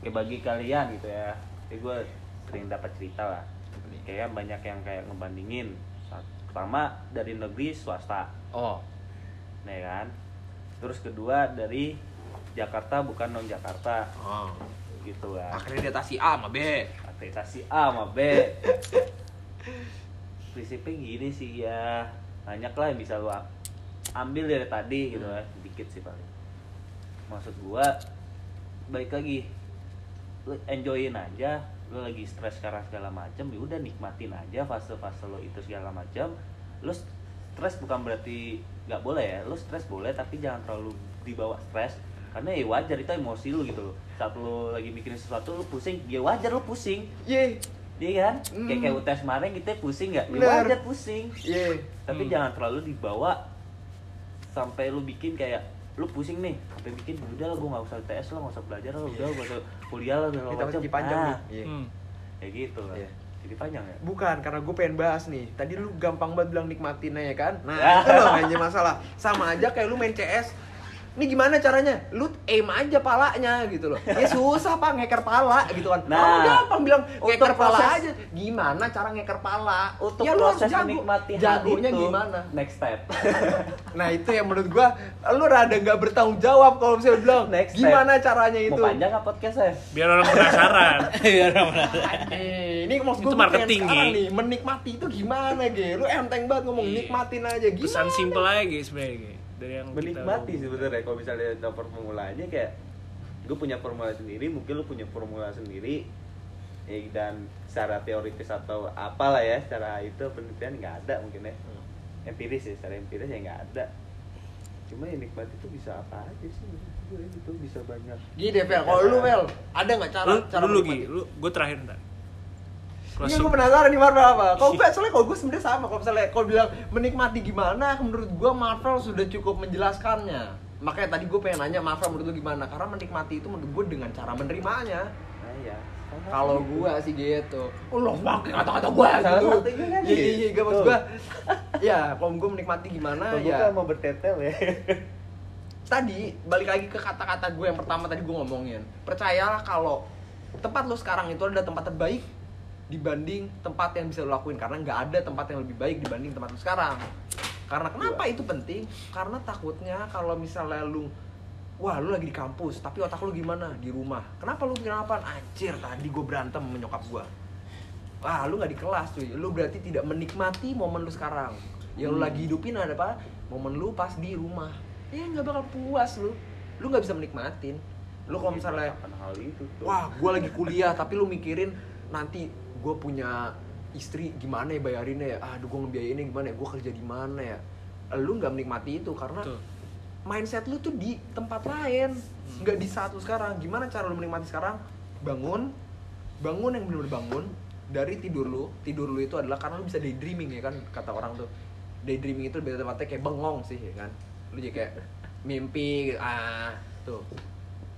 kayak bagi kalian gitu ya. Ini gue sering dapat cerita lah. Kayak banyak yang kayak ngebandingin. Pertama dari negeri swasta, oh nih kan. Terus kedua dari Jakarta bukan non Jakarta, oh gitu kan. akreditasi A sama B akreditasi A sama B prinsipnya gini sih ya banyak lah yang bisa lu am- ambil dari tadi gitu ya dikit sih paling maksud gua baik lagi lu enjoyin aja lu lagi stres sekarang segala macam ya udah nikmatin aja fase-fase lo itu segala macam lu stres bukan berarti nggak boleh ya lu stres boleh tapi jangan terlalu dibawa stres karena ya wajar itu emosi lu gitu loh saat lu lagi mikirin sesuatu lu pusing ya wajar lu pusing ye Iya kan? Hmm. Kayak kayak UTS kemarin kita pusing nggak? Ya wajar pusing. ye Tapi Hmm. jangan terlalu dibawa sampai lu bikin kayak lu pusing nih sampai bikin udah lah gue nggak usah UTS lah nggak usah belajar lah udah gue usah kuliah lah kita macam masih panjang Ah, nih Ye. Hmm. kayak gitu lah Iya. jadi panjang ya Bukan, karena gue pengen bahas nih. Tadi lu gampang banget bilang nikmatin aja kan. Nah, Ya. itu loh aja masalah. Sama aja kayak lu main CS. Ini gimana caranya? Lu aim aja palanya gitu loh. Ya susah pak ngeker pala gitu kan. Nah, Orang gampang bilang ngeker pala proses- aja. Gimana cara ngeker pala? untuk ya, lu proses jago. menikmati Jagonya itu gimana? next step Nah itu yang menurut gua lu rada nggak bertanggung jawab kalau misalnya bilang Next step. gimana caranya itu. mau panjang nggak podcastnya biar orang penasaran Biar orang. Eh, ini maksud gue Itu marketing, nih menikmati itu gimana Ge? Lu enteng banget ngomong Iya. nikmatin aja gimana? pesan simple aja guys sebenarnya. Dari yang menikmati sebenarnya. Kalau misalnya ada formulanya kayak gue punya formula sendiri mungkin lu punya formula sendiri ya, dan secara teoritis atau apalah ya secara itu penelitian nggak ada mungkin ya. Empiris ya secara empiris ya nggak ada. Cuma ya nikmati itu bisa apa aja sih gue itu bisa banyak. Gini deh. Kalau lu, Vel, ada nggak cara lu cara menikmati? Gi, lu gue terakhir ntar Ini gue penasaran nih Marvel apa. Kalau gue soalnya kalau gue sebenarnya sama. Kalau misalnya kalau bilang menikmati gimana, menurut gue Marvel sudah cukup menjelaskannya. Makanya tadi gue pengen nanya Marvel menurut lu gimana? Karena menikmati itu menurut gue dengan cara menerimanya. nah ya sama Kalau gua sih gitu. Oh, lo pakai kata-kata gua Salah gitu. kan Iya iya iya, gak maksud gua. Ya, kalau gua menikmati gimana gue ya. kan mau bertetel ya tadi balik lagi ke kata-kata gue yang pertama tadi gue ngomongin percayalah kalau tempat lo sekarang itu adalah tempat terbaik dibanding tempat yang bisa lo lakuin karena nggak ada tempat yang lebih baik dibanding tempat lo sekarang. Karena kenapa itu penting? Karena takutnya kalau misalnya lu wah lu lagi di kampus tapi otak lu gimana? Di rumah. Kenapa lu bikin apa anjir tadi gue berantem sama nyokap gue wah lu nggak di kelas cuy. Lu berarti tidak menikmati momen lu sekarang. Yang lu Hmm. lagi hidupin ada apa? Momen lu pas di rumah. Ya nggak bakal puas lu. Lu nggak bisa menikmatin. Lu kalau misalnya itu tuh. wah gue lagi kuliah tapi lu mikirin nanti gue punya istri gimana ya bayarinnya ya? Aduh gue ngebiayainnya gimana ya? Gue kerja di mana ya? Lu nggak menikmati itu karena Betul. mindset lu tuh di tempat lain nggak di saat lu sekarang. Gimana cara lu menikmati sekarang? Bangun bangun yang benar-benar bangun dari tidur lu. Tidur lu itu adalah karena lu bisa daydreaming ya kan kata orang tuh. Daydreaming itu beda tempatnya kayak bengong sih ya kan. Lu jadi kayak mimpi gitu. ah tuh.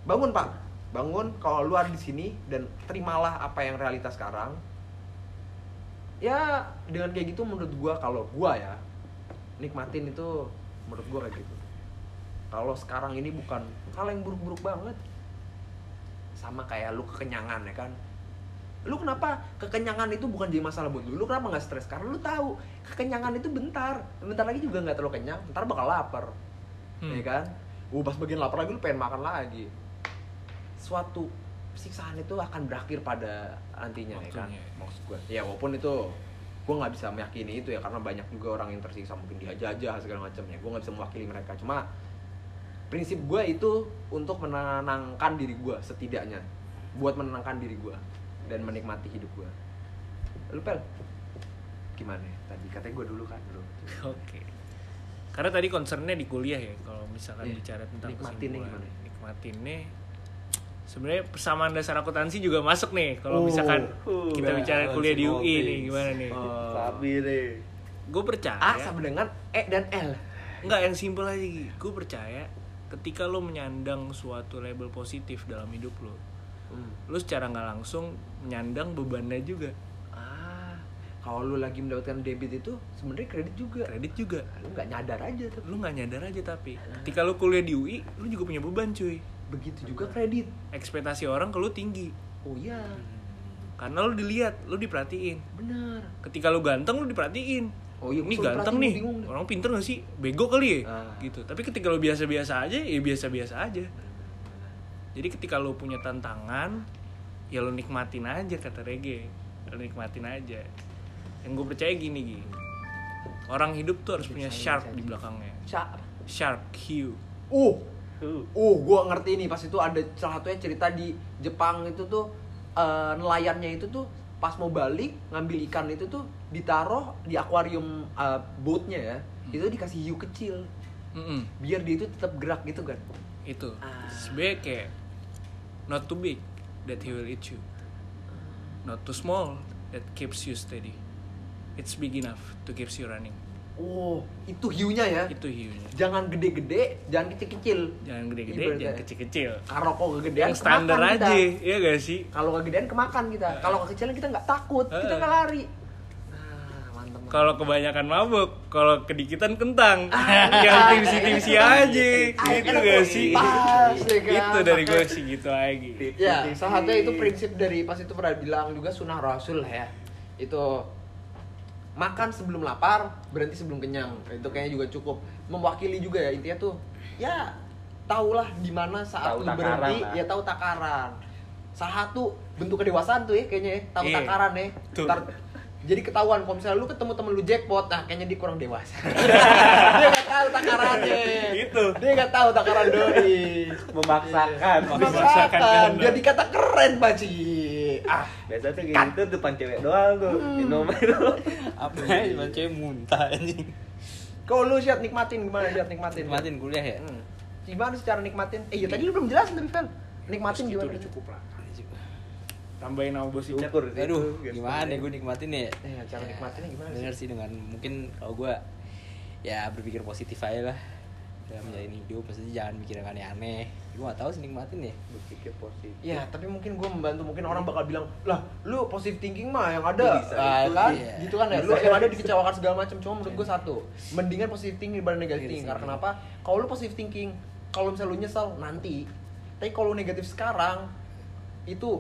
Bangun pak. Bangun kalau lu ada di sini dan terimalah apa yang realitas sekarang ya dengan kayak gitu menurut gua kalau gua ya nikmatin itu menurut gua kayak gitu. Kalau sekarang ini bukan hal yang buruk-buruk banget. Sama kayak lu kekenyangan ya kan? Lu kenapa kekenyangan itu bukan jadi masalah buat lu? Lu kenapa nggak stres? Karena lu tahu kekenyangan itu bentar. Bentar lagi juga nggak terlalu kenyang ntar bakal lapar. Hmm. ya kan? Uh, pas bagian lapar lagi lu pengen makan lagi. Suatu siksaan itu akan berakhir pada nantinya ya kan? Maksud gue ya walaupun itu gue nggak bisa meyakini itu ya karena banyak juga orang yang tersiksa mungkin dijajah segala macamnya gue nggak bisa mewakili mereka. Cuma prinsip gue itu untuk menenangkan diri gue setidaknya. Buat menenangkan diri gue dan menikmati hidup gue lu pel? Gimana ya? tadi katanya gue dulu kan lu Oke. Karena tadi concernnya di kuliah ya, kalau misalkan Iya. bicara tentang Nikmatinnya gimana? Nikmatinnya sebenarnya persamaan dasar akuntansi juga masuk nih kalau Oh, misalkan uh, kita bicara kuliah di UI nih gimana nih? Oh. Sabi deh. Gue percaya. A sama dengan E dan L. Enggak yang simpel aja Gue percaya ketika lo menyandang suatu label positif dalam hidup lo, lo secara nggak langsung menyandang bebannya juga. ah kalau lu lagi mendapatkan debit itu sebenarnya kredit juga. Kredit juga. Lu nggak nyadar aja tapi. Lu nggak nyadar aja tapi. Ketika lu kuliah di UI lu juga punya beban cuy begitu juga kredit. Ekspektasi orang ke lu tinggi. Oh iya. Karena lu dilihat lu diperhatiin. Benar. Ketika lu ganteng lu diperhatiin. Oh iya ganteng nih. bingung orang pinter gak sih? Bego kali ya? Ah. gitu. Tapi ketika lu biasa-biasa aja ya biasa-biasa aja. Jadi ketika lu punya tantangan ya lu nikmatin aja kata Rege. Lu nikmatin aja. Yang gue percaya gini gini orang hidup tuh harus punya shark di belakangnya. Sya- shark Q. Uh Uh gua ngerti nih pas itu ada salah satunya cerita di Jepang itu tuh eh, nelayannya itu tuh pas mau balik ngambil ikan itu tuh ditaruh di akuarium eh, boatnya ya. Itu dikasih hiu kecil. Mm-mm. biar dia itu tetap gerak gitu kan. Itu. Ah. sebenarnya kayak not too big that he will eat you. Not too small that keeps you steady. It's big enough to keeps you running oh itu hiunya ya? Itu hiunya. Jangan gede-gede jangan kecil-kecil. Jangan gede-gede Ibaratnya. jangan kecil-kecil. Kalau kok kegedean yang standar kemakan aja kita. ya gak sih? Kalau kegedean kemakan kita. Kalau kekecilan kita nggak takut. Kita Heeh. nggak lari. Nah kalau kebanyakan mabuk kalau kedikitan kentang. Ah. yang timsi-timsi aja gitu gak sih? Pas, ya kan? itu dari gue sih gitu aja Ya, salah satunya itu prinsip dari pas itu pernah bilang juga sunnah rasul ya. Itu makan sebelum lapar, berhenti sebelum kenyang. Itu kayaknya juga cukup mewakili juga ya intinya tuh. Ya, tahulah di mana saat Tahu lu berhenti, lah. ya tahu takaran. Salah satu bentuk kedewasaan tuh ya kayaknya ya, tahu Iya. takaran ya. Tuh. Ntar jadi ketahuan kalau misalnya lu ketemu temen lu jackpot, nah kayaknya dia kurang dewasa. dia gak tahu takarannya. Gitu. Dia gak tahu takaran doi. memaksakan Memaksakan Memaksakan, dia dikata keren baci. Ah, biasa tuh gitu depan cewek doang tuh minum itu apa ya cuma cewek muntah anjing kalau lu siap nikmatin gimana siap nikmatin? nikmatin kuliah ya Hmm. Gimana sih cara nikmatin? Eh, ya tadi lu belum jelasin tapi Fel. Nikmatin itu gimana? udah cukup lah tambahin sama bos ukur sih aduh itu. gimana ya gue nikmatin ya Eh, cara nikmatinnya gimana sih? Bener sih dengan mungkin kalau gue ya berpikir positif aja lah dalam menjalani hidup maksudnya jangan mikir yang aneh-aneh gue gak tahu sih nikmatin ya berpikir positif Ya, tapi mungkin gue membantu. Mungkin orang bakal bilang, lah, lu positive thinking mah yang ada, Bisa, Ah, itu kan? iya. Gitu kan ya. Lu yang ada dikecewakan segala macam. Cuma menurut gue satu, mendingan positive thinking daripada negative Iya thinking. Karena kenapa? Kalau lu positive thinking, kalau misalnya lu nyesel nanti. Tapi kalau lu negatif sekarang, itu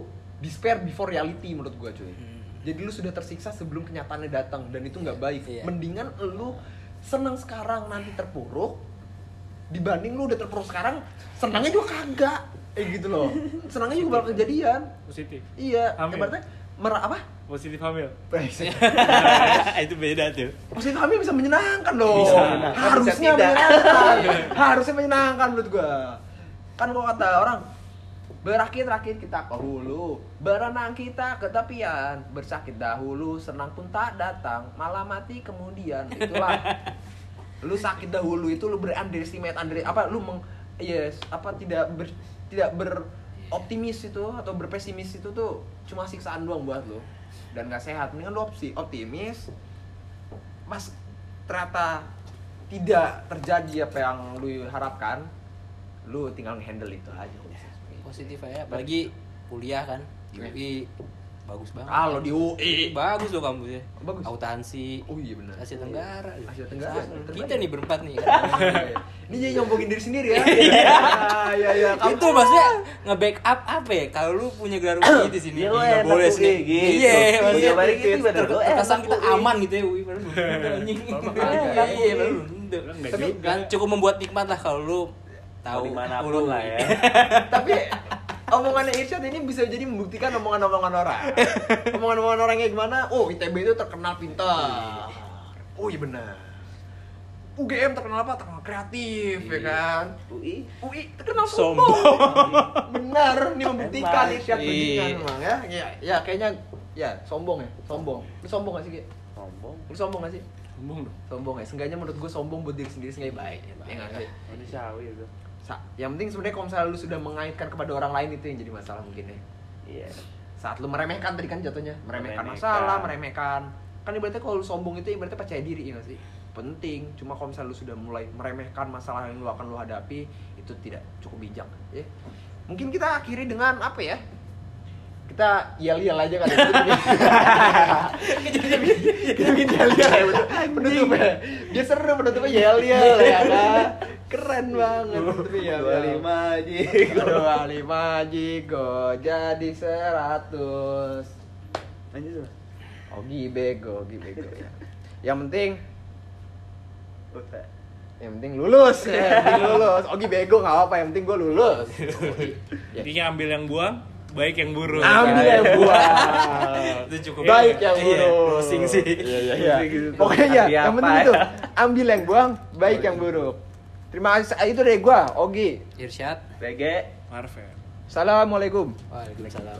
despair before reality menurut gue cuy. Hmm. Jadi lu sudah tersiksa sebelum kenyataannya datang dan itu nggak baik. Iya. Mendingan lu seneng sekarang nanti terpuruk dibanding lu udah terpuruk sekarang senangnya juga kagak. Eh gitu loh. Senangnya juga bakal kejadian. positif Iya, Hamil. ibaratnya mer apa? positif hamil itu beda tuh Positif hamil bisa menyenangkan loh. Bisa bisa Harusnya tidak. menyenangkan. Harusnya menyenangkan menurut gua. Kan kok kata orang berakit-rakit kita ke hulu, berenang kita ke tepian, bersakit dahulu, senang pun tak datang, malah mati kemudian. Itulah. Lu sakit dahulu itu lu berunderestimate under apa lu meng yes apa tidak ber, tidak beroptimis itu atau berpesimis itu tuh cuma siksaan doang buat lu. Dan nggak sehat mendingan lu opsi optimis mas ternyata tidak terjadi apa yang lu harapkan lu tinggal handle itu aja. Positif aja apalagi kuliah kan di UI bagus banget. Kalau di UI bagus loh kampusnya. Bagus. akuntansi. Oh iya benar Asia Tenggara. Asia Tenggara, terbaik. kita nih berempat nih. Kan. ini jadi nyombongin diri sendiri ya. Iya. Iya iya itu maksudnya nge-backup apa ya? Kalau lu punya gelar UI di sini Iya, lu nggak enak boleh sih gitu. iya maksudnya gitu, lu terkesan kita aman gitu ya UI Iya, iya. Enggak Tapi kan cukup membuat nikmat lah kalau lu tahu di mana pun lah ya. Tapi omongannya Irsyad ini bisa jadi membuktikan omongan-omongan orang. Omongan-omongan orang kayak gimana? Oh ITB itu terkenal pintar. Oh iya benar. UGM terkenal apa? Terkenal kreatif ya Iya. kan? UI UI terkenal Sombong. sombong. Benar ini membuktikan. Irsyad bajingan Iya. memang ya. Ya ya kayaknya ya sombong ya sombong. Lu sombong gak sih Ki? sombong. Lu sombong gak sih? Sombong dong. Sombong ya seenggaknya menurut gue sombong buat diri sendiri seenggaknya baik ya nggak sih? Manusiawi itu. Sa- yang penting sebenarnya kalau misalnya lu sudah mengaitkan kepada orang lain itu yang jadi masalah mungkin ya. Iya. Saat lu meremehkan tadi kan jatuhnya meremehkan, Meremehkan. masalah meremehkan. Kan ibaratnya kalau lu sombong itu ibaratnya percaya diri ya sih? Penting. Cuma kalau misalnya lu sudah mulai meremehkan masalah yang lu akan lu hadapi itu tidak cukup bijak ya. Mungkin kita akhiri dengan apa ya kita yel yel aja kan kita bikin yel yel ya. Penutupnya dia seru penutupnya yel yel ya kan? Keren banget penutupnya dua lima aja dua lima jigo jadi seratus. Lanjut tuh Ogi bego, Ogi bego ya. Yang penting, yang penting lulus, ya, yang penting lulus. Ogi bego nggak apa, yang penting gue lulus. Ya. Intinya ambil yang buang, baik yang buruk. Ambil yang buang. Itu cukup. Baik yang Iya, buruk. closing sih. Iya, iya, iya. Pokoknya ya, yang penting itu. Ambil yang buang, baik yang buruk. Terima kasih. Itu dari gua, Ogi. Irsyad. PG Marvel. Assalamualaikum. Waalaikumsalam.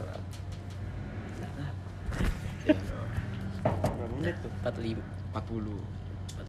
berapa menit tuh 45. 40.